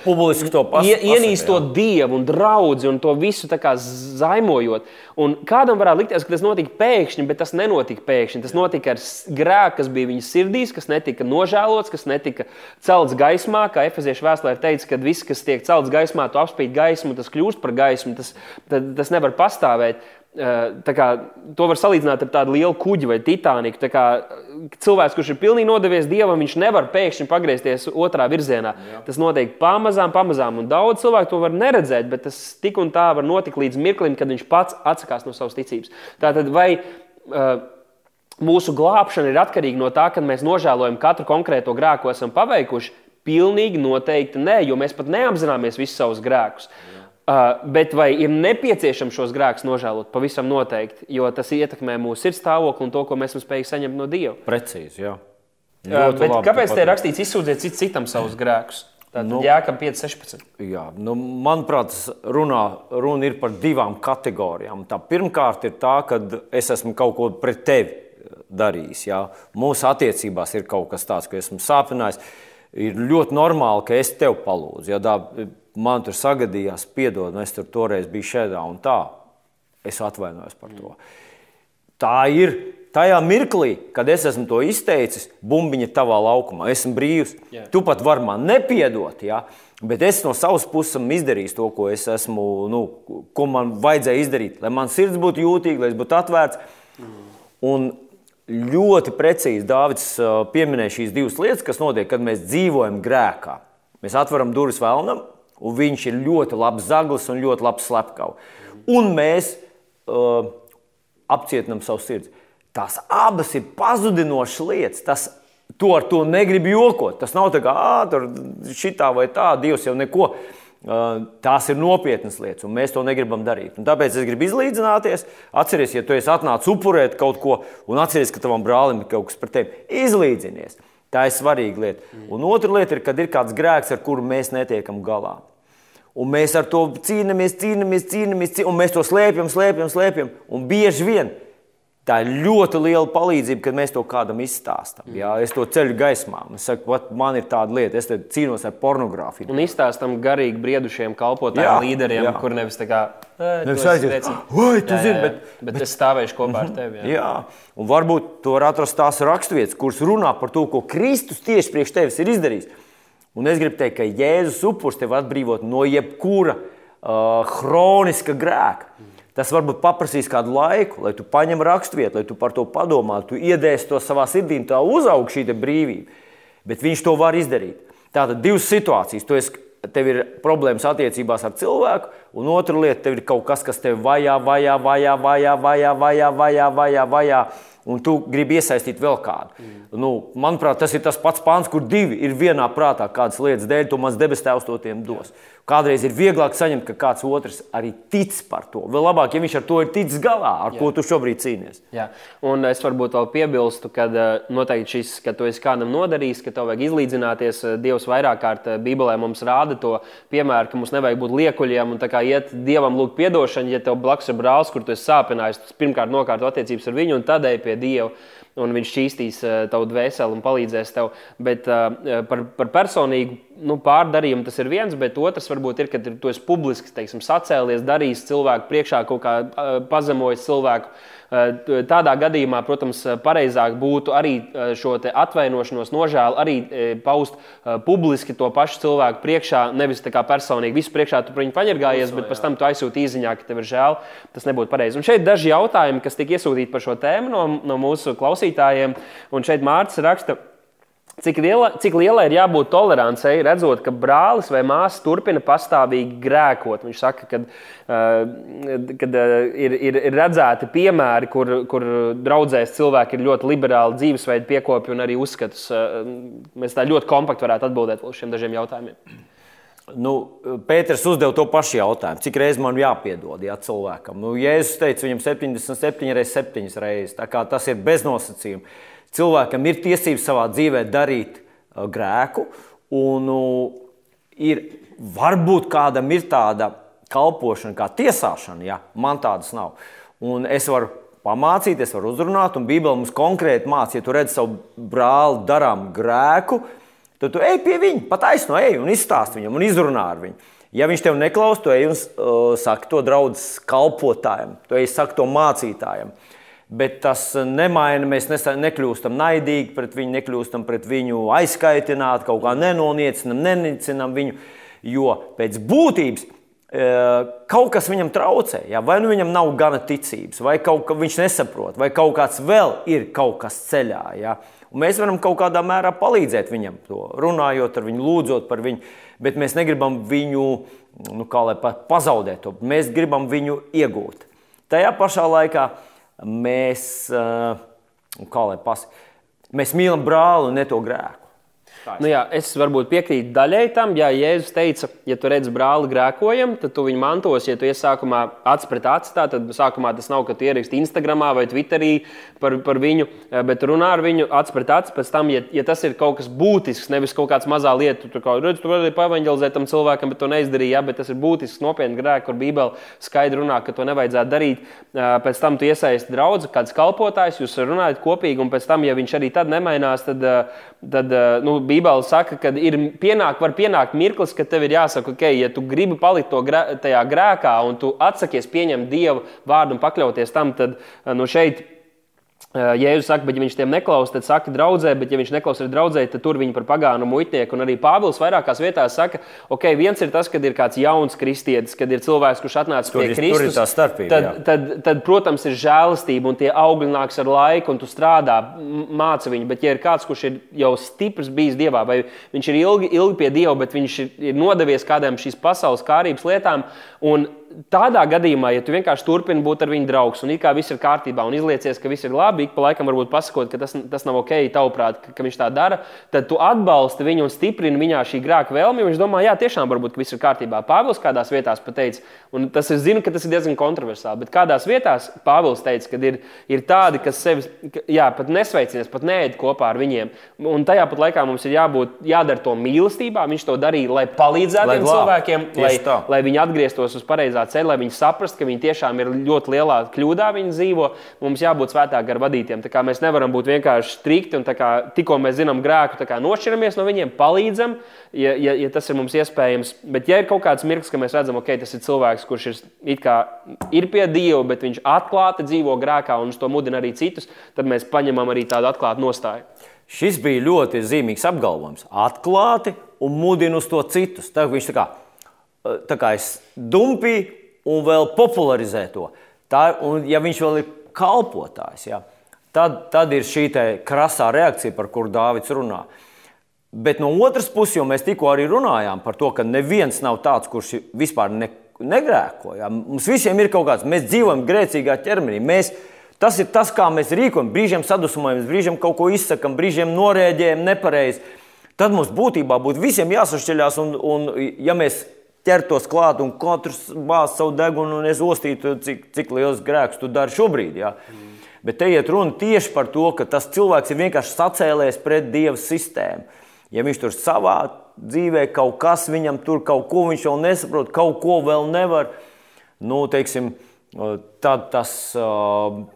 publiski to pasakot. Ienīstot dievu un draugu un to visu zaimojot. Un kādam varētu likties, ka tas notika pēkšņi, bet tas nenotika pēkšņi. Tas notika ar grēku, kas bija viņa sirdīs, kas netika nožēlots, kas netika celts gaismā. Kā Efeziešu vēstulē teica, ka viss, kas tiek celts gaismā, tu apspīd gaismu, tas kļūst par gaismu, tas, tas nevar pastāvēt. Kā, to var salīdzināt ar tādu lielu kuģi vai titāniku. Kā, cilvēks, kurš ir pilnīgi nodevies dievam, viņš nevar pēkšņi pagriezties otrā virzienā. Jā. Tas notiek pamazām, pamazām. Un daudz cilvēku to var neredzēt, bet tas tik un tā var notikt līdz mirklim, kad viņš pats atsakās no savas ticības. Tātad, vai uh, mūsu glābšana ir atkarīga no tā, ka mēs nožēlojam katru konkrēto grēku, ko esam paveikuši? Pilnīgi noteikti nē, jo mēs pat neapzināmies visus savus grēkus. Jā. Uh, bet vai ir nepieciešams šos grēkus nožēlot? Pavisam noteikti, jo tas ietekmē mūsu sirds stāvokli un to, ko mēs spējīgi saņemt no Dieva. Precīzi, jā. Uh, bet labi, kāpēc te ir rakstīts, izsūdziet cit, citam savus grēkus? Tad nu, jākam 5, 16. Jā, nu, manuprāt, runā, runa ir par divām kategorijām. Tā pirmkārt ir tā, ka es esmu kaut ko pret tevi darījis. Jā. Mūsu attiecībās ir kaut kas tāds, ko esmu sāpinājis. Ir ļoti normāli, ka es tev palūdzu. Ja, tā, man tur sagadījās, piedod, es tur toreiz biju šādā un tā. Es atvainojos par to. Tā ir tajā mirklī, kad es esmu to izteicis, bumbiņa tavā laukumā. Esmu brīvs. Jā. Tu pat vari man nepiedot. Ja? Bet es no savas puses esmu izdarījis to, ko, esmu, nu, ko man vajadzēja izdarīt. Lai man sirds būtu jūtīga, lai es būtu atvērts. Mm. Un ļoti precīzi Dārvids pieminēja šīs divas lietas, kas notiek, kad mēs dzīvojam grēkā. Mēs atveram durvis vēlnam, Un viņš ir ļoti labs zaglis un ļoti labs slepkavs. Un mēs uh, apcietinām savu sirdi. Tās abas ir pazudinošas lietas. Tas, to ar to negrib jokot. Tas nav tā kā tur šitā vai tā, Dievs jau neko. Uh, tās ir nopietnas lietas, un mēs to negribam darīt. Un tāpēc es gribu izlīdzināties. Atcerieties, ja tu esi atnācis upurēt kaut ko, un atceries, ka tavam brālim ir kaut kas par tevi. Izlīdzinies. Tā ir svarīga lieta. Un otra lieta ir, kad ir kāds grēks, ar kuru mēs netiekam galā. Un mēs ar to cīnāmies, cīnāmies, cīnāmies, un mēs to slēpjam, slēpjam, slēpjam. Un bieži vien tā ir ļoti liela palīdzība, kad mēs to kādam izstāstām. Mm. Jā, es to ceļu gaismā. Es saku, man ir tāda lieta, es cīnos ar pornogrāfiju. Un izstāstam garīgi briedušiem kalpotājiem, līderiem, jā. kur nevis tā kā. Nevis aiziet, vai tu jā, zini, bet, bet, bet es stāvēšu kopā ar tevi. Jā. jā, un varbūt tu vari atrast tās raksturvietas, kuras runā par to, ko Kristus tieši priekš tevis ir izdarījis. Un es gribu teikt, ka Jēzus upuris tevi atbrīvot no jebkura uh, hroniska grēka. Tas varbūt paprasīs kādu laiku, lai tu paņem raksturvietu, lai tu par to padomā, tu iedēsi to savā sirdī, tā uzaug šī brīvība. Bet viņš to var izdarīt. Tātad divas situācijas. Tu esi, tev ir problēmas attiecībās ar cilvēku, un otra lieta, tev ir kaut kas, kas tev vajā, vajā, vajā, vajā, vajā, vajā, vajā, vajā, vajā, un tu gribi iesaistīt vēl kādu. Mm. Nu, manuprāt, tas ir tas pats pāns, kur divi ir vienā prātā, kādas lietas dēļ, to mans debes tēvs to tiem dos. Jā. Kādreiz ir vieglāk saņemt, ka kāds otrs arī tic par to. Vēl labāk, ja viņš ar to ir ticis galā, ar Jā. ko tu šobrīd cīnies. Jā. Un es varbūt vēl piebilstu, ka eh, noteikti šis, ka tu esi kādam nodarījis, ka tev vajag izlīdzināties. Eh, Dievs vairāk kārt eh, Bībelē mums rāda to piemēru, ka mums nevajag būt liekuļiem un iet Dievam lūgt atdošanu, ja tev blakus ir brālis, kur tu esi sāpinājis. Pirmkārt, nokārto attiecības ar viņu un tad ej pie Dieva un viņš šķīstīs tavu dvēseli un palīdzēs tev. Bet par, par personīgu nu, pārdarījumu tas ir viens, bet otrs varbūt ir, kad tu esi publiski teiksim, sacēlies, darījis cilvēku priekšā, kaut kā pazemojis cilvēku. Tādā gadījumā, protams, pareizāk būtu arī šo atvainošanos, nožēlu arī paust publiski to pašu cilvēku priekšā, nevis tā kā personīgi. Visu priekšā tu par viņu paņirgājies, bet pēc tam tu aizsūti īsiņā, ka tev ir žēl. Tas nebūtu pareizi. Un šeit daži jautājumi, kas tika iesūtīti par šo tēmu no, no mūsu klausītājiem. Un šeit Mārcis raksta, Cik liela, cik liela ir jābūt tolerancei, redzot, ka brālis vai māsa turpina pastāvīgi grēkot? Viņš saka, ka uh, kad, uh, ir, ir, ir redzēti piemēri, kur, kur draudzēs cilvēki ir ļoti liberāli dzīvesveidu piekopju un arī uzskatus. Uh, mēs tā ļoti kompakti varētu atbildēt uz šiem dažiem jautājumiem. Nu, Pēters uzdeva to pašu jautājumu. Cik reizes man jāpiedod jā, cilvēkam? Nu, Jēzus teica viņam 77 reizes, 7 reizes. Tas ir bez nosacījuma. Cilvēkam ir tiesības savā dzīvē darīt uh, grēku, un ir, varbūt kādam ir tāda kalpošana, kā tiesāšana, ja man tādas nav. Un es varu pamācīt, es varu uzrunāt, un Bībelē mums konkrēti mācīja, ja tu redz savu brāli darām grēku, tad tu ej pie viņa, pat aizno ej un izstāst viņam un izrunā ar viņu. Ja viņš tev neklaus, tu ej un uh, saki to draudzes kalpotājiem, tu ej saki to mācītājiem. Bet tas nemaina. Mēs nekļūstam naidīgi pret viņu, nekļūstam pret viņu aizskaitināti, kaut kā nenoniecinam, nenicinam viņu. Jo pēc būtības e, kaut kas viņam traucē. Ja? Vai nu viņam nav gana ticības, vai kaut kas viņš nesaprot, vai kaut kāds vēl ir kaut kas ceļā. Ja? Un mēs varam kaut kādā mērā palīdzēt viņam, to, runājot ar viņu, lūdzot par viņu, bet mēs negribam viņu nu, pazaudēt. To. Mēs gribam viņu iegūt. Tajā pašā laikā mēs, eh, kā lai pasakā, mēs mīlam brāli un ne to grēku. Nu jā, es varbūt piekrītu daļai tam, ja Jēzus teica, ja tu redz brāli grēkojam, tad tu viņu mantos. Ja tu iesākumā acis pret aci, tad sākumā tas nav, ka tu ieraksti Instagram vai Twitterī par, par viņu, eh, bet runā ar viņu acis pret aci. Pēc tam, ja, ja tas ir kaut kas būtisks, nevis kaut kāds mazā lieta, tu, kā, redz, tu vari pavanģelizēt tam cilvēkam, bet to neizdarīji, ja, bet tas ir būtisks, nopietns grēks, kur Bībele skaidri runā, ka to nevajadzētu darīt. Eh, pēc tam tu iesaisti draugu, kāds kalpotājs, jūs runājat kopīgi, un pēc tam, ja viņš arī tad nemainās, tad, eh, tad nu, Bībele saka, ka ir pienāk, var pienākt mirklis, kad tev ir jāsaka, ok, ja tu gribi palikt grē, tajā grēkā un tu atsakies pieņemt Dieva vārdu un pakļauties tam, tad nu, šeit Jēzus saka, bet ja viņš tiem neklausās, tad saka, draudzē, bet ja viņš neklausās arī draudzē, tad tur viņi par pagānu muitnieku. Un arī Pāvils vairākās vietās saka, ok, viens ir tas, kad ir kāds jauns kristietis, kad ir cilvēks, kurš atnācis pie Kristus. Tur ir starpība. Tad, tad, tad, tad, protams, ir žēlastība un tie augļi nāks ar laiku, un tu strādā, māci viņu. Bet, ja ir kāds, kurš ir jau stiprs bijis Dievā, vai viņš ir ilgi, ilgi pie Dieva, bet viņš ir, ir nodevies kādām šīs pasaules kārības lietām, un tādā gadījumā, ja tu vienkārši turpini būt ar viņu draugs un it kā viss ir kārtībā un izliecies, ka viss ir labi, ik pa laikam varbūt pasakot, ka tas, tas nav ok, tavuprāt, ka, ka viņš tā dara, tad tu atbalsti viņu un stiprini viņā šī grāka vēlmi. Viņš domā, jā, tiešām varbūt viss ir kārtībā. Pāvils kādās vietās pateica, un tas es zinu, ka tas ir diezgan kontroversāli, bet kādās vietās Pāvils teica, ka ir, ir tādi, kas sevi jā, pat nesveicinās, pat neēd kopā ar viņiem. Un tajā pat laikā mums ir jābūt, jādara to mīlestībā. Viņš to darīja, lai palīdzētu lai cilvēkiem, lai, lai viņi atgrieztos uz pareizā pareizā ceļa, lai viņi saprastu, ka viņi tiešām ir ļoti lielā kļūdā, viņi dzīvo. Mums jābūt svētāk ar vadītiem. Mēs nevaram būt vienkārši strikti un kā, tikko mēs zinām grēku, nošķiramies no viņiem, palīdzam, ja, ja, ja tas ir mums iespējams. Bet, ja ir kaut kāds mirklis, ka mēs redzam, okay, tas ir cilvēks, kurš ir, kā, ir pie Dieva, bet viņš atklāti dzīvo grēkā un uz to mudina arī citus, tad mēs paņemam arī tādu atklātu nostāju. Šis bija ļoti zīmīgs apgalvojums. Atklāti un mudina uz to citus. Tā, viņš tā kā tā kā es dumpīju un vēl popularizē to. Tā, un, ja viņš vēl ir kalpotājs, ja, tad, tad ir šī krasā reakcija, par kuru Dārvids runā. Bet no otras puses, jo mēs tikko arī runājām par to, ka neviens nav tāds, kurš vispār ne, negrēko. Ja. Mums visiem ir kaut kāds, mēs dzīvojam grēcīgā ķermenī. Mēs, tas ir tas, kā mēs rīkojamies. Brīžiem sadusmojamies, brīžiem kaut ko izsakām, brīžiem norēģējam nepareizi. Tad mums būtībā būtu visiem jāsašķeļās, un, un ja mēs ķertos klāt un katrs bāz savu degunu un es ostītu, cik, cik liels grēks tu dari šobrīd. Ja? Mm. Bet te iet runa tieši par to, ka tas cilvēks ir vienkārši sacēlējis pret Dieva sistēmu. Ja viņš tur savā dzīvē kaut kas viņam tur kaut ko viņš vēl nesaprot, kaut ko vēl nevar, nu, teiksim, tad tas,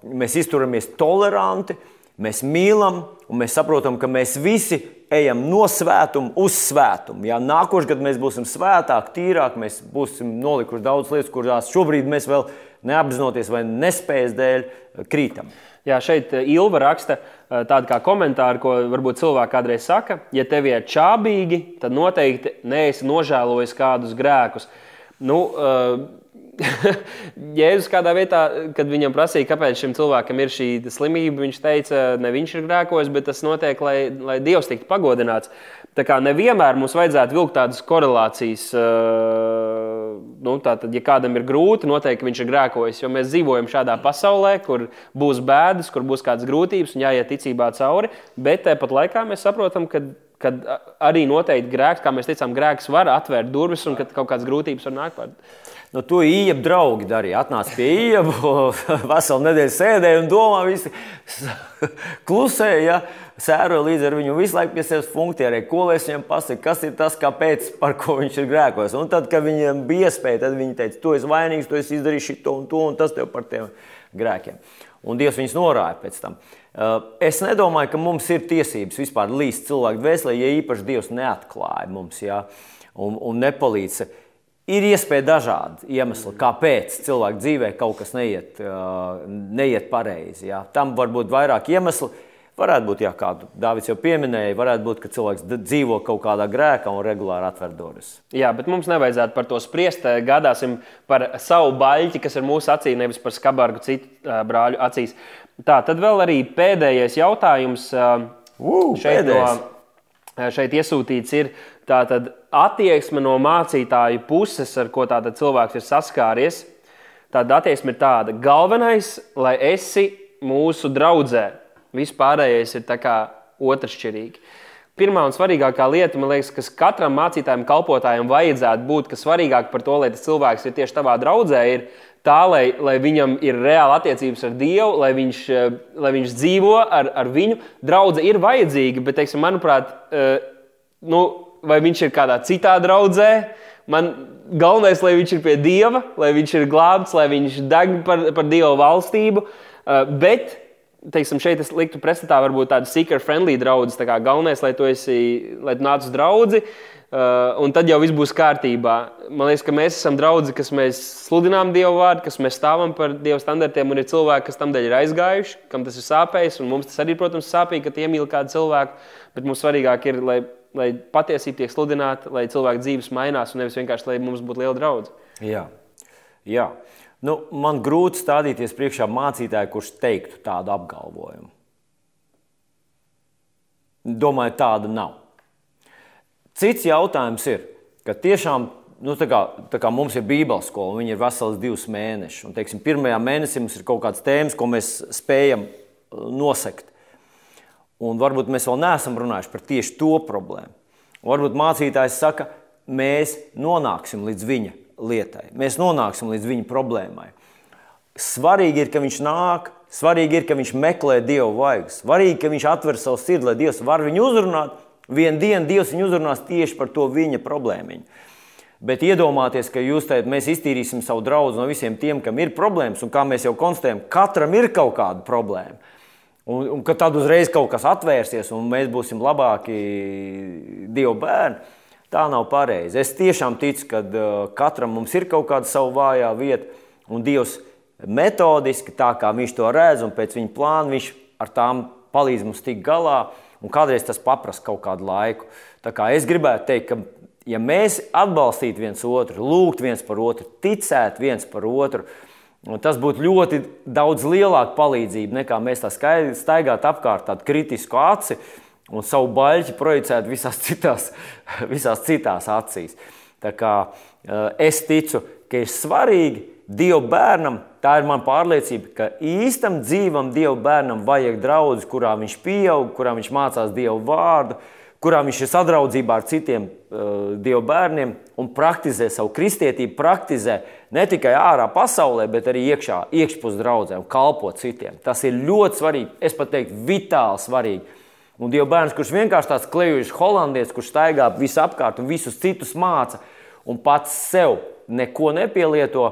mēs izturamies toleranti, mēs mīlam un mēs saprotam, ka mēs visi ejam no svētuma uz svētumu. Ja nākošais gads mēs būsim svētāki, tīrāki, mēs būsim nolikuši daudz lietas, kurās šobrīd mēs vēl neapzinoties vai nespējas dēļ krītam. Jā, šeit eh, Ilva raksta eh, tādu kā komentāru, ko varbūt cilvēki kādreiz saka. Ja tev ir čābīgi, tad noteikti neesi nožēlojis kādus grēkus. Nu, uh, <laughs> Jēzus kādā vietā, kad viņam prasīja, kāpēc šim cilvēkam ir šī slimība, viņš teica, ne viņš ir grēkojis, bet tas notiek, lai, lai Dievs tiktu pagodināts. Tā kā nevienmēr mums vajadzētu vilkt tādas korelācijas. Nu, tātad, ja kādam ir grūti, noteikti viņš ir grēkojis, jo mēs dzīvojam šādā pasaulē, kur būs bēdas, kur būs kādas grūtības un jāiet ticībā cauri. Bet tāpat laikā mēs saprotam, ka kad arī noteikti grēks, kā mēs teicām, grēks var atvērt durvis un ka kaut kādas grūtības var nākt pār. Nu, to īņķa draugi darīja. Atnāca pie īņķa, <laughs> veselu nedēļu sēdēja un domāja, visi <laughs> klusēja, ja? sēroja līdz ar viņu visu laiku pie sevis funkcionēja. Ko lai es viņam pasaku, kas ir tas, kāpēc, par ko viņš ir grēkojis. Un tad, kad viņam bija iespēja, tad viņi teica, tu esi vainīgs, tu esi izdarījis to un to, un tas tev par tiem grēkiem. Un Dievs viņus norāja pēc tam. Uh, es nedomāju, ka mums ir tiesības vispār līst cilvēku dvēselē, ja īpaši Dievs neatklāja mums ja, un, un nepalīdz. Ir iespēja dažādi iemesli, kāpēc cilvēku dzīvē kaut kas neiet, uh, neiet pareizi. Ja. Tam var būt vairāk iemeslu. Varētu būt, jā, kā Dārvids jau pieminēja, varētu būt, ka cilvēks dzīvo kaut kādā grēkā un regulāri atver durvis. Jā, bet mums nevajadzētu par to spriest. Gādāsim par savu baļķi, kas ir mūsu acī, nevis par skabargu citu brāļu acīs. Tā, tad vēl arī pēdējais jautājums. Uh, šeit, no, šeit iesūtīts ir tātad attieksme no mācītāju puses, ar ko cilvēks ir saskāries. Tāda attieksme ir tāda, galvenais, lai esi mūsu draudzē Vispārējais ir otršķirīgi. Pirmā un svarīgākā lieta, man liekas, kas katram mācītājam, kalpotājam vajadzētu būt, kas svarīgāk par to, lai tas cilvēks ir tieši tavā draudzē, ir tā, lai, lai viņam ir reāla attiecības ar Dievu, lai viņš, eh, lai viņš dzīvo ar, ar viņu. Draudze ir vajadzīga, bet, teiksim, manuprāt, eh, nu, vai viņš ir kādā citā draudzē, man galvenais, lai viņš ir pie Dieva, lai viņš ir glābts, lai viņš deg par, par Dieva valstību. Eh, bet teiksim, šeit es liktu pretstatā varbūt tādu seeker-friendly draugu. Tā galvenais, lai tu, esi, lai tu nāc uz draugu, uh, un tad jau viss būs kārtībā. Man liekas, ka mēs esam draugi, kas mēs sludinām Dievu vārdu, kas mēs stāvam par Dieva standartiem, un ir cilvēki, kas tam dēļ ir aizgājuši, kam tas ir sāpējis, mums tas arī, protams, sāpīgi, ka iemīl kādu cilvēku, bet mums svarīgāk ir, lai, lai patiesība tiek sludināta, lai cilvēku dzīves mainās, un nevis vienkārši, lai mums būtu liela draudzība. Jā. Jā. Nu, man grūti stādīties priekšā mācītāju, kurš teiktu tādu apgalvojumu. Domāju, tāda nav. Cits jautājums ir, ka tiešām nu, tā kā, tā kā mums ir Bībeles skola, un viņi ir vesels divus mēnešus. Un, teiksim, pirmajā mēnesī mums ir kaut kādas tēmas, ko mēs spējam uh, nosekt. Un varbūt mēs vēl neesam runājuši par tieši to problēmu. Un varbūt mācītājs saka, mēs nonāksim līdz viņa lietai. Mēs nonāksim līdz viņa problēmai. Svarīgi ir, ka viņš nāk, svarīgi ir, ka viņš meklē dievu vaigas. Svarīgi, ka viņš atver savu sirdi, lai dievs var viņu uzrunāt. Vienu dienu dievs viņu uzrunās tieši par to viņa problēmu. Bet iedomāties, ka jūs teicat, mēs iztīrīsim savu draugu no visiem tiem, kam ir problēmas, un kā mēs jau konstatējam, katram ir kaut kāda problēma. Un, un ka tad uzreiz kaut kas atvērsies, un mēs būsim labāki Dieva bērni. Tā nav pareizi. Es tiešām ticu, ka uh, katram mums ir kaut kāda sava vājā vieta, un Dievs metodiski, tā kā viņš to redz, un pēc viņa plāna viņš ar tām palīdz mums tikt galā. Un kādreiz tas prasa kaut kādu laiku. Tā kā es gribētu teikt, ka, ja mēs atbalstītu viens otru, lūgtu viens par otru, ticētu viens par otru, tas būtu ļoti daudz lielāka palīdzība nekā mēs tā staigātu apkārt tādu kritisku aci un savu baļķi projicēt visās citās, <laughs> visās citās acīs. Tā kā, uh, es ticu, ka ir svarīgi Dieva bērnam, tā ir mana pārliecība, ka īstam dzīvam Dieva bērnam vajag draugus, kurā viņš pieaug, kurā viņš mācās Dieva vārdu, kurā viņš ir sadraudzībā ar citiem uh, Dieva bērniem un praktizē savu kristietību, praktizē ne tikai ārā pasaulē, bet arī iekšā, iekšpus draudzē un kalpo citiem. Tas ir ļoti svarīgi, es pat teiktu, vitāli svarīgi Un Dieva bērns, kurš vienkārši tāds klejušs holandietis, kurš staigā visapkārt un visus citus māca un pats sev neko nepielieto,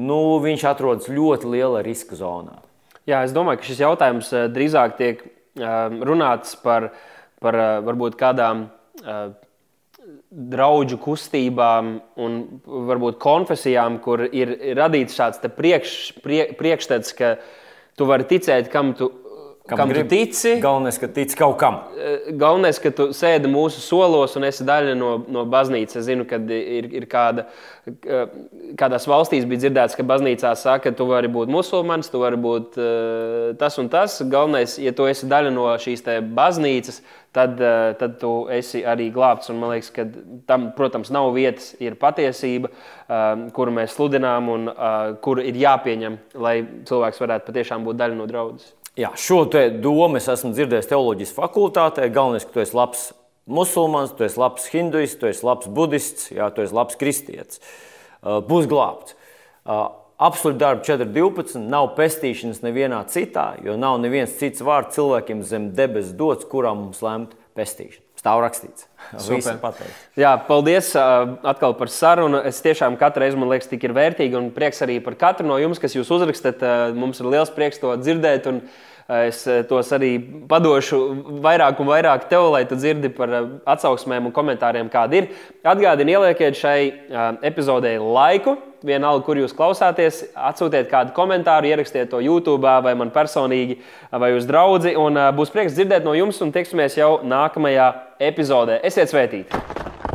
nu, viņš atrodas ļoti liela riska zonā. Jā, es domāju, ka šis jautājums eh, drīzāk tiek eh, runāts par par varbūt kādām draugu kustībām un varbūt konfesijām, kur ir radīts šāds priekš, prie, priekšstats, ka tu vari ticēt, kam tu Kam, kam grib, tici. Galvenais, ka tici kaut kam. Galvenais, ka tu sēdi mūsu solos un esi daļa no, no baznīcas. Es zinu, ka ir, ir kāda, kādās valstīs bija dzirdēts, ka baznīcā saka, ka tu vari būt musulmanis, tu vari būt uh, tas un tas. Galvenais, ja tu esi daļa no šīs baznīcas, tad, uh, tad tu esi arī glābts. Un man liekas, ka tam, protams, nav vietas, ir patiesība, kuru mēs sludinām un kuru ir jāpieņem, lai cilvēks varētu patiešām būt daļa no draudzes. Jā, šo domu es esmu dzirdējis teoloģijas fakultātē. Galvenais, ka tu esi labs musulmanis, tu esi labs hinduists, tu esi labs budists, jā, tu esi labs kristietis. Uh, būs glābts. Uh, Absolūti darba 4.12. Nav pestīšanas nevienā citā, jo nav neviens cits vārds cilvēkiem zem debesu dots, kurām mums lemt pestīšana. Stāv rakstīts. Jā, paldies uh, atkal par sarunu. Es tiešām katru reizi man liekas, tik ir vērtīgi un prieks arī par katru no jums, kas jūs uzrakstat. Uh, mums ir liels prieks to dzirdēt. Un, uh, Es tos arī padošu vairāk un vairāk tev, lai tu dzirdi par atsauksmēm un komentāriem, kādi ir. Atgādini, ielieciet šai epizodei laiku, vienalga, kur jūs klausāties, atsūtiet kādu komentāru, ierakstiet to YouTube vai man personīgi vai uz draugu. Būs prieks dzirdēt no jums un tiksimies jau nākamajā epizodē. Esiet svētīti!